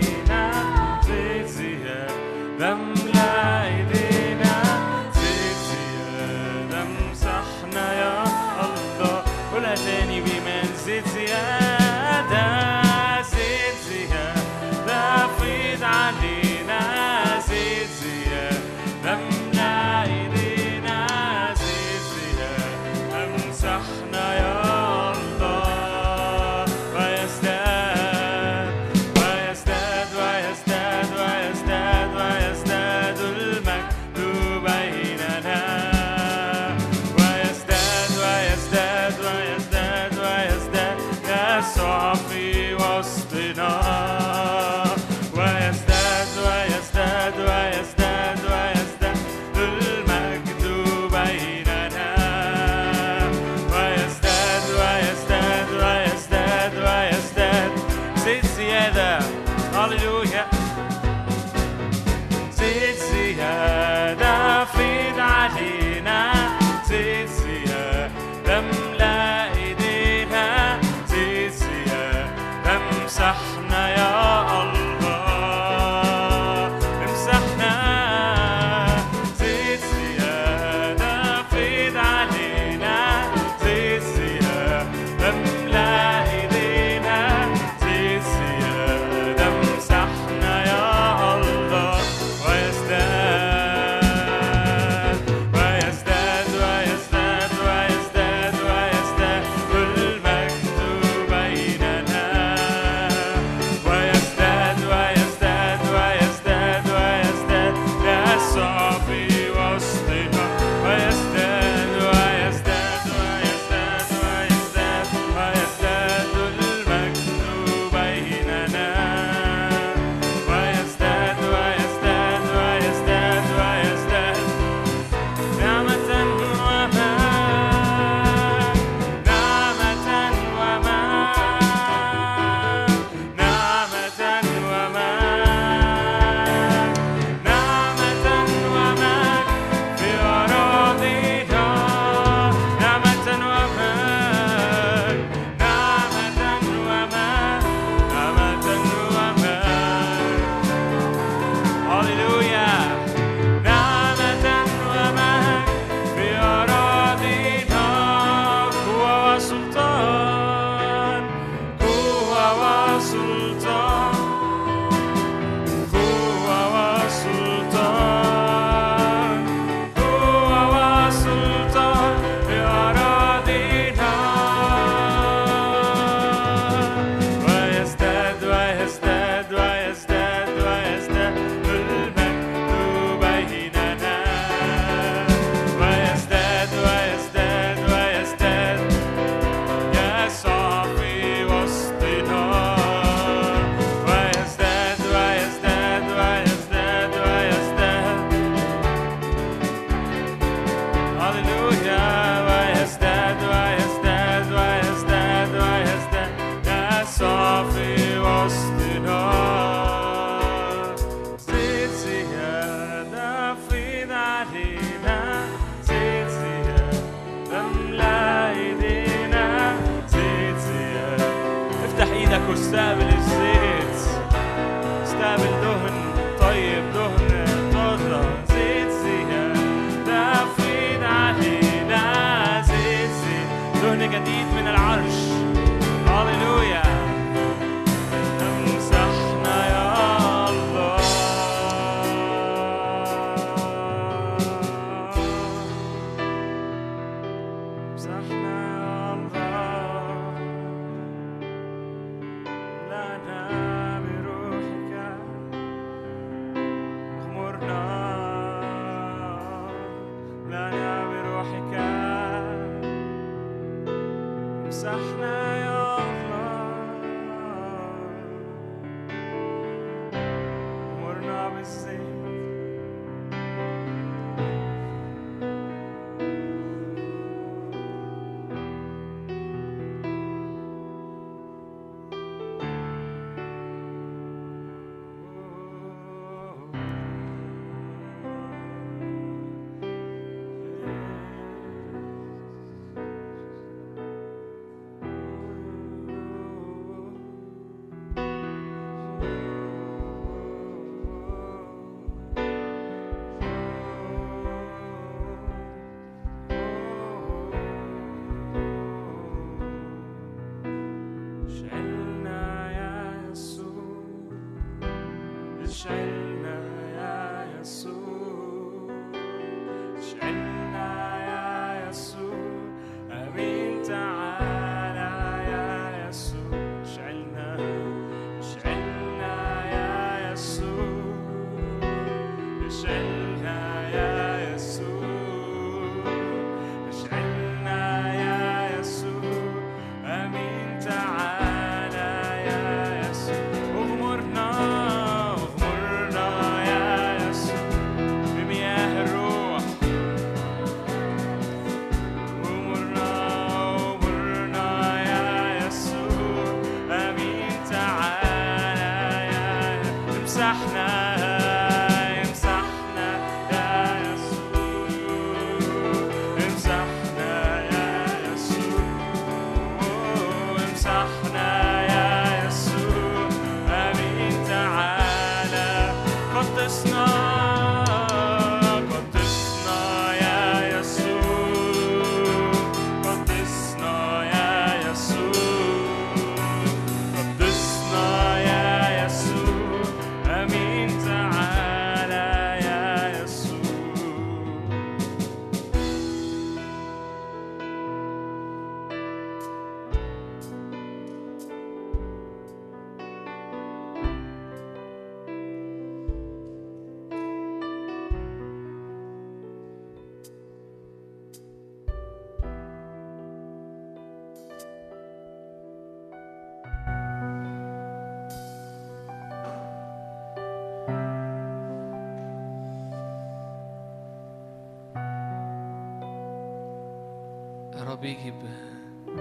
يا رب يجي ب-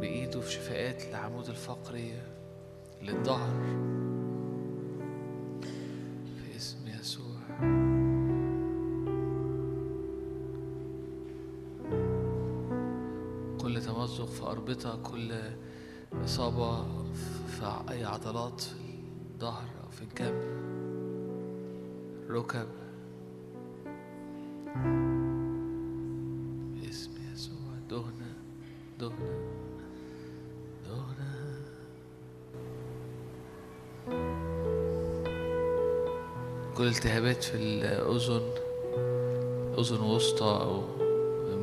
بإيده في شفاءات العمود الفقري للظهر في اسم يسوع. كل تمزق في أربطة كل إصابة في أي عضلات في الظهر أو في الجنب. ركب. التهابات في الأذن أذن وسطى أو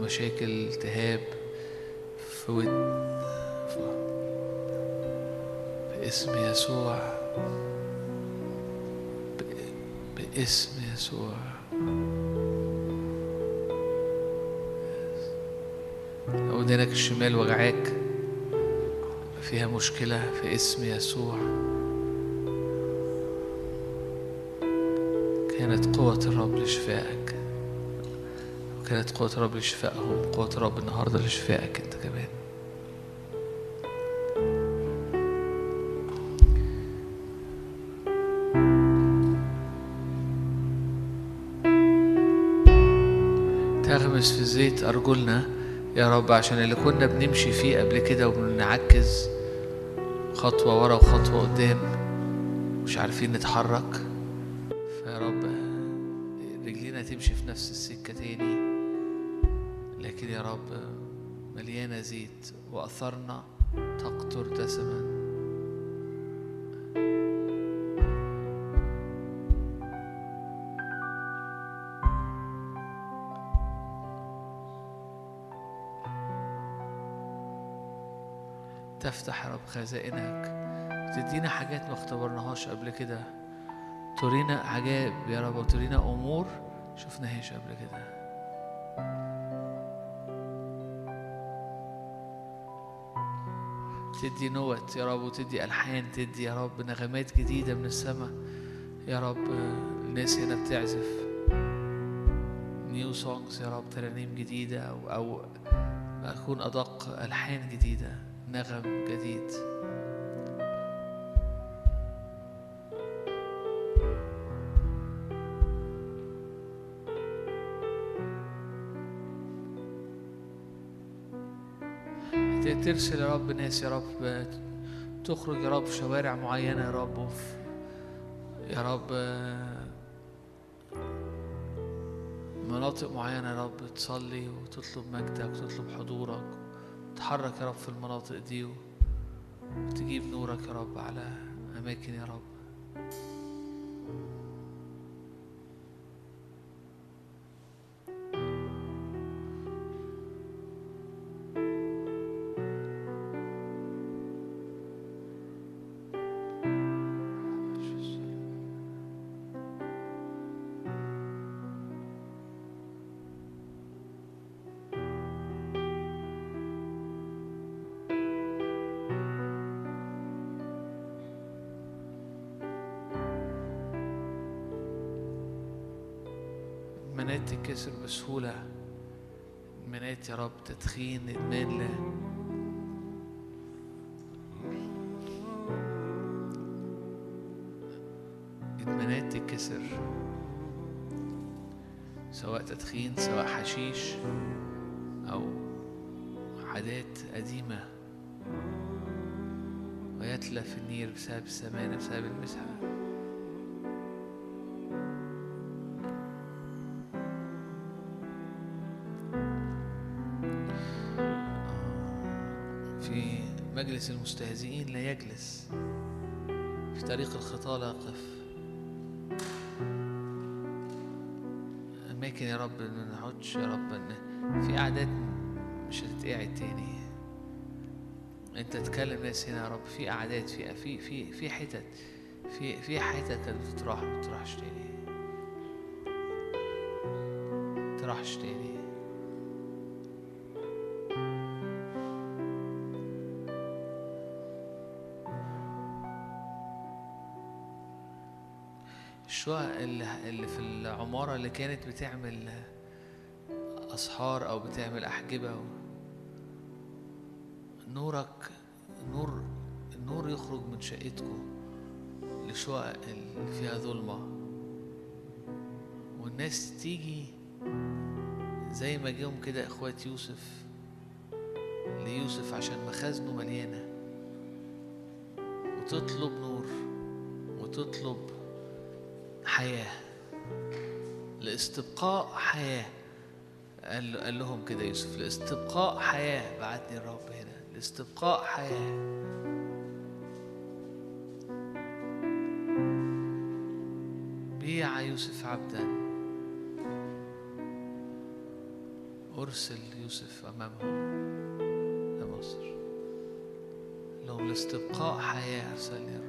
مشاكل التهاب في ود باسم يسوع باسم يسوع. لو ودانك الشمال وجعاك فيها مشكلة في اسم يسوع. كانت قوة الرب لشفائك. وكانت قوة الرب لشفائهم قوة الرب النهاردة لشفائك أنت كمان. تغمس في زيت أرجلنا يا رب عشان اللي كنا بنمشي فيه قبل كده وبنعكز خطوة ورا وخطوة قدام مش عارفين نتحرك. خزائنك. تدينا حاجات ما اختبرناهاش قبل كده. تورينا عجائب يا رب وتورينا أمور شفناهاش قبل كده. تدي نوت يا رب وتدي ألحان تدي يا رب نغمات جديدة من السماء. يا رب الناس هنا بتعزف new songs يا رب ترانيم جديدة أو أو اكون أدق ألحان جديدة. نغم جديد. ترسل يا رب ناس يا رب تخرج يا رب في شوارع معينة يا رب. يا رب مناطق معينة يا رب تصلي وتطلب مجدك وتطلب حضورك. تحرك يا رب في المناطق دي وتجيب نورك يا رب على أماكن يا رب. بسهولة. إدمانات يا رب تدخين إدمان لا إدمانات تتكسر. سواء تدخين سواء حشيش أو عادات قديمة. ويتلف النير بسبب السمانة بسبب المسحة. مجلس المستهزئين لا يجلس في طريق الخطى لا يقف. أماكن يا رب ما نقعدش يا رب في قعدات مش هتتقعد تاني. أنت تكلم ناس هنا يا رب في قعدات في في في في حتت في في حتت كانت بتتراح ما بتروحش تاني. ما تروحش تاني. الشقق اللي في العمارة اللي كانت بتعمل أسحار أو بتعمل أحجبة. نورك نور النور يخرج من شقتكم لشقق اللي فيها ظلمة والناس تيجي زي ما جيهم كده إخوات يوسف ليوسف عشان مخازنه مليانة وتطلب نور وتطلب حياة لاستبقاء حياة. قال, قال لهم كده يوسف لاستبقاء حياة. بعتني الرب هنا لاستبقاء حياة. بيع يوسف عبدا. أرسل يوسف أمامهم لمصر. لهم لاستبقاء حياة أرسلني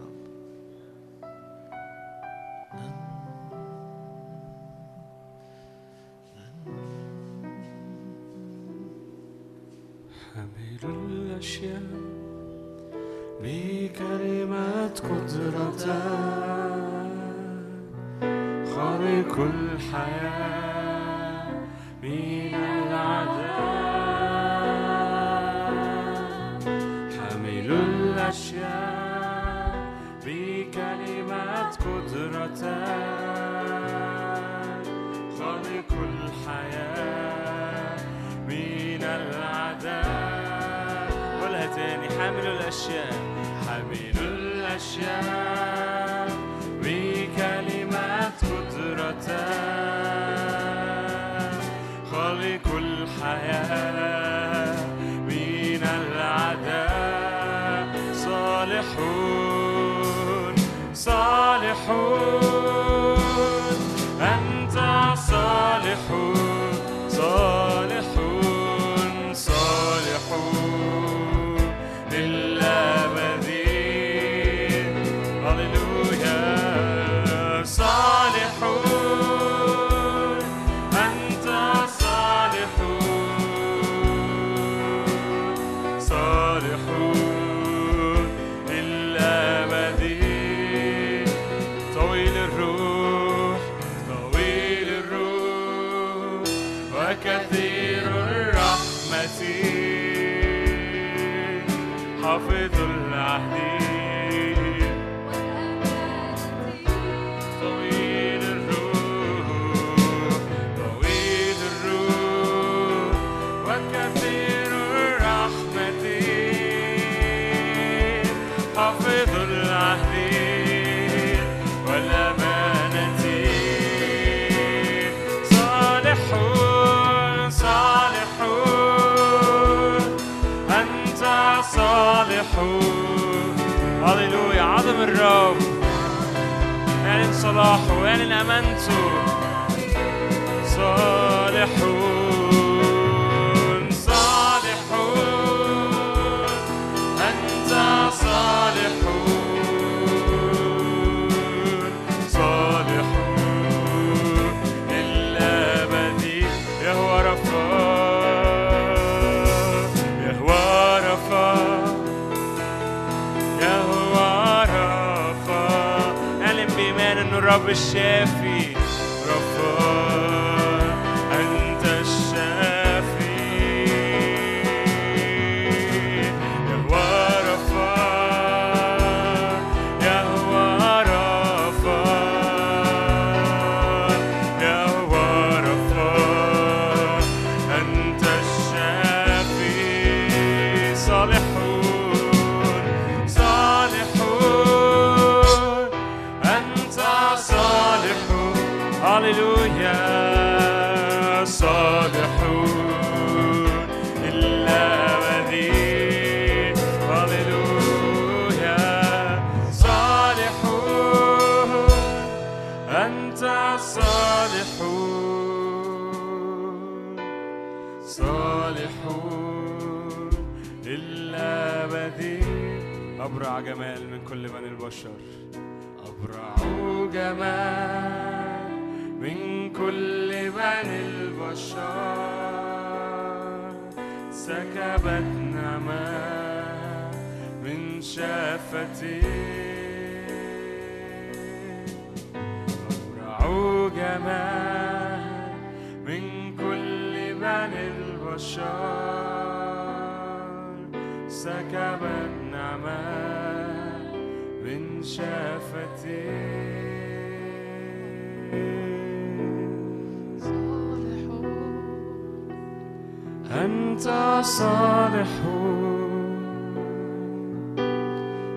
أنت صالح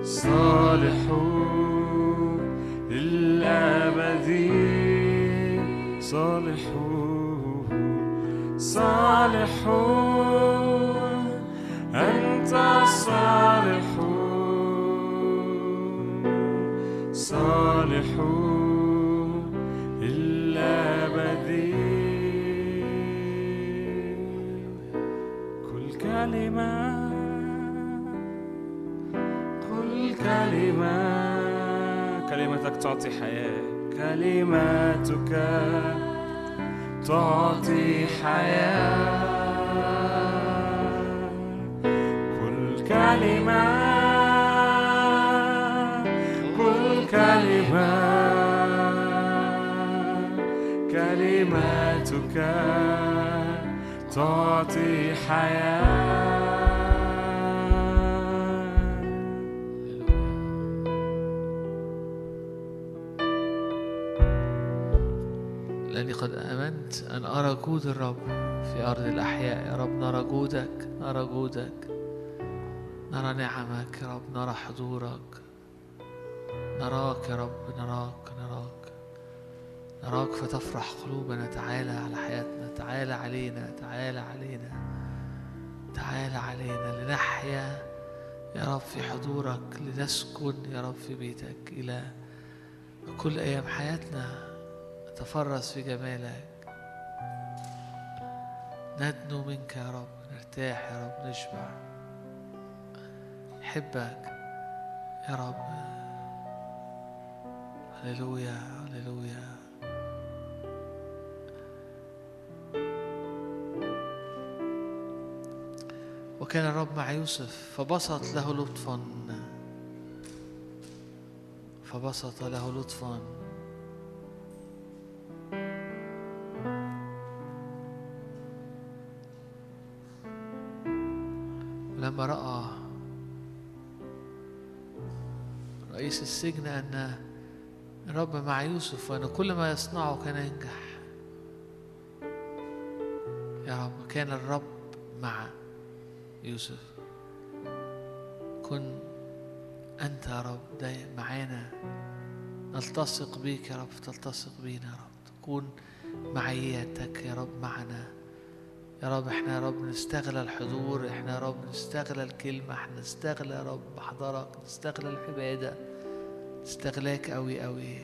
صالح للأبد. صالح صالح أنت صالح تعطي حياة. كلماتك تعطي حياة. كل كلمة كل كلمة كلماتك تعطي حياة. آمنت أن أرى جود الرب في أرض الأحياء. يا رب نرى جودك نرى جودك. نرى نعمك يا رب نرى حضورك. نراك يا رب نراك نراك. نراك فتفرح قلوبنا. تعالى على حياتنا تعالى علينا تعالى علينا تعالى علينا لنحيا يا رب في حضورك لنسكن يا رب في بيتك. إلى كل أيام حياتنا نتفرس في جمالك. ندنو منك يا رب نرتاح يا رب نشبع. نحبك يا رب. هللويا هللويا. وكان الرب مع يوسف فبسط له لطفا. فبسط له لطفا. لما رأى رئيس السجن أن الرب مع يوسف وأن كل ما يصنعه كان ينجح. يا رب كان الرب مع يوسف. كن أنت يا رب دايما معانا. نلتصق بيك يا رب تلتصق بينا يا رب. تكون معيتك يا رب معنا. يا رب إحنا يا رب نستغل الحضور إحنا يا رب نستغل الكلمة إحنا نستغل يا رب محضرك نستغل العبادة. نستغلاك قوي قوي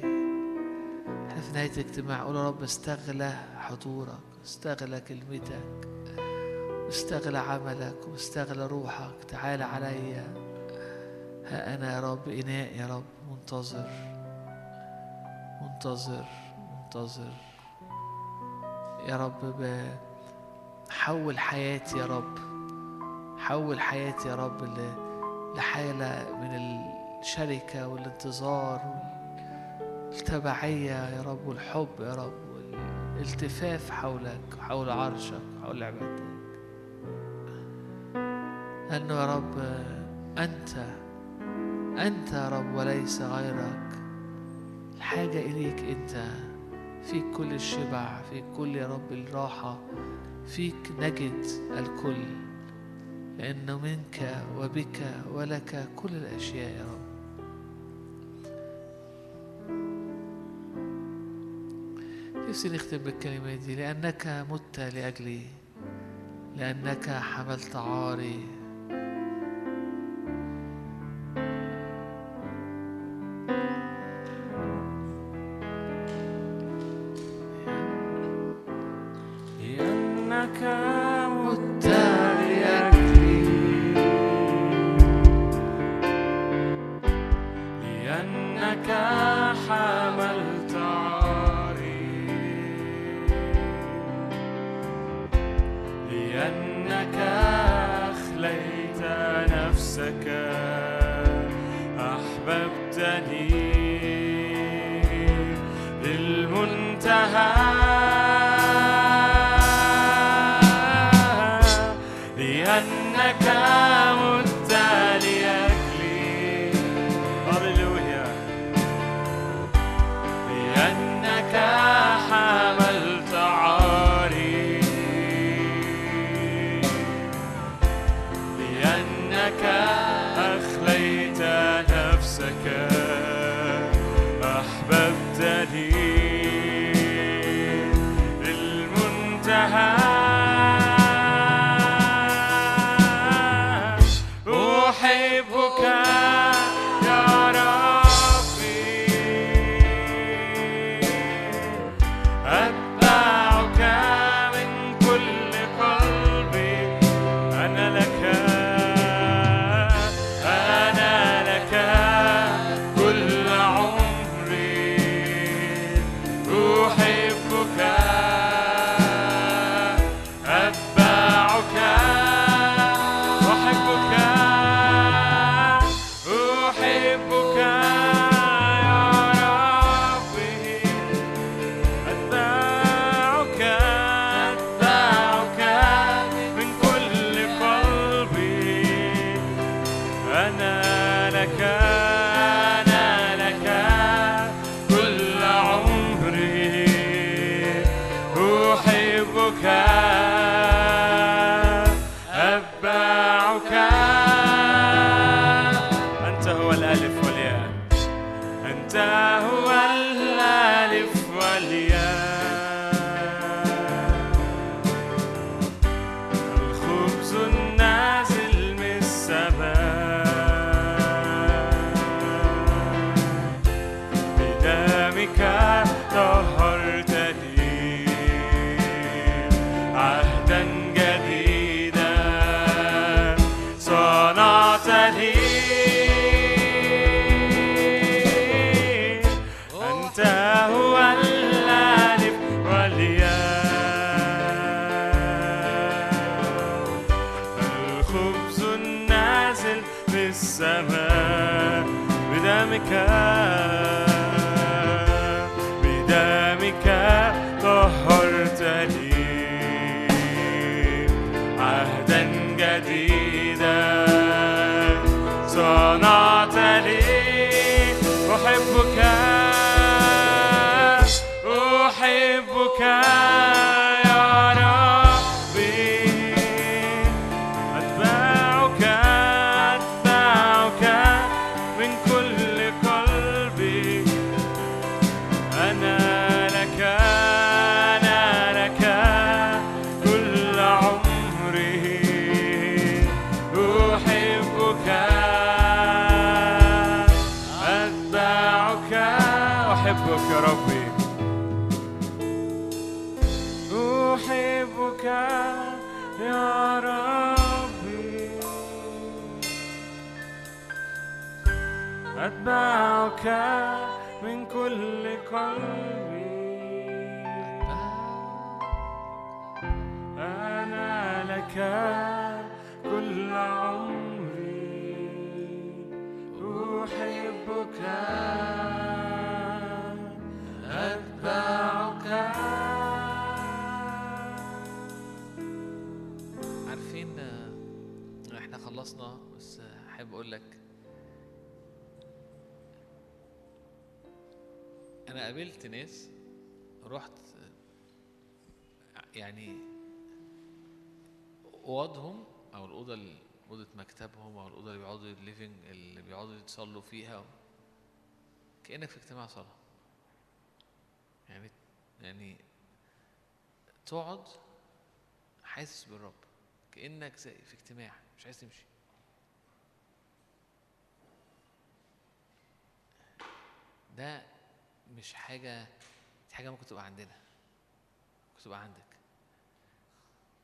إحنا في نهاية الاجتماع قول يا رب استغلى حضورك استغلى كلمتك واستغلى عملك واستغلى روحك. تعال عليا. ها أنا يا رب إناء يا رب منتظر. منتظر منتظر. يا رب ب... حول حياتي يا رب. حول حياتي يا رب لحالة من الشركة والانتظار والتبعية يا رب والحب يا رب والالتفاف حولك حول عرشك حول عبادتك. لأنه يا رب أنت أنت يا رب وليس غيرك. الحاجة إليك أنت فيك كل الشبع فيك كل يا رب الراحة. فيك نجد الكل لأنه منك وبك ولك كل الأشياء يا رب. نفسي نختم بالكلمات دي لأنك مت لأجلي لأنك حملت عاري. أوضهم أو الأوضة ال- أوضة مكتبهم أو الأوضة اللي بيقعدوا الليفنج اللي بيقعدوا يتصلوا فيها. كأنك في اجتماع صلاة. يعني يعني تقعد حاسس بالرب. كأنك زي في اجتماع مش عايز تمشي. ده مش حاجة دي حاجة ممكن تبقى عندنا. ممكن تبقى عندك.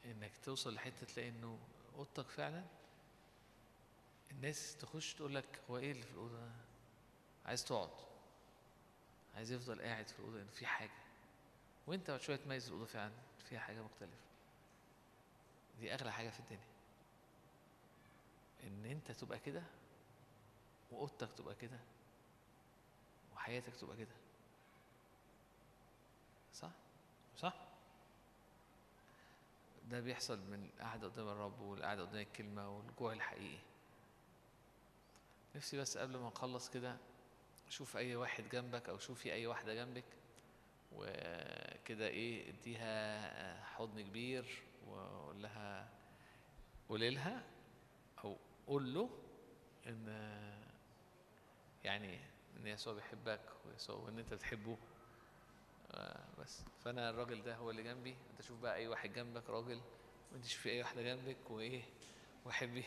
إنك توصل لحتة تلاقي إنه أوضتك فعلا الناس تخش تقول لك هو إيه اللي في الأوضة ده؟ عايز تقعد عايز يفضل قاعد في الأوضة إن في حاجة وأنت بعد شوية تميز الأوضة فعلا فيها حاجة مختلفة دي أغلى حاجة في الدنيا إن أنت تبقى كده وأوضتك تبقى كده وحياتك تبقى كده صح؟ صح؟ ده بيحصل من القعدة قدام الرب والقعدة قدام الكلمة والجوع الحقيقي. نفسي بس قبل ما نخلص كده شوف أي واحد جنبك أو شوفي أي واحدة جنبك وكده إيه إديها حضن كبير وقول لها قولي لها أو قول له إن يعني إن يسوع بيحبك ويسوع وإن أنت بتحبه بس. فأنا الراجل ده هو اللي جنبي. أنت شوف بقى أي واحد جنبك راجل وانت شوفي أي واحدة جنبك وإيه وحبي